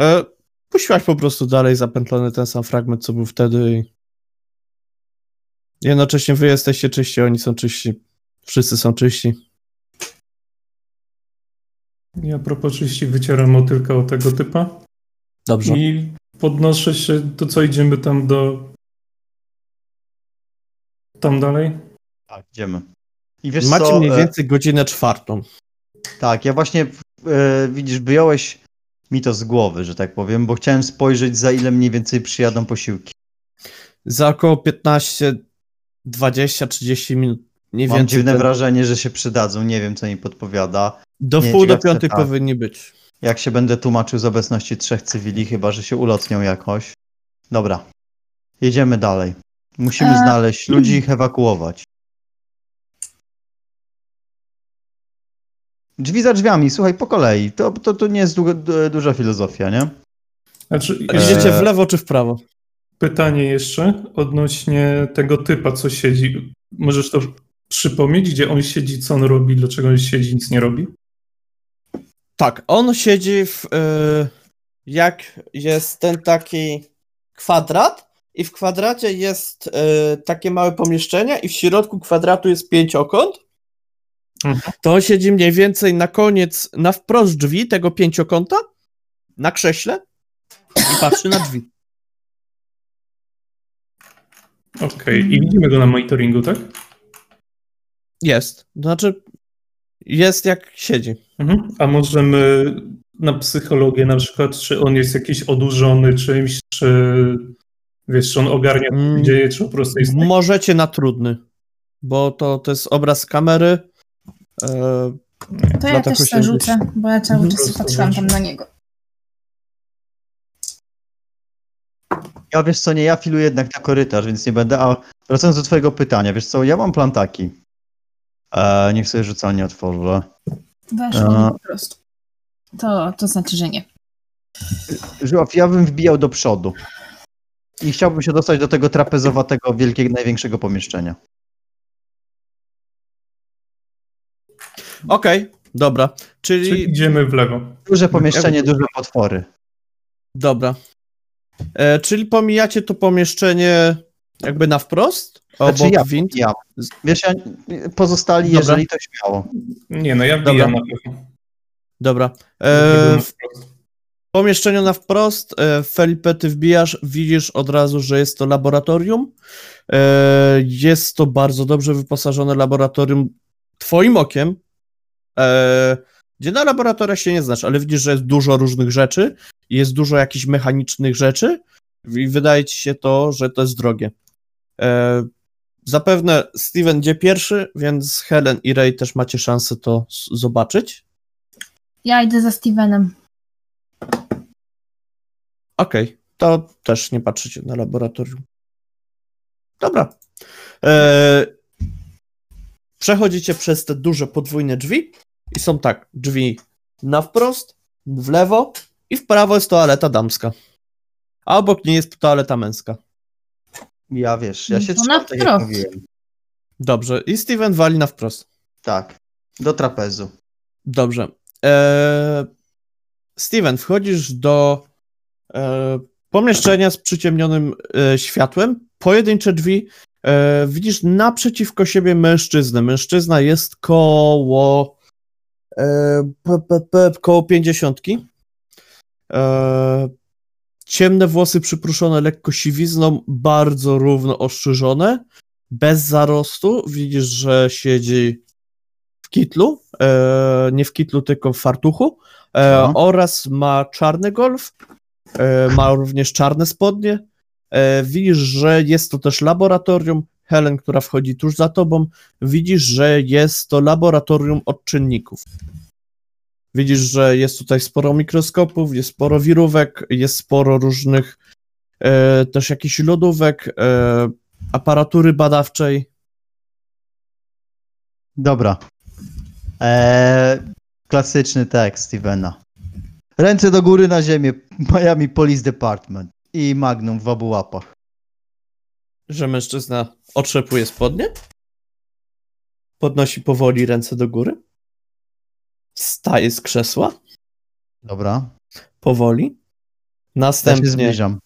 E, Puściłaś po prostu dalej zapętlony ten sam fragment, co był wtedy i jednocześnie wy jesteście czyści, oni są czyści. Wszyscy są czyści. Ja a propos czyści wycieram motylka o tego typa Dobrze. i podnoszę się, to co idziemy tam do... Tam dalej? Tak, idziemy. I wiesz Macie co, mniej e, więcej godzinę czwartą. Tak, ja właśnie, e, widzisz, wyjąłeś mi to z głowy, że tak powiem, bo chciałem spojrzeć, za ile mniej więcej przyjadą posiłki. Za około 15, 20, 30 minut. Mniej Mam więcej. dziwne ten- wrażenie, że się przydadzą, nie wiem, co mi podpowiada. Do nie, wpół do piątej tak. powinni być. Jak się będę tłumaczył z obecności trzech cywili, chyba, że się ulotnią jakoś. Dobra, jedziemy dalej. Musimy E, znaleźć ludzi i ich ewakuować. Drzwi za drzwiami, słuchaj, po kolei. To, to, to nie jest du- duża filozofia, nie? Znaczy, Idziecie Eee. w lewo czy w prawo? pytanie jeszcze odnośnie tego typa, co siedzi. Możesz to przypomnieć, gdzie on siedzi, co on robi, dlaczego on siedzi, nic nie robi? Tak, on siedzi w. y, jak jest ten taki kwadrat, i w kwadracie jest y, takie małe pomieszczenie, i w środku kwadratu jest pięciokąt. Mhm. To on siedzi mniej więcej na koniec, na wprost drzwi tego pięciokąta, na krześle i patrzy na drzwi. Okej, i widzimy go na monitoringu, tak? Jest. Znaczy, jest jak siedzi. Mhm. A możemy na psychologię na przykład, czy on jest jakiś odurzony czymś, czy wiesz, czy on ogarnia, co Mm. dzieje, czy po prostu jest... Możecie na trudny, bo to, to jest obraz kamery. E, To ja też się sobie rzucę, bo ja cały Mhm. czas patrzyłam tam na niego. Ja wiesz co, nie, ja filuję jednak na korytarz, więc nie będę. A wracając do twojego pytania, wiesz co, ja mam plan taki. E, niech sobie rzucanie otworzę. Weszło A. mi po prostu. To, to znaczy, że nie. Żuław, ja bym wbijał do przodu. I chciałbym się dostać do tego trapezowatego, wielkiego, największego pomieszczenia. Okej, dobra. Czyli Czyli, idziemy w lewo. Duże pomieszczenie, duże potwory. dobra. E, czyli pomijacie to pomieszczenie jakby na wprost? Obok Znaczy ja, wind? ja. Wiesz, ja, pozostali, Dobra. jeżeli to śmiało. Nie, no ja Dobra. wbijam na pewno. Dobra. E, w. pomieszczeniu na wprost, e, Felipe, ty wbijasz, widzisz od razu, że jest to laboratorium. E, jest to bardzo dobrze wyposażone laboratorium twoim okiem. E, gdzie na laboratoria się nie znasz, ale widzisz, że jest dużo różnych rzeczy, jest dużo jakichś mechanicznych rzeczy i wydaje ci się to, że to jest drogie. Zapewne Steven idzie pierwszy, więc Helen i Ray też macie szansę to zobaczyć. Ja idę za Stevenem. Okej, to też nie patrzycie na laboratorium. Dobra. E, przechodzicie przez te duże podwójne drzwi i są tak, drzwi na wprost, w lewo i w prawo jest toaleta damska. A obok niej jest toaleta męska. Ja wiesz, ja się To trzymam, na tak jak wprost. mówiłem. Dobrze, i Steven wali na wprost. Tak, do trapezu. Dobrze. E, Steven, wchodzisz do pomieszczenia z przyciemnionym e, światłem. Pojedyncze drzwi. E, widzisz naprzeciwko siebie mężczyznę. Mężczyzna jest koło e, koło pięćdziesiątki. E, ciemne włosy przypruszone lekko siwizną, bardzo równo ostrzyżone, bez zarostu. Widzisz, że siedzi w kitlu, e, nie w kitlu, tylko w fartuchu e, No. oraz ma czarny golf, e, ma również czarne spodnie. E, widzisz, że jest to też laboratorium. Helen, która wchodzi tuż za tobą, widzisz, że jest to laboratorium odczynników. Widzisz, że jest tutaj sporo mikroskopów, jest sporo wirówek, jest sporo różnych e, też jakichś lodówek, e, aparatury badawczej. Dobra. Eee, klasyczny tekst Stevena. Ręce do góry na ziemię. Miami Police Department. I Magnum w obu łapach. że mężczyzna otrzepuje spodnie, podnosi powoli ręce do góry, wstaje z krzesła, Dobra. powoli, Ja się następnie zbliżam.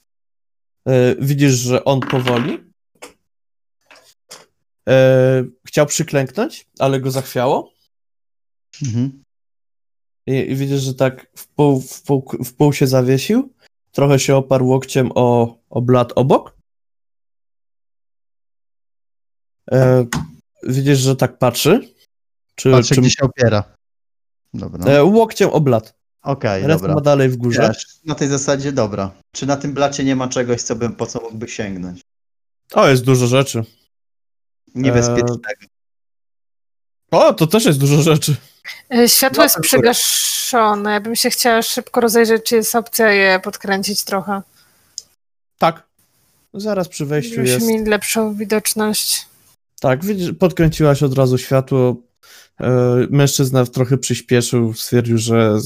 e, widzisz, że on powoli e, chciał przyklęknąć, ale go zachwiało Mhm. I, i widzisz, że tak w pół, w, pół, w pół się zawiesił, trochę się oparł łokciem o, o blat obok. E, widzisz, że tak patrzy. Czy, Patrzę, czy gdzie się opiera. Dobra. E, łokciem o blat. Okej, Ręce dobra. ma dalej w górze. Wiesz, na tej zasadzie dobra. Czy na tym blacie nie ma czegoś, co bym, po co mógłby sięgnąć? O, jest dużo rzeczy. Niebezpiecznego. O, to też jest dużo rzeczy. E, Światło No jest tak, przygaszone. Ja bym się chciała szybko rozejrzeć, czy jest opcja je podkręcić trochę. Tak. Zaraz przy wejściu Żebyśmy jest. mieli lepszą widoczność. Tak, podkręciłaś od razu światło. E, mężczyzna trochę przyspieszył, stwierdził, że.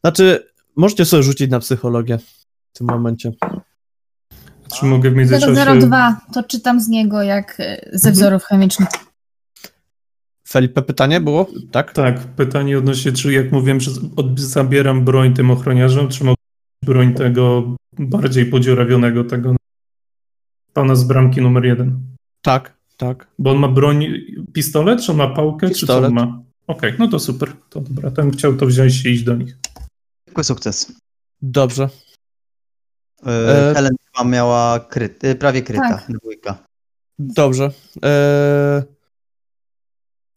Znaczy, możecie sobie rzucić na psychologię w tym momencie. Czy mogę w międzyczasie... 002, to czytam z niego jak e, ze Mhm. wzorów chemicznych. Felipe, pytanie było? Tak? Tak, pytanie odnośnie, czy jak mówiłem, że zabieram broń tym ochroniarzom, czy mogę mieć broń tego bardziej podziurawionego, tego pana z bramki numer jeden? Tak, tak. Bo on ma broń, pistolet, czy on ma pałkę, czy co Pistolet. on ma? Okej, no to super, to dobra, bym chciał to wziąć i iść do nich. Zwykły sukces. Dobrze. E, Helen chyba miała kryt, e, prawie kryta. Tak. Dwójka. Dobrze. E,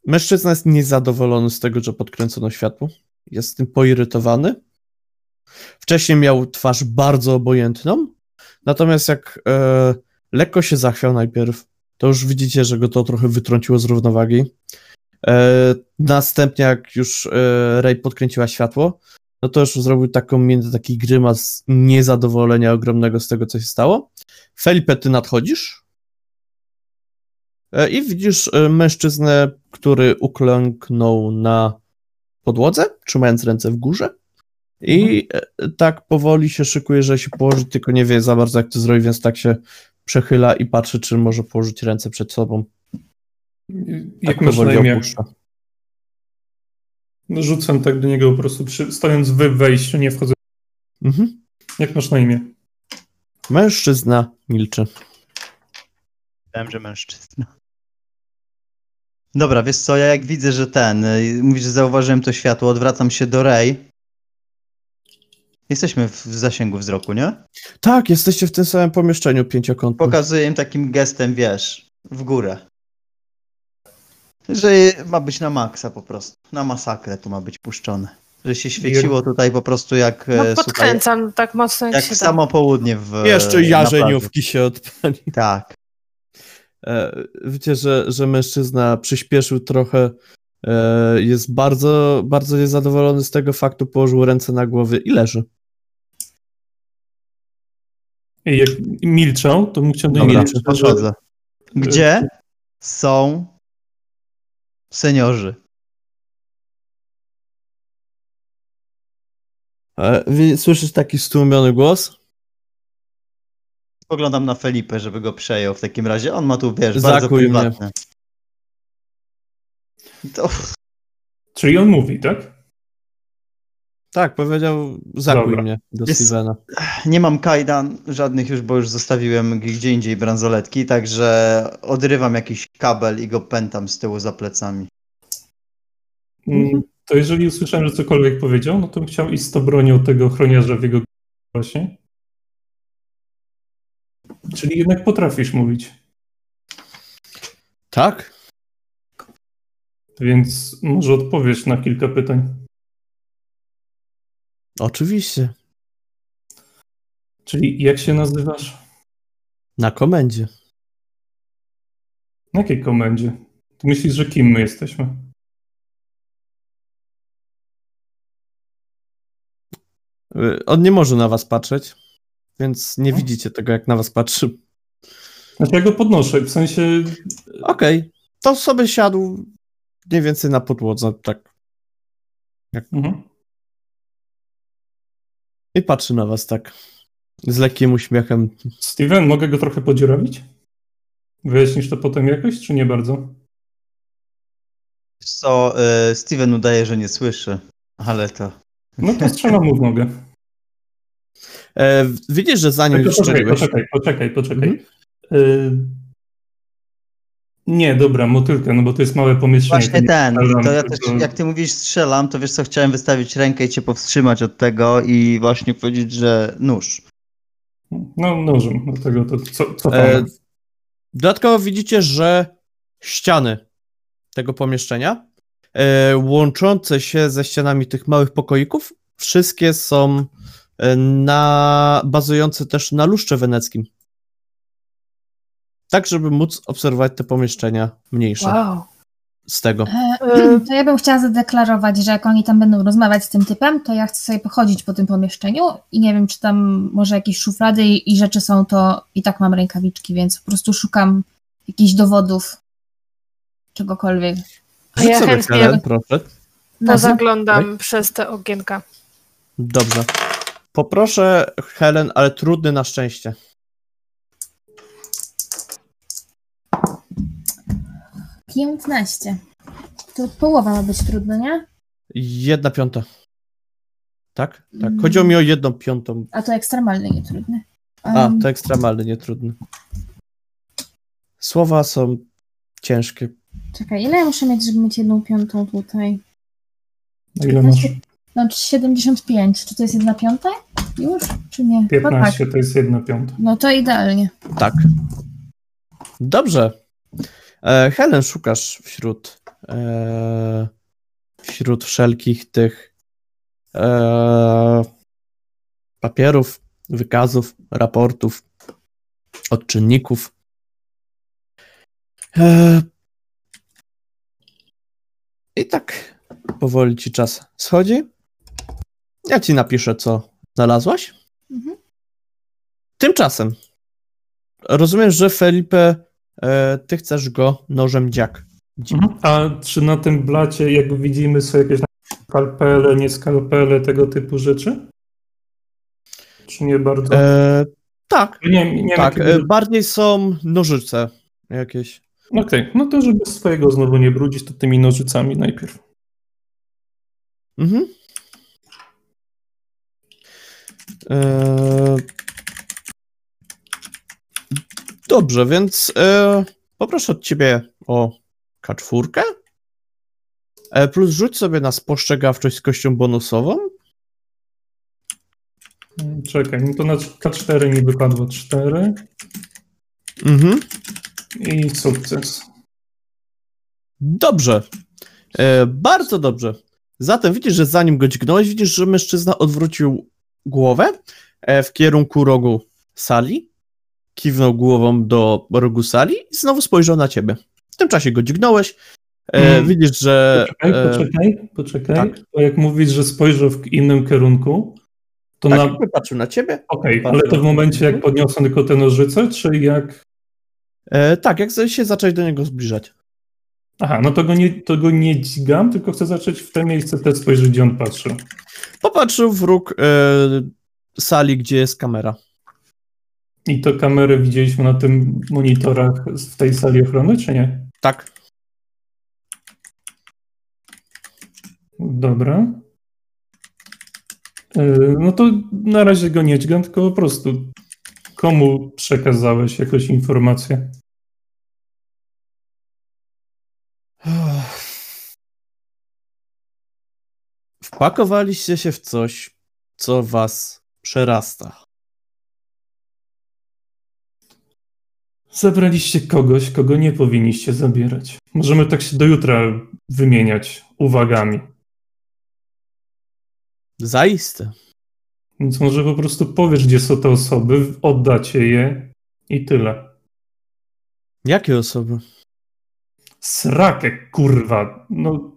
Mężczyzna jest niezadowolony z tego, że podkręcono światło. Jest tym poirytowany. Wcześniej miał twarz bardzo obojętną, natomiast jak e, lekko się zachwiał najpierw, to już widzicie, że go to trochę wytrąciło z równowagi. E, następnie, jak już e, Ray podkręciła światło, no to już zrobił taką minę, taki grymas niezadowolenia ogromnego z tego, co się stało. Felipe, ty nadchodzisz? E, I widzisz e, mężczyznę, który uklęknął na podłodze, trzymając ręce w górze. I e, tak powoli się szykuje, że się położy, tylko nie wie za bardzo, jak to zrobi, więc tak się przechyla i patrzy, czy może położyć ręce przed sobą. Jak tak masz na powoli imię? opuszcza. No, Rzucam tak do niego po prostu, przy, stojąc w wejściu, nie wchodzę. Mhm. Jak masz na imię? Mężczyzna milczy. Wiem, że mężczyzna. Dobra, wiesz co, ja jak widzę, że ten, y, mówisz, że zauważyłem to światło, odwracam się do Ray. Jesteśmy w zasięgu wzroku, nie? Tak, jesteście w tym samym pomieszczeniu pięciokątnym. Pokazuję im takim gestem, wiesz, w górę. Że ma być na maksa po prostu. Na masakrę tu ma być puszczone. Że się świeciło tutaj po prostu jak, No e, słuchaj, podkręcam tak mocno jak, jak się w da. samo południe w Jeszcze na plaży. jarzeniówki się odpali. Tak. E, Wiecie, że, że mężczyzna przyspieszył trochę. e, Jest bardzo, bardzo niezadowolony z tego faktu, położył ręce na głowy i leży. I jak milczał, to bym chciał do Dobra. niego Milczę, podchodzę. Gdzie są seniorzy? E, Słyszysz taki stłumiony głos? Spoglądam na Felipe, żeby go przejął w takim razie. On ma tu, wiesz, bardzo Zakuj mnie. prywatne. To, Czyli on mówi, tak? Tak, powiedział, zakuj Dobra. mnie do Jest- Stevena. nie mam kajdan żadnych już, bo już zostawiłem gdzie indziej bransoletki, także odrywam jakiś kabel i go pętam z tyłu za plecami. Mm, To jeżeli usłyszałem, że cokolwiek powiedział, no to bym chciał iść z to bronią tego ochroniarza w jego głosie. Czyli jednak potrafisz mówić. Tak? Więc może odpowiesz na kilka pytań. Oczywiście. Czyli jak się nazywasz? Na komendzie. Na jakiej komendzie? Ty myślisz, że kim my jesteśmy? On nie może na was patrzeć, więc nie No. widzicie tego, jak na was patrzy. Znaczy ja go podnoszę, w sensie Okej, to sobie siadł mniej więcej na podłodze, tak. mhm. I patrzy na was tak. Z lekkim uśmiechem. Steven, mogę go trochę podziurawić? Wyjaśnisz to potem jakoś, czy nie bardzo? Co, y, Steven udaje, że nie słyszy, ale to... No to strzelam mu w nogę. E, widzisz, że zanim już poczekaj, poczekaj, poczekaj, poczekaj. Mhm. Y... Nie, dobra, motylkę, no bo to jest małe pomieszczenie. Właśnie nie ten, strzelam, to ja też, jak ty mówisz strzelam, to wiesz co, chciałem wystawić rękę i cię powstrzymać od tego i właśnie powiedzieć, że nóż. No, nożem, dlatego to co, co E, dodatkowo widzicie, że ściany tego pomieszczenia, e, łączące się ze ścianami tych małych pokoików, wszystkie są e, na, bazujące też na luszcze weneckim. Tak, żeby móc obserwować te pomieszczenia mniejsze Wow. z tego. E, To ja bym chciała zadeklarować, że jak oni tam będą rozmawiać z tym typem, to ja chcę sobie pochodzić po tym pomieszczeniu i nie wiem, czy tam może jakieś szuflady i, i rzeczy są, to i tak mam rękawiczki, więc po prostu szukam jakichś dowodów, czegokolwiek. A ja chętnie proszę. No, Zaglądam przez te okienka. Dobrze. Poproszę Helen, ale trudny na szczęście. 15. To połowa ma być trudno, nie? Jedna piąta. Tak? Tak. Mm. Chodziło mi o jedną piątą. A to ekstremalny, nie trudny. A, Um, to ekstremalny, nie trudny. Słowa są ciężkie. Czekaj, ile ja muszę mieć, żeby mieć jedną piątą tutaj? Ile masz? No, 75. Czy to jest jedna piąta? Już? Czy nie? Chyba tak. 15 to jest jedna piąta. No to idealnie. Tak. Dobrze. E, Helen, szukasz wśród e, wśród wszelkich tych e, papierów, wykazów, raportów, odczynników. E, I tak powoli ci czas schodzi. Ja ci napiszę, co znalazłaś. Mhm. Tymczasem rozumiem, że Felipe e, ty chcesz go nożem dziak. Mhm. A czy na tym blacie, jak widzimy, są jakieś skalpele, nie skalpele, tego typu rzeczy? Czy nie bardzo? E, tak, nie, nie tak. jakiego... E, bardziej są nożyce jakieś. Okej, okay. no to żeby swojego znowu nie brudzić, to tymi nożycami najpierw. Mhm. E, dobrze, więc e, poproszę od ciebie o kaczwórkę. E, plus rzuć sobie na spostrzegawczość z kością bonusową. Czekaj, no to na K4 mi wypadło 4. Mhm. I sukces. Dobrze. E, bardzo dobrze. Zatem widzisz, że zanim go dźgnąłeś, widzisz, że mężczyzna odwrócił głowę e, w kierunku rogu sali, kiwnął głową do rogu sali i znowu spojrzał na ciebie. W tym czasie go dźgnąłeś. E, Mm. Widzisz, że. Poczekaj, e, poczekaj, poczekaj. tak. Bo jak mówisz, że spojrzał w innym kierunku, to tak, na... patrzył na ciebie. Okej, patrzył ale to w momencie, jak podniosłem tylko te nożyce, czy jak... E, tak, jak się zacząłeś do niego zbliżać. Aha, no to go, nie, to go nie dźgam, tylko chcę zacząć w te miejsce też spojrzeć, gdzie on patrzył. Popatrzył w róg e, sali, gdzie jest kamera. I to kamerę widzieliśmy na tym monitorach w tej sali ochrony, czy nie? Tak. Dobra. Yy, No to na razie go nie dźgam, tylko po prostu komu przekazałeś jakąś informację? Wpakowaliście się w coś, co was przerasta. Zabraliście kogoś, kogo nie powinniście zabierać. Możemy tak się do jutra wymieniać uwagami. Zaiste. Więc może po prostu powiesz, gdzie są te osoby, oddacie je i tyle. Jakie osoby? Srakę, kurwa. No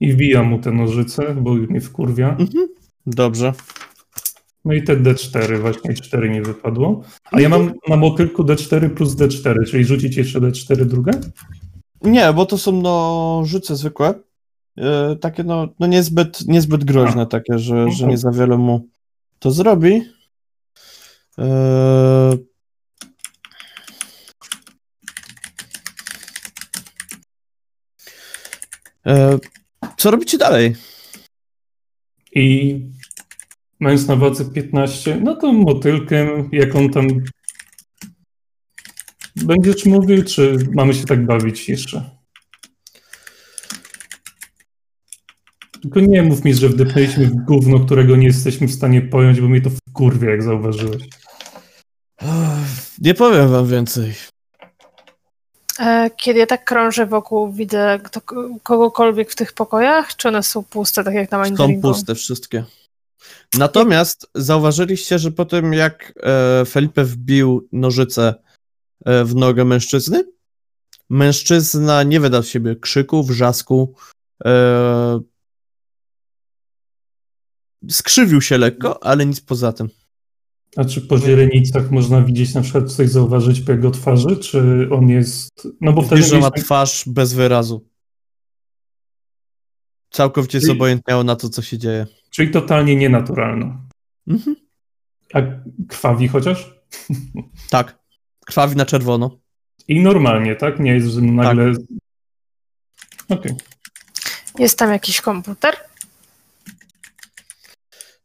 i wbijam mu te nożyce, bo mnie wkurwia. Mhm. Dobrze. No i te D4, właśnie 4 mi wypadło. A ja mam na motylku D4 plus D4, czyli rzucić jeszcze D4 drugie? Nie, bo to są nożyce zwykłe. E, takie no, no niezbyt, niezbyt groźne, takie, że, że nie za wiele mu to zrobi. E, co robicie dalej? I mając na wadze 15, no to motylkiem, jak on tam... Będziesz mówił, czy mamy się tak bawić jeszcze? Tylko nie mów mi, że wdepnęliśmy w gówno, którego nie jesteśmy w stanie pojąć, bo mnie to wkurwia, jak zauważyłeś. Nie powiem wam więcej. E, Kiedy ja tak krążę wokół, widzę kto, kogokolwiek w tych pokojach, czy one są puste, tak jak na Są monitoringu? puste wszystkie. Natomiast zauważyliście, że po tym jak e, Felipe wbił nożycę e, w nogę mężczyzny, mężczyzna nie wydał z siebie krzyku, wrzasku, skrzywił się lekko, ale nic poza tym. A czy po źrenicach można widzieć na przykład coś zauważyć po jego twarzy, czy on jest... No bo wtedy Widzisz, że ma twarz bez wyrazu. Całkowicie Czyli- zobojętniało na to, co się dzieje. Czyli totalnie nienaturalną. Mhm. A krwawi chociaż? (laughs) Tak. Krwawi na czerwono. I normalnie, tak? Nie jest, że nagle... Okej. Jest tam jakiś komputer?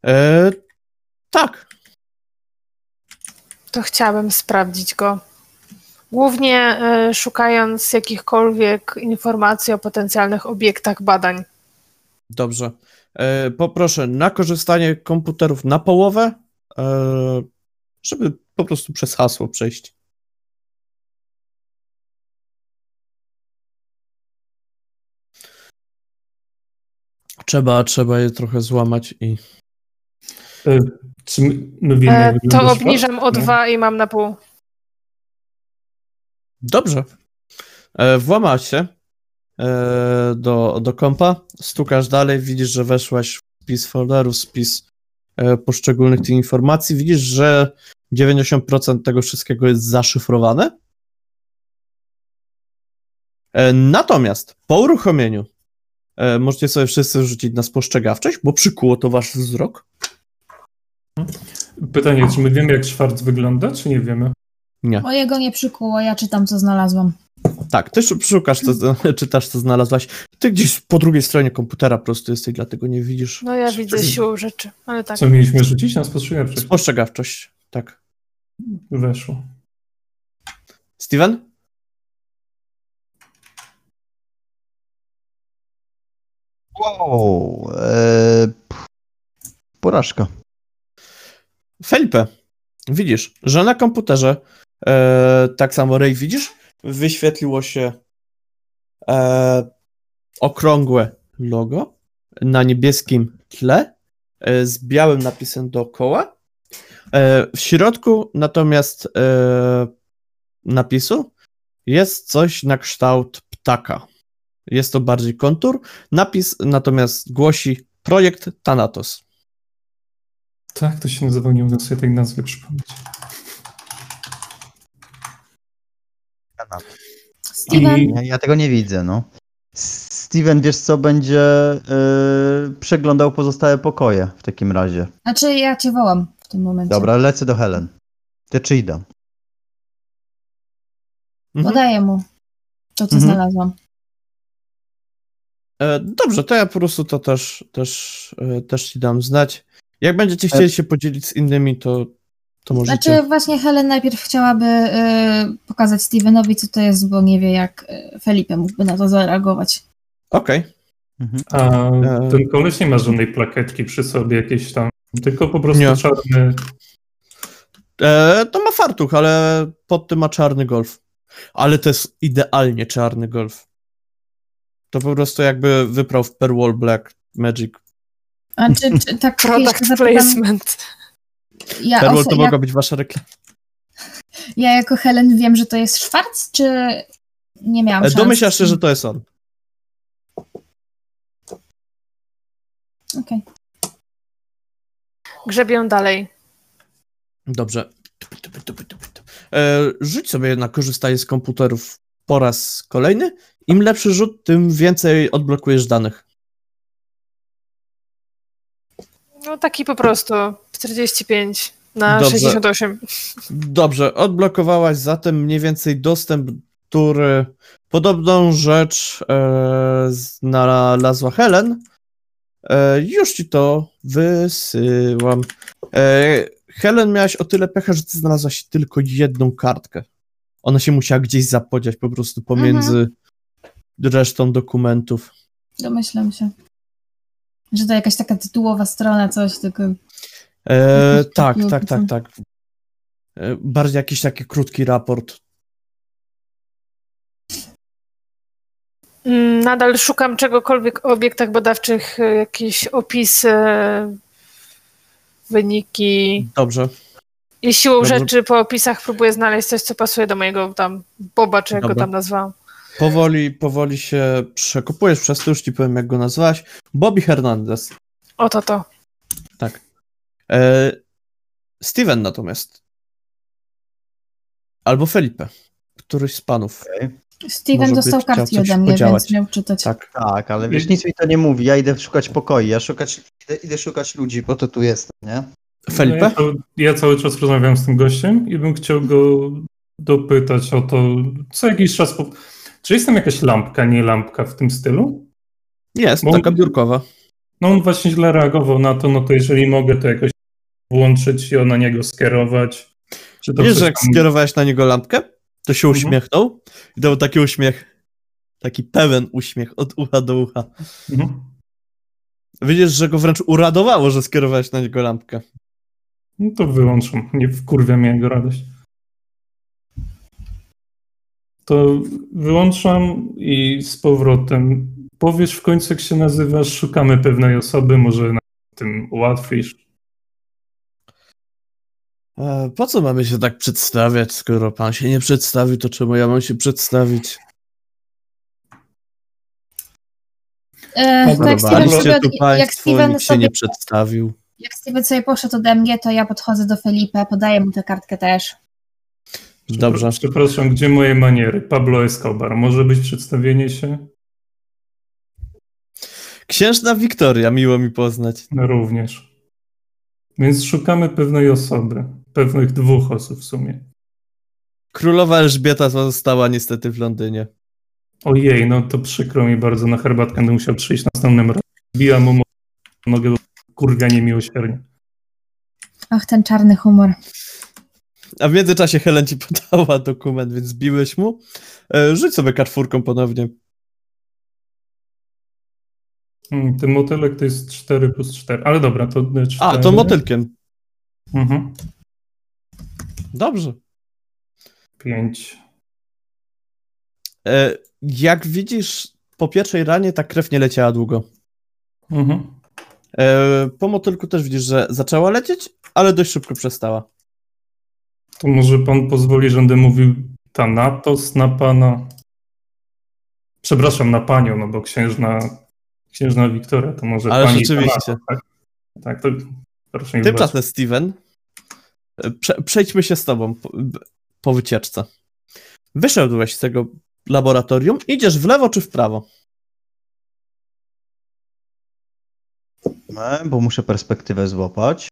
E, tak. To chciałabym sprawdzić go. Głównie e, szukając jakichkolwiek informacji o potencjalnych obiektach badań. Dobrze. E, poproszę na korzystanie komputerów na połowę, e, żeby po prostu przez hasło przejść. Trzeba, trzeba je trochę złamać i. Czy my, my wiemy, E, to obniżam o dwa i mam na pół. Dobrze. E, włamasz się e, do, do kompa, stukasz dalej, widzisz, że weszłaś w spis folderów, spis e, poszczególnych tych informacji. Widzisz, że 90% tego wszystkiego jest zaszyfrowane. E, Natomiast po uruchomieniu e, możecie sobie wszyscy rzucić na spostrzegawczość, bo przykuło to wasz wzrok. Pytanie, czy my wiemy, jak Schwarz wygląda, czy nie wiemy? Nie. Mojego nie przykuło, ja czytam, co znalazłam. Tak, ty sz- szukasz, co, (laughs) czytasz, co znalazłaś. Ty gdzieś po drugiej stronie komputera po prostu jesteś, dlatego nie widzisz. No ja widzę siłą rzeczy, ale tak. Co mieliśmy rzucić na spostrzegawczość? Spostrzegawczość, tak. Weszło. Steven? Wow. E, porażka. Felipe, widzisz, że na komputerze, e, tak samo Ray widzisz, wyświetliło się e, okrągłe logo na niebieskim tle e, z białym napisem dookoła. E, w środku natomiast e, napisu jest coś na kształt ptaka. Jest to bardziej kontur. Napis natomiast głosi projekt Thanatos. Tak, to się nazywa, nie mogę sobie tej nazwy przypomnieć. Steven, I- Ja, ja tego nie widzę, no. Steven, wiesz co, będzie e, przeglądał pozostałe pokoje w takim razie. znaczy ja cię wołam w tym momencie. Dobra, lecę do Helen. Ty czy idę? Mhm. Podaję mu to, co Mhm. znalazłam. E, Dobrze, to ja po prostu to też, też, e, też ci dam znać. Jak będziecie chcieli się podzielić z innymi, to, to możecie. Znaczy właśnie Helen najpierw chciałaby y, pokazać Stevenowi, co to jest, bo nie wie, jak y, Felipe mógłby na to zareagować. Okej. Mhm. A E. ten koleś nie ma żadnej plakietki przy sobie jakieś tam, tylko po prostu Nie. czarny. E, To ma fartuch, ale pod tym ma czarny golf. Ale to jest idealnie czarny golf. To po prostu jakby wyprał w Perwall Black Magic. A czy, czy tak (laughs) Product zapytam, placement. ja, oso- to ja, mogła być wasza reklama. (laughs) ja jako Helen wiem, że to jest Schwarz, czy nie miałam E, szans? Domyślasz się, że to jest on. Okej. Grzebię dalej. Dobrze. E, rzuć sobie na korzystanie z komputerów po raz kolejny. Im lepszy rzut, tym więcej odblokujesz danych. No taki po prostu. 45 na Dobrze. 68. Dobrze, odblokowałaś zatem mniej więcej dostęp, który podobną rzecz e, znalazła Helen. E, już ci to wysyłam. E, Helen, miałaś o tyle pecha, że ty znalazłaś tylko jedną kartkę. Ona się musiała gdzieś zapodziać po prostu pomiędzy resztą dokumentów. Domyślam się. Że to jakaś taka tytułowa strona, coś, tylko... E, tak, tak, tak, tak. E, bardziej jakiś taki krótki raport. Mm, Nadal szukam czegokolwiek o obiektach badawczych, y, jakieś opisy, wyniki. Dobrze. I siłą Dobrze. rzeczy po opisach próbuję znaleźć coś, co pasuje do mojego tam Boba, czy jak go tam nazwałam. Powoli, powoli się przekopujesz przez to, już ci powiem, jak go nazwałaś. Bobby Hernandez. Oto to. Tak. E, Steven natomiast. Albo Felipe. Któryś z panów. Steven Może dostał kartki ode mnie, podziałać. więc miał czytać. Tak. Tak, ale wiesz, nic mi to nie mówi. Ja idę szukać pokoi, ja szukać, idę, idę szukać ludzi, po to tu jestem, nie? Felipe? No ja, cały- ja cały czas rozmawiam z tym gościem i bym chciał go dopytać o to, co jakiś czas. Po... Czy jest tam jakaś lampka, nie lampka w tym stylu? Jest, Bo- taka biurkowa. No on właśnie źle reagował na to, no to jeżeli mogę to jakoś włączyć i na niego skierować. Czy to Wiesz, że jak tam- skierowałeś na niego lampkę, to się Mhm. uśmiechnął i dał taki uśmiech. Taki pełen uśmiech od ucha do ucha. Mhm. Widzisz, że go wręcz uradowało, że skierowałeś na niego lampkę. No to wyłączam. Nie wkurwia mnie jego radość. To wyłączam i z powrotem. Powiesz w końcu, jak się nazywasz, szukamy pewnej osoby, może na tym ułatwisz. E, po co mamy się tak przedstawiać, skoro pan się nie przedstawi, to czemu ja mam się przedstawić? E, Dobra, to jak dobra. Steven, sobie, tu jak, Steven nikt się sobie, nie przedstawił. jak Steven sobie poszedł ode mnie, to ja podchodzę do Felipe, podaję mu tę kartkę też. Dobrze. Przepraszam, gdzie moje maniery? Pablo Escobar. Może być przedstawienie się? Księżna Wiktoria, miło mi poznać. No również. Więc szukamy pewnej osoby. Pewnych dwóch osób w sumie. Królowa Elżbieta została niestety w Londynie. Ojej, no to przykro mi bardzo. Na herbatkę będę musiał przyjść następnym razem. Bijam mu nogę kurwia niemiłosiernie. Ach, ten czarny humor. A w międzyczasie Helen ci (laughs) podała dokument, więc zbiłeś mu. E, Rzuć sobie kartfurką ponownie. Hmm, ten motylek to jest 4 plus 4. Ale dobra, to 4. A, to motylkiem. Mhm. Dobrze. 5. E, Jak widzisz, po pierwszej ranie ta krew nie leciała długo. Mhm. E, Po motylku też widzisz, że zaczęła lecieć, ale dość szybko przestała. To może pan pozwoli, że będę mówił Thanatos na pana. Przepraszam, na panią, no bo księżna, księżna Wiktoria to może Ale pani rzeczywiście. Thanatos, tak? tak, to proszę mi Tymczasem, Steven, e, prze, przejdźmy się z tobą po, po wycieczce. Wyszedłeś z tego laboratorium, idziesz w lewo czy w prawo? Bo muszę perspektywę złapać.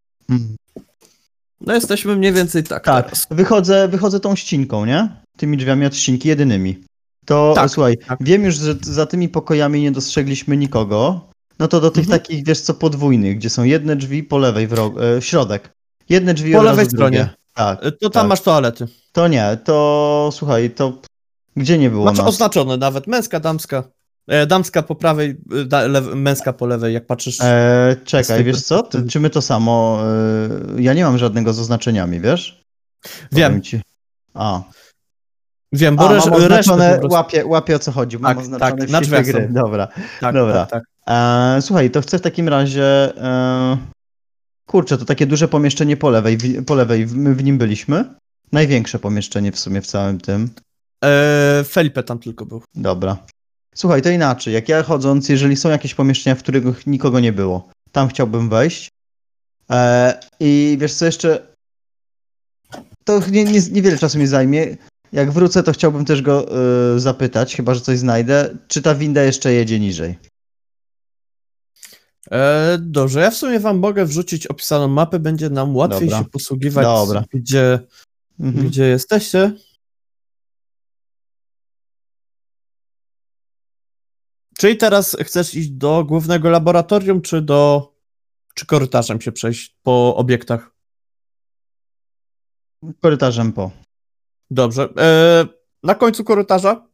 No jesteśmy mniej więcej tak. Tak, teraz. wychodzę, wychodzę tą ścinką, nie? Tymi drzwiami od ścinki jedynymi. To Tak, słuchaj, tak. wiem już, że za tymi pokojami nie dostrzegliśmy nikogo. No to do tych Mhm. takich, wiesz co, podwójnych, gdzie są jedne drzwi po lewej, w e, środek. Jedne drzwi Po lewej drugie. stronie. Tak, E, To tam tak. masz toalety. to nie, to słuchaj, to gdzie nie było Masz nas? oznaczone nawet męska, damska. E, damska po prawej, e, da, lew, męska po lewej, jak patrzysz. E, czekaj, wiesz co? Ty, czy my to samo? E, ja nie mam żadnego z oznaczeniami, wiesz? Wiem. A, wiem, bo A resz, mam oznaczone, łapię, łapię o co chodzi, mam Tak, oznaczone tak, na drzwiach gry. są. Dobra. Tak, dobra. tak, tak. E, słuchaj, to chcę w takim razie. E, kurczę, to takie duże pomieszczenie po lewej, w, po lewej, my w nim byliśmy. Największe pomieszczenie w sumie w całym tym. E, Felipe tam tylko był. Dobra. Słuchaj, to inaczej. Jak ja chodząc, jeżeli są jakieś pomieszczenia, w których nikogo nie było, tam chciałbym wejść. E, I wiesz co jeszcze? To nie, nie, niewiele czasu mi zajmie. Jak wrócę, to chciałbym też go e, zapytać, chyba że coś znajdę, czy ta winda jeszcze jedzie niżej. E, dobrze, ja w sumie wam mogę wrzucić opisaną mapę, będzie nam łatwiej Dobra. się posługiwać, Dobra. Gdzie, Mhm. gdzie jesteście. Czyli teraz chcesz iść do głównego laboratorium, czy do. czy korytarzem się przejść po obiektach? Korytarzem po. Dobrze. E, na końcu korytarza,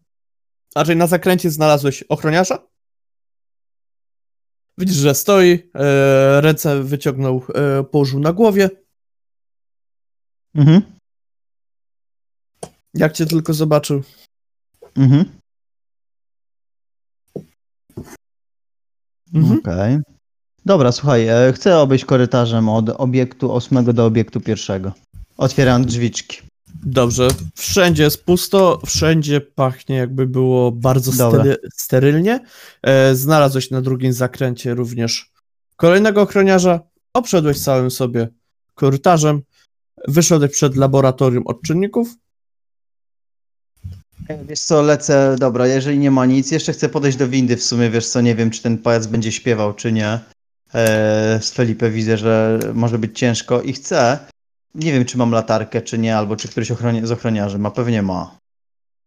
a raczej na zakręcie znalazłeś ochroniarza. Widzisz, że stoi, e, ręce wyciągnął, e, położył na głowie. Mhm. Jak cię tylko zobaczył. Mhm. Mhm. Okej. Dobra, słuchaj, e, chcę obejść korytarzem od obiektu ósmego do obiektu pierwszego. Otwieram drzwiczki. Dobrze. Wszędzie jest pusto, wszędzie pachnie jakby było bardzo stery, sterylnie. E, znalazłeś na drugim zakręcie również kolejnego ochroniarza. Obszedłeś całym sobie korytarzem. Wyszedłeś przed laboratorium odczynników. Wiesz co, lecę, dobra, jeżeli nie ma nic, jeszcze chcę podejść do windy w sumie, wiesz co, nie wiem, czy ten pajac będzie śpiewał, czy nie. E, z Felipe widzę, że może być ciężko i chcę, nie wiem, czy mam latarkę, czy nie, albo czy któryś ochronia- z ochroniarzy ma, pewnie ma.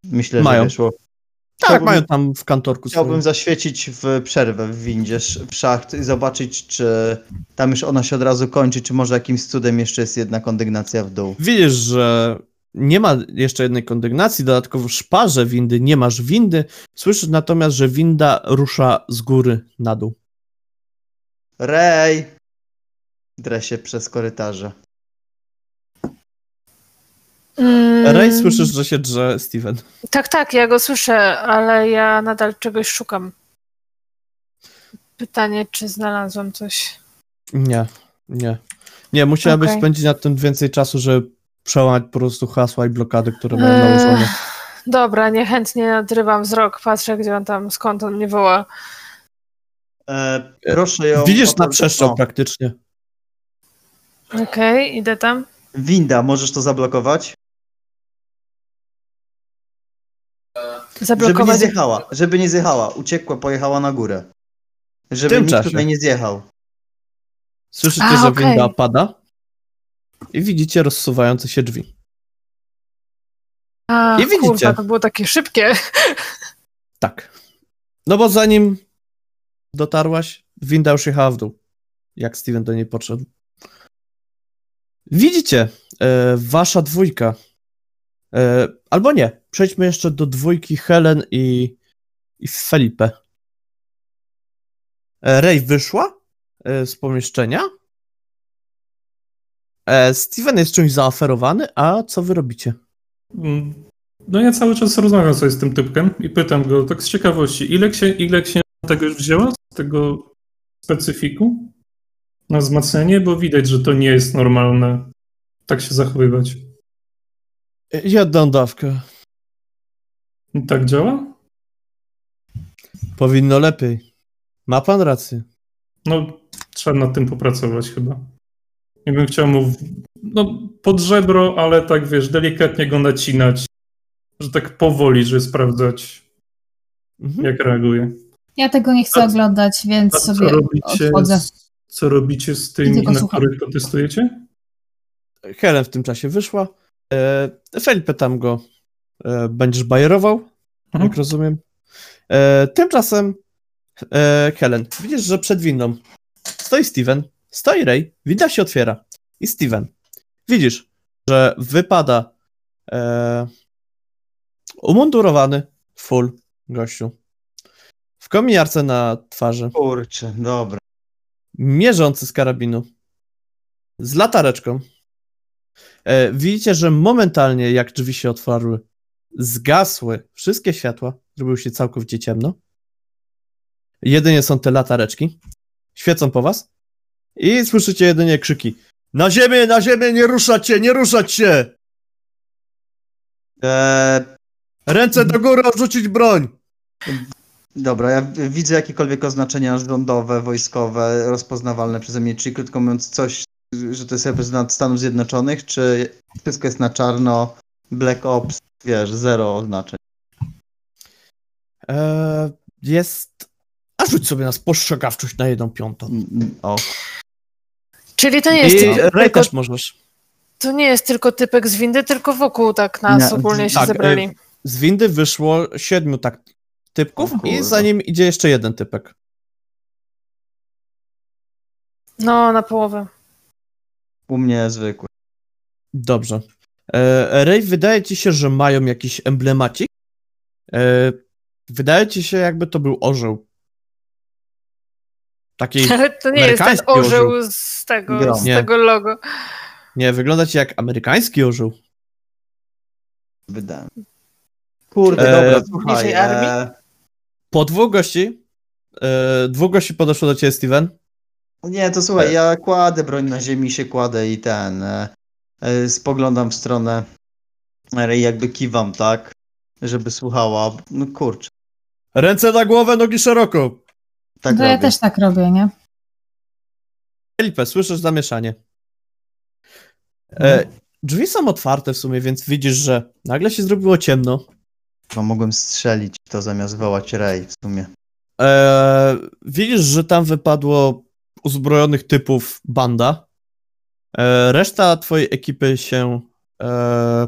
Myślę, Mają. że wyszło. Tak, Chciałbym- mają tam w kantorku Chciałbym swoim. zaświecić w przerwę w windzie, w szacht i zobaczyć, czy tam już ona się od razu kończy, czy może jakimś cudem jeszcze jest jedna kondygnacja w dół. Widzisz, że nie ma jeszcze jednej kondygnacji, dodatkowo w szparze windy nie masz windy. Słyszysz natomiast, że winda rusza z góry na dół. Rej! Drę się przez korytarze. Mm, Ray, słyszysz, że się drze Steven. Tak, tak, ja go słyszę, ale ja nadal czegoś szukam. Pytanie, czy znalazłam coś. Nie, nie. Nie, musiałabyś Okej. spędzić nad tym więcej czasu, żeby przełamać po prostu hasła i blokady, które mają Eee, nałożone. Dobra, niechętnie nadrywam wzrok, patrzę, gdzie on tam, skąd on mnie woła. E, proszę ją. Widzisz na przestrzał o, praktycznie. Okej, idę tam. Winda, możesz to zablokować? Żeby nie Zablokować. zjechała, żeby nie zjechała. Uciekła, pojechała na górę. Żeby nikt czasie. tutaj nie zjechał. Słyszycie, A, że okej. winda opada i widzicie rozsuwające się drzwi. A, I widzicie. kurwa, to było takie szybkie. (laughs) Tak. No bo zanim dotarłaś, winda już jechała w dół. Jak Steven do niej podszedł. Widzicie, e, wasza dwójka. E, albo nie, przejdźmy jeszcze do dwójki Helen i, i Felipe. E, Ray wyszła e, z pomieszczenia. E, Steven jest czymś zaoferowany, a co wy robicie? Mm, No ja cały czas rozmawiam sobie z tym typkiem i pytam go tak z ciekawości, ile, księ, ile księżna tego już wzięła, z tego specyfiku na wzmacnianie, bo widać, że to nie jest normalne tak się zachowywać. Jedną dawkę. I tak działa? Powinno lepiej. Ma pan rację. No, trzeba nad tym popracować chyba. Nie bym chciał mu, no, pod żebro, ale tak, wiesz, delikatnie go nacinać, że tak powoli, żeby sprawdzać, Mhm. jak reaguje. Ja tego nie chcę A- oglądać, więc A co sobie robicie, odchodzę. z, co robicie z tymi, na słucham. których protestujecie? Helen w tym czasie wyszła. E, Felipe tam go e, będziesz bajerował, Mhm. jak rozumiem. E, tymczasem e, Helen, widzisz, że przed windą stoi Steven, stoi Ray, winda się otwiera i Steven. Widzisz, że wypada e, umundurowany full gościu. W kominiarce na twarzy, Kurczę, dobra. mierzący z karabinu, z latareczką. E, widzicie, że momentalnie, jak drzwi się otwarły, zgasły wszystkie światła, zrobiło się całkowicie ciemno. Jedynie są te latareczki. Świecą po was. I słyszycie jedynie krzyki. Na ziemię, na ziemię, nie ruszać się, nie ruszać się! Eee, Ręce do góry, odrzucić broń! dobra, ja widzę jakiekolwiek oznaczenia rządowe, wojskowe, rozpoznawalne przeze mnie, czyli krótko mówiąc coś, że to jest reprezentant Stanów Zjednoczonych, czy wszystko jest na czarno, Black Ops, wiesz, zero oznaczeń. Eee, jest... A rzuć sobie na spostrzegawczość na jedną piątą. Mm, mm, O, Czyli to nie jest, I tylko, Ray też możesz. to nie jest tylko typek z windy, tylko wokół tak nas Nie, ogólnie się tak, zebrali. y, Z windy wyszło siedmiu tak typków i za nim idzie jeszcze jeden typek. No, na połowę. u mnie zwykły. Dobrze. E, Ray, wydaje ci się, że mają jakiś emblemacik. E, wydaje ci się, jakby to był orzeł. Taki, (laughs) Ale to nie jest ten orzeł orzeł. z tego, Grom. z Nie. tego logo. nie, wygląda ci jak amerykański orzeł. Wydałem. Kurde, Eee, dobra, słuchaj. bliżej armii? Po dwóch gości, e, dwóch gości podeszło do ciebie, Steven. Nie, to słuchaj, ja kładę broń na ziemi, się kładę i ten. E, e, spoglądam w stronę Ray, jakby kiwam, tak? Żeby słuchała. No kurczę, Ręce na głowę, nogi szeroko. Tak to ja robię. też tak robię, nie? Felipe, słyszysz zamieszanie. E, drzwi są otwarte w sumie, więc widzisz, że nagle się zrobiło ciemno. No, mogłem strzelić to zamiast wołać Ray w sumie. E, widzisz, że tam wypadło uzbrojonych typów banda. E, reszta twojej ekipy się e,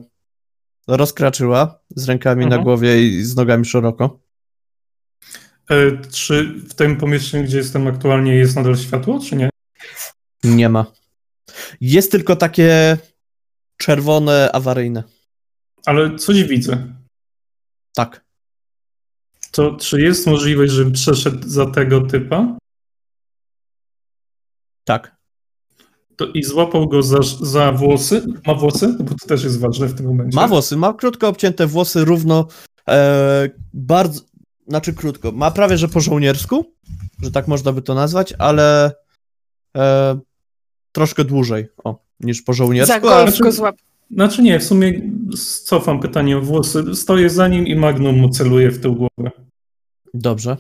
rozkraczyła z rękami na Mhm. głowie i z nogami szeroko. E, czy w tym pomieszczeniu, gdzie jestem aktualnie, jest nadal światło, czy nie? Nie ma. Jest tylko takie czerwone, awaryjne. Ale coś widzę. Tak. To czy jest możliwość, żebym przeszedł za tego typa Tak. to i złapał go za, za włosy? Ma włosy? Bo to też jest ważne w tym momencie. Ma włosy, ma krótko obcięte włosy, równo, e, bardzo, znaczy krótko, ma prawie że po żołniersku, że tak można by to nazwać, ale e, troszkę dłużej, o, niż po Za żołniersku, golf ale znaczy- go złap. Znaczy nie, w sumie cofam pytanie o włosy. Stoję za nim i magnum mu celuje w tył głowę. dobrze.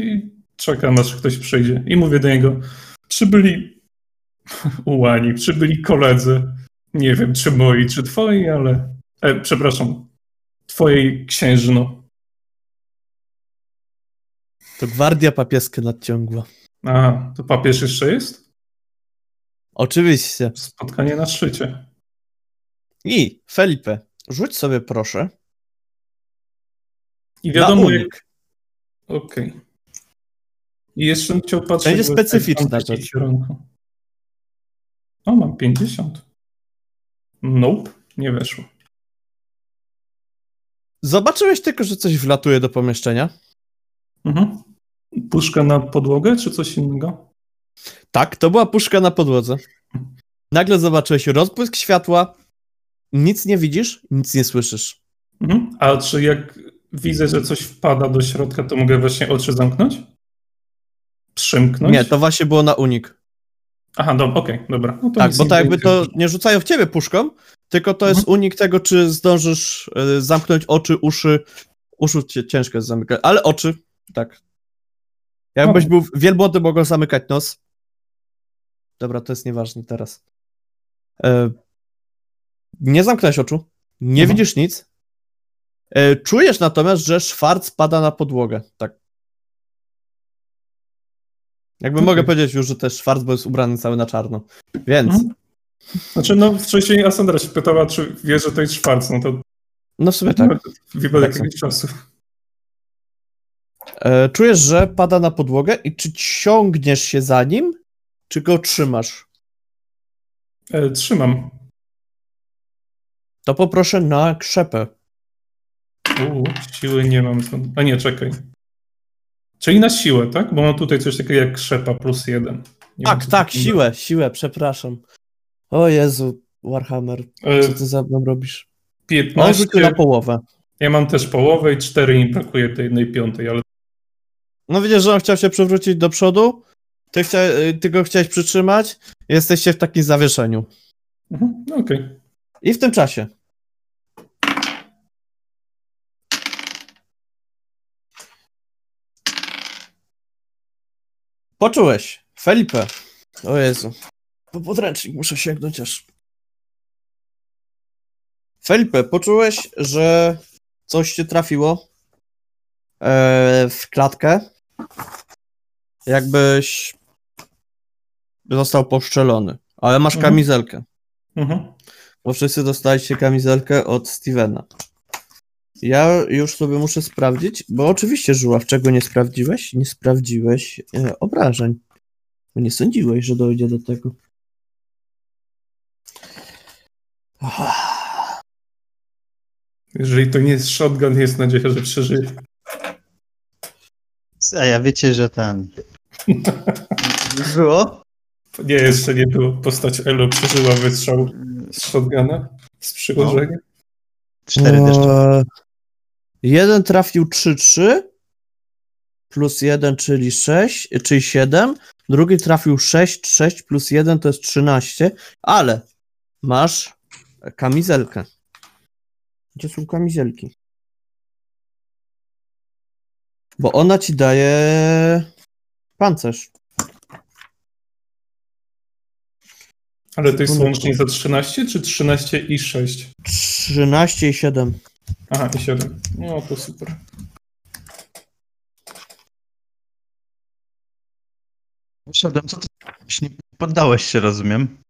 I czekam, aż ktoś przyjdzie. I mówię do niego, przybyli (laughs) ułani, przybyli koledzy. Nie wiem, czy moi, czy twoi, ale... E, przepraszam, twojej księżno. To gwardia papieska nadciągła. A, to papież jeszcze jest? Oczywiście. Spotkanie na szczycie. I Felipe, rzuć sobie proszę I wiadomo, jak... Okej. I jeszcze bym chciał patrzeć... Będzie specyficzna rzecz. O, mam 50. Nope, nie weszło. Zobaczyłeś tylko, że coś wlatuje do pomieszczenia? Mhm. Puszka na podłogę, czy coś innego? Tak, to była puszka na podłodze. Nagle zobaczyłeś rozbłysk światła, nic nie widzisz, nic nie słyszysz. Mhm. A czy jak widzę, że coś wpada do środka, to mogę właśnie oczy zamknąć? Przymknąć? Nie, to właśnie było na unik. Aha, dobra, okej, dobra. No to Tak, bo tak jakby to nie rzucają w ciebie puszką, tylko to jest Mhm. unik tego, czy zdążysz y, zamknąć oczy, uszy. Uszu cię ciężko jest zamykać, ale oczy, tak. Jakbyś Okej. był wielbłądy, mogą zamykać nos. Dobra, to jest nieważne teraz. E, nie zamknąłeś oczu, nie Mhm. widzisz nic. E, czujesz natomiast, że szwarc pada na podłogę, tak. Jakby Okej. mogę powiedzieć już, że też szwarc, bo jest ubrany cały na czarno. Więc, Mhm. Znaczy, no wcześniej Asandra się pytała, czy wie, że to jest Schwarz, no to no w sumie tak. wie od Tak jakiegoś czasu. E, czujesz, że pada na podłogę i czy ciągniesz się za nim, czy go trzymasz? E, trzymam. To poproszę na krzepę. Uuu, siły nie mam. A nie, czekaj. Czyli na siłę, tak? Bo mam tutaj coś takiego jak krzepa plus jeden. Nie Tak, tak, siłę, siłę, przepraszam. O Jezu, Warhammer, E, co ty za mną robisz? On 15. rzucił na połowę. Ja mam też połowę i 4 mi brakuje tej jednej piątej, ale No widzisz, że on chciał się przewrócić do przodu, ty, chcia, y, ty go chciałeś przytrzymać, jesteście w takim zawieszeniu. mhm, no okej. I w tym czasie. Poczułeś. Felipe. O Jezu. Po podręcznik muszę sięgnąć aż. Felipe, poczułeś, że coś cię trafiło e, w klatkę. Jakbyś został poszczelony. Ale masz Mhm. kamizelkę. Mhm. Bo wszyscy dostaliście kamizelkę od Stevena. Ja już sobie muszę sprawdzić, bo oczywiście, Żuław, czego nie sprawdziłeś? Nie sprawdziłeś e, obrażeń. Bo nie sądziłeś, że dojdzie do tego. Jeżeli to nie jest shotgun, jest nadzieja, że przeżyje. A ja wiecie, że ten... Już (laughs) było? Nie, jeszcze nie było. Postać Elo przeżyła wystrzał z shotguna z przyłożenia. Cztery deszcze. Eee, jeden trafił 3-3 plus 1, czyli 6, czyli 7. Drugi trafił 6, 6 plus 1 to jest 13, ale masz kamizelkę. Gdzie są kamizelki? Bo ona ci daje pancerz. Ale to jest łącznie za 13, czy 13 i 6? 13 i 7. Aha, i 7. No to super. Szedłem, co ty... Nie poddałeś się, rozumiem.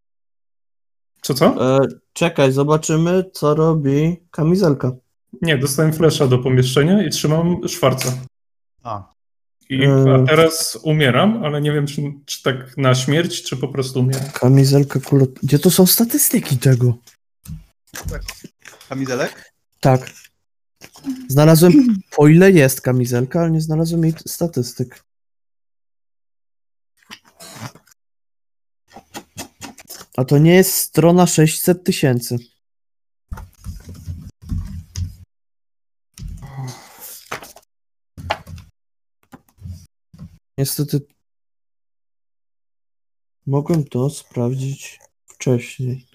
Co, co? E, czekaj, zobaczymy, co robi kamizelka. Nie, dostałem flesza do pomieszczenia i trzymam szwarca. A. I, E. a teraz umieram, ale nie wiem, czy, czy tak na śmierć, czy po prostu umieram. Kamizelka kulot... Gdzie to są statystyki tego? Kamizelek? Tak. Znalazłem, po ile jest kamizelka, ale nie znalazłem jej statystyk. A to nie jest strona 600 tysięcy. Niestety mogłem to sprawdzić wcześniej.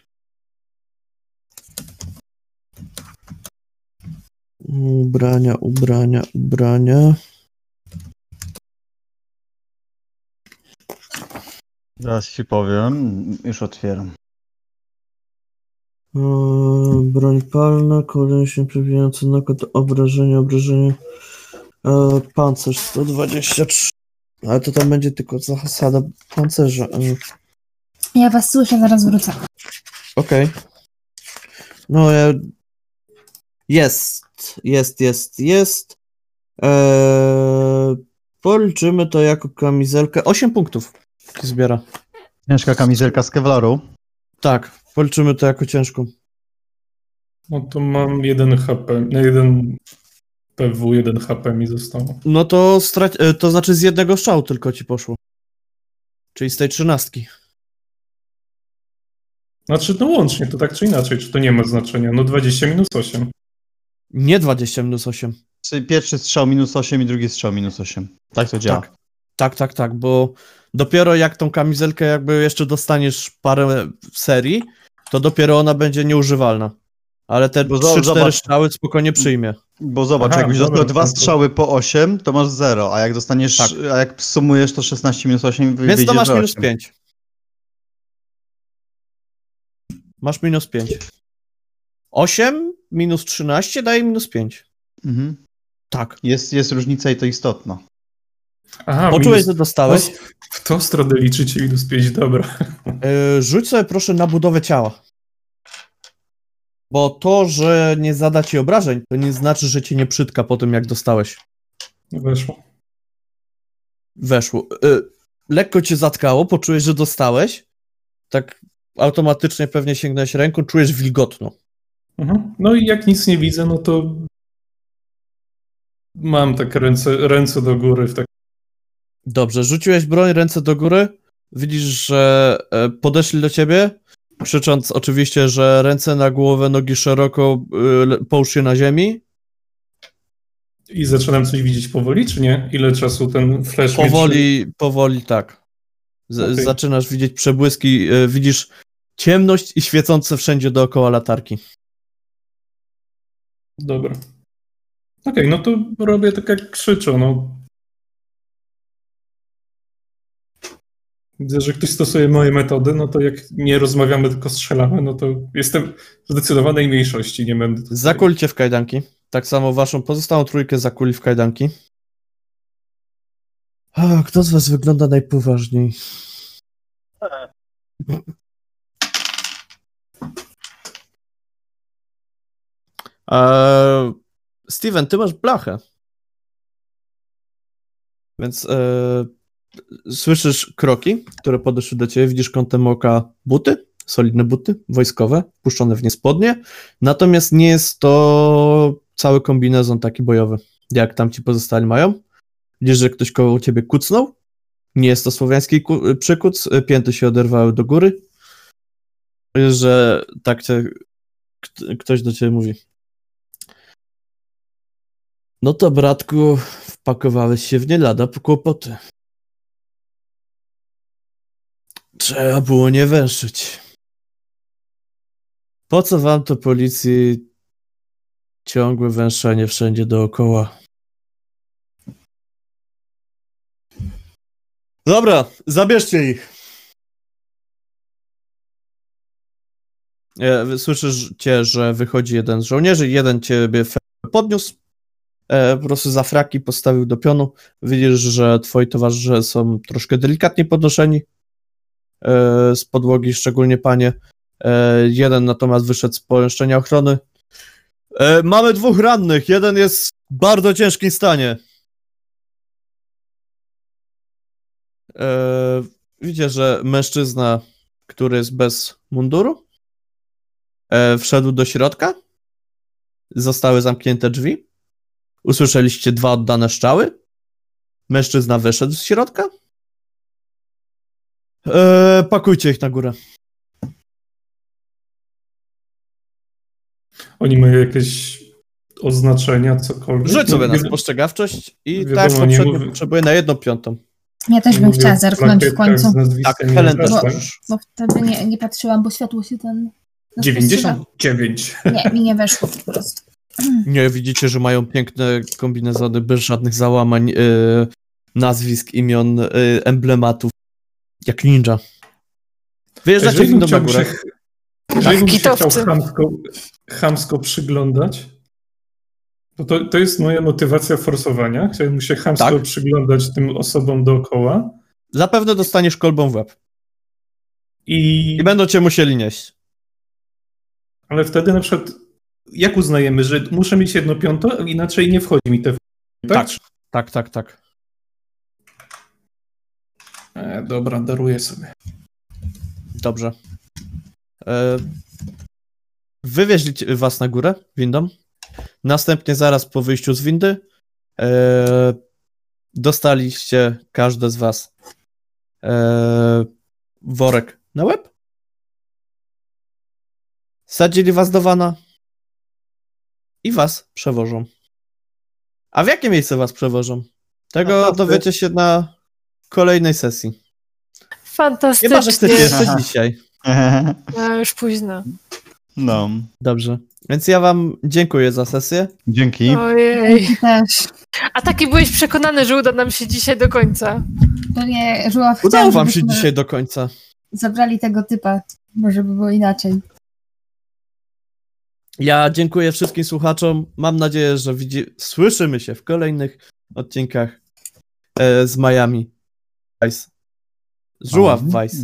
Ubrania, ubrania, ubrania. Zaraz ci powiem. Już otwieram. Eee, broń palna, koleśnie przebijający nakład, obrażenie, obrażenie. Eee, pancerz 123. Ale to tam będzie tylko zasada pancerza. Eee, Ja was słyszę, zaraz wrócę. Okej. No ja... Jest, jest, jest, jest. Eee, policzymy to jako kamizelkę. 8 punktów zbiera. Ciężka kamizelka z kevlaru. Tak, policzymy to jako ciężką. No to mam jeden HP, nie, jeden PW, jeden HP mi zostało. No to strac- e, to znaczy z jednego strzału tylko ci poszło. Czyli z tej trzynastki. Znaczy, no łącznie, to tak czy inaczej, czy to nie ma znaczenia? No 20 minus 8. Nie 20 minus 8. Czyli pierwszy strzał minus 8 i drugi strzał minus 8. Tak to działa. Tak. Tak, tak, tak, bo dopiero jak tą kamizelkę jakby jeszcze dostaniesz parę serii, to dopiero ona będzie nieużywalna. Ale te Bo zo- 3-4 zobacz. strzały spokojnie przyjmie. Bo zobacz, Aha, jakbyś dobra, dostał dwa strzały po 8, to masz 0, a jak dostaniesz, Tak. a jak sumujesz to 16 minus 8, wy- Więc wyjdzie, to masz minus 8. 5. Masz minus 5. 8 minus 13 daje minus 5. Mhm. Tak. Jest, jest różnica i to istotna. Aha, Poczułeś, minus... że dostałeś? W tą stronę liczycie minus 5, dobra. Yy, rzuć sobie proszę na budowę ciała. Bo to, że nie zada ci obrażeń, to nie znaczy, że cię nie przytka po tym, jak dostałeś. Weszło. Weszło. Yy, lekko cię zatkało, poczułeś, że dostałeś. Tak automatycznie pewnie sięgnąłeś ręką, czujesz wilgotno. Mhm. No i jak nic nie widzę, no to mam tak ręce, ręce do góry w tak. Dobrze, rzuciłeś broń, ręce do góry. Widzisz, że e, podeszli do ciebie, krzycząc oczywiście, że ręce na głowę, nogi szeroko, le- połóż się na ziemi. I zaczynam coś widzieć powoli, czy nie? Ile czasu ten flash Powoli, powoli tak. Z, Okej. Zaczynasz widzieć przebłyski, y, widzisz ciemność i świecące wszędzie dookoła latarki. Dobra. Okej, no to robię tak jak krzyczą, no. Widzę, że ktoś stosuje moje metody, no to jak nie rozmawiamy, tylko strzelamy, no to jestem w zdecydowanej mniejszości, nie będę... tutaj- Zakulcie w kajdanki. Tak samo waszą pozostałą trójkę zakuli w kajdanki. A, kto z was wygląda najpoważniej? Eee, Steven, ty masz blachę. Więc e, słyszysz kroki, które podeszły do ciebie, widzisz kątem oka buty, solidne buty, wojskowe, puszczone w nie spodnie, natomiast nie jest to cały kombinezon taki bojowy, jak tam ci pozostali mają. Widzisz, że ktoś koło ciebie kucnął, nie jest to słowiański ku- przykuc, pięty się oderwały do góry. Że tak cię, kt- ktoś do ciebie mówi. No to bratku, wpakowałeś się w nie lada po kłopoty. Trzeba było nie węszyć. Po co wam to policji ciągłe węszenie wszędzie dookoła? Dobra, zabierzcie ich. E, Słyszysz cię, że wychodzi jeden z żołnierzy, jeden ciebie podniósł, e, po prostu za fraki postawił do pionu. Widzisz, że twoi towarzysze są troszkę delikatnie podnoszeni z podłogi, szczególnie panie. E, jeden natomiast wyszedł z pomieszczenia ochrony. E, mamy dwóch rannych, jeden jest w bardzo ciężkim stanie. E, widzicie, że mężczyzna, który jest bez munduru, e, wszedł do środka. Zostały zamknięte drzwi. Usłyszeliście dwa oddane strzały. Mężczyzna wyszedł z środka. E, pakujcie ich na górę. Oni mają jakieś oznaczenia, cokolwiek. Rzuć sobie No, na spostrzegawczość i wiadomo, tak poprzednio mówię- potrzebuję na jedną piątą. Ja też bym chciała zerknąć w końcu, Tak, Helen też. bo wtedy nie, nie patrzyłam, bo światło się ten... no, 99. Nie, mi nie weszło po prostu. (clears throat) Nie, widzicie, że mają piękne kombinezony bez żadnych załamań, e, nazwisk, imion, e, emblematów. Jak ninja. Wyjeżdżacie windą na górę. się, Jeżeli bym się chciał chamsko, chamsko przyglądać, to, to to jest moja motywacja forsowania. Chciałbym się chamsko Tak. przyglądać tym osobom dookoła Zapewne dostaniesz kolbą w łeb. i I będą cię musieli nieść. Ale wtedy na przykład, jak uznajemy, że muszę mieć jedno piąto, inaczej nie wchodzi mi te. Tak. Tak, tak, tak. E, dobra, daruję sobie. Dobrze. E, wywieźli was na górę windą. Następnie zaraz po wyjściu z windy e, dostaliście każde z was e, worek na łeb. Sadzili was do wana i was przewożą. A w jakie miejsce was przewożą? Tego dowiecie się na kolejnej sesji. Fantastycznie. Chyba, że chcecie jeszcze dzisiaj. (laughs) No, już późno. No, Dobrze. Więc ja wam dziękuję za sesję. dzięki. Ojej. I też. A taki byłeś przekonany, że uda nam się dzisiaj do końca. To nie, Żuław Udało wam się dzisiaj do końca. Zabrali tego typa. Może by było inaczej. Ja dziękuję wszystkim słuchaczom. Mam nadzieję, że widzi... słyszymy się w kolejnych odcinkach e, z Miami Vice. Z Żuław Vice.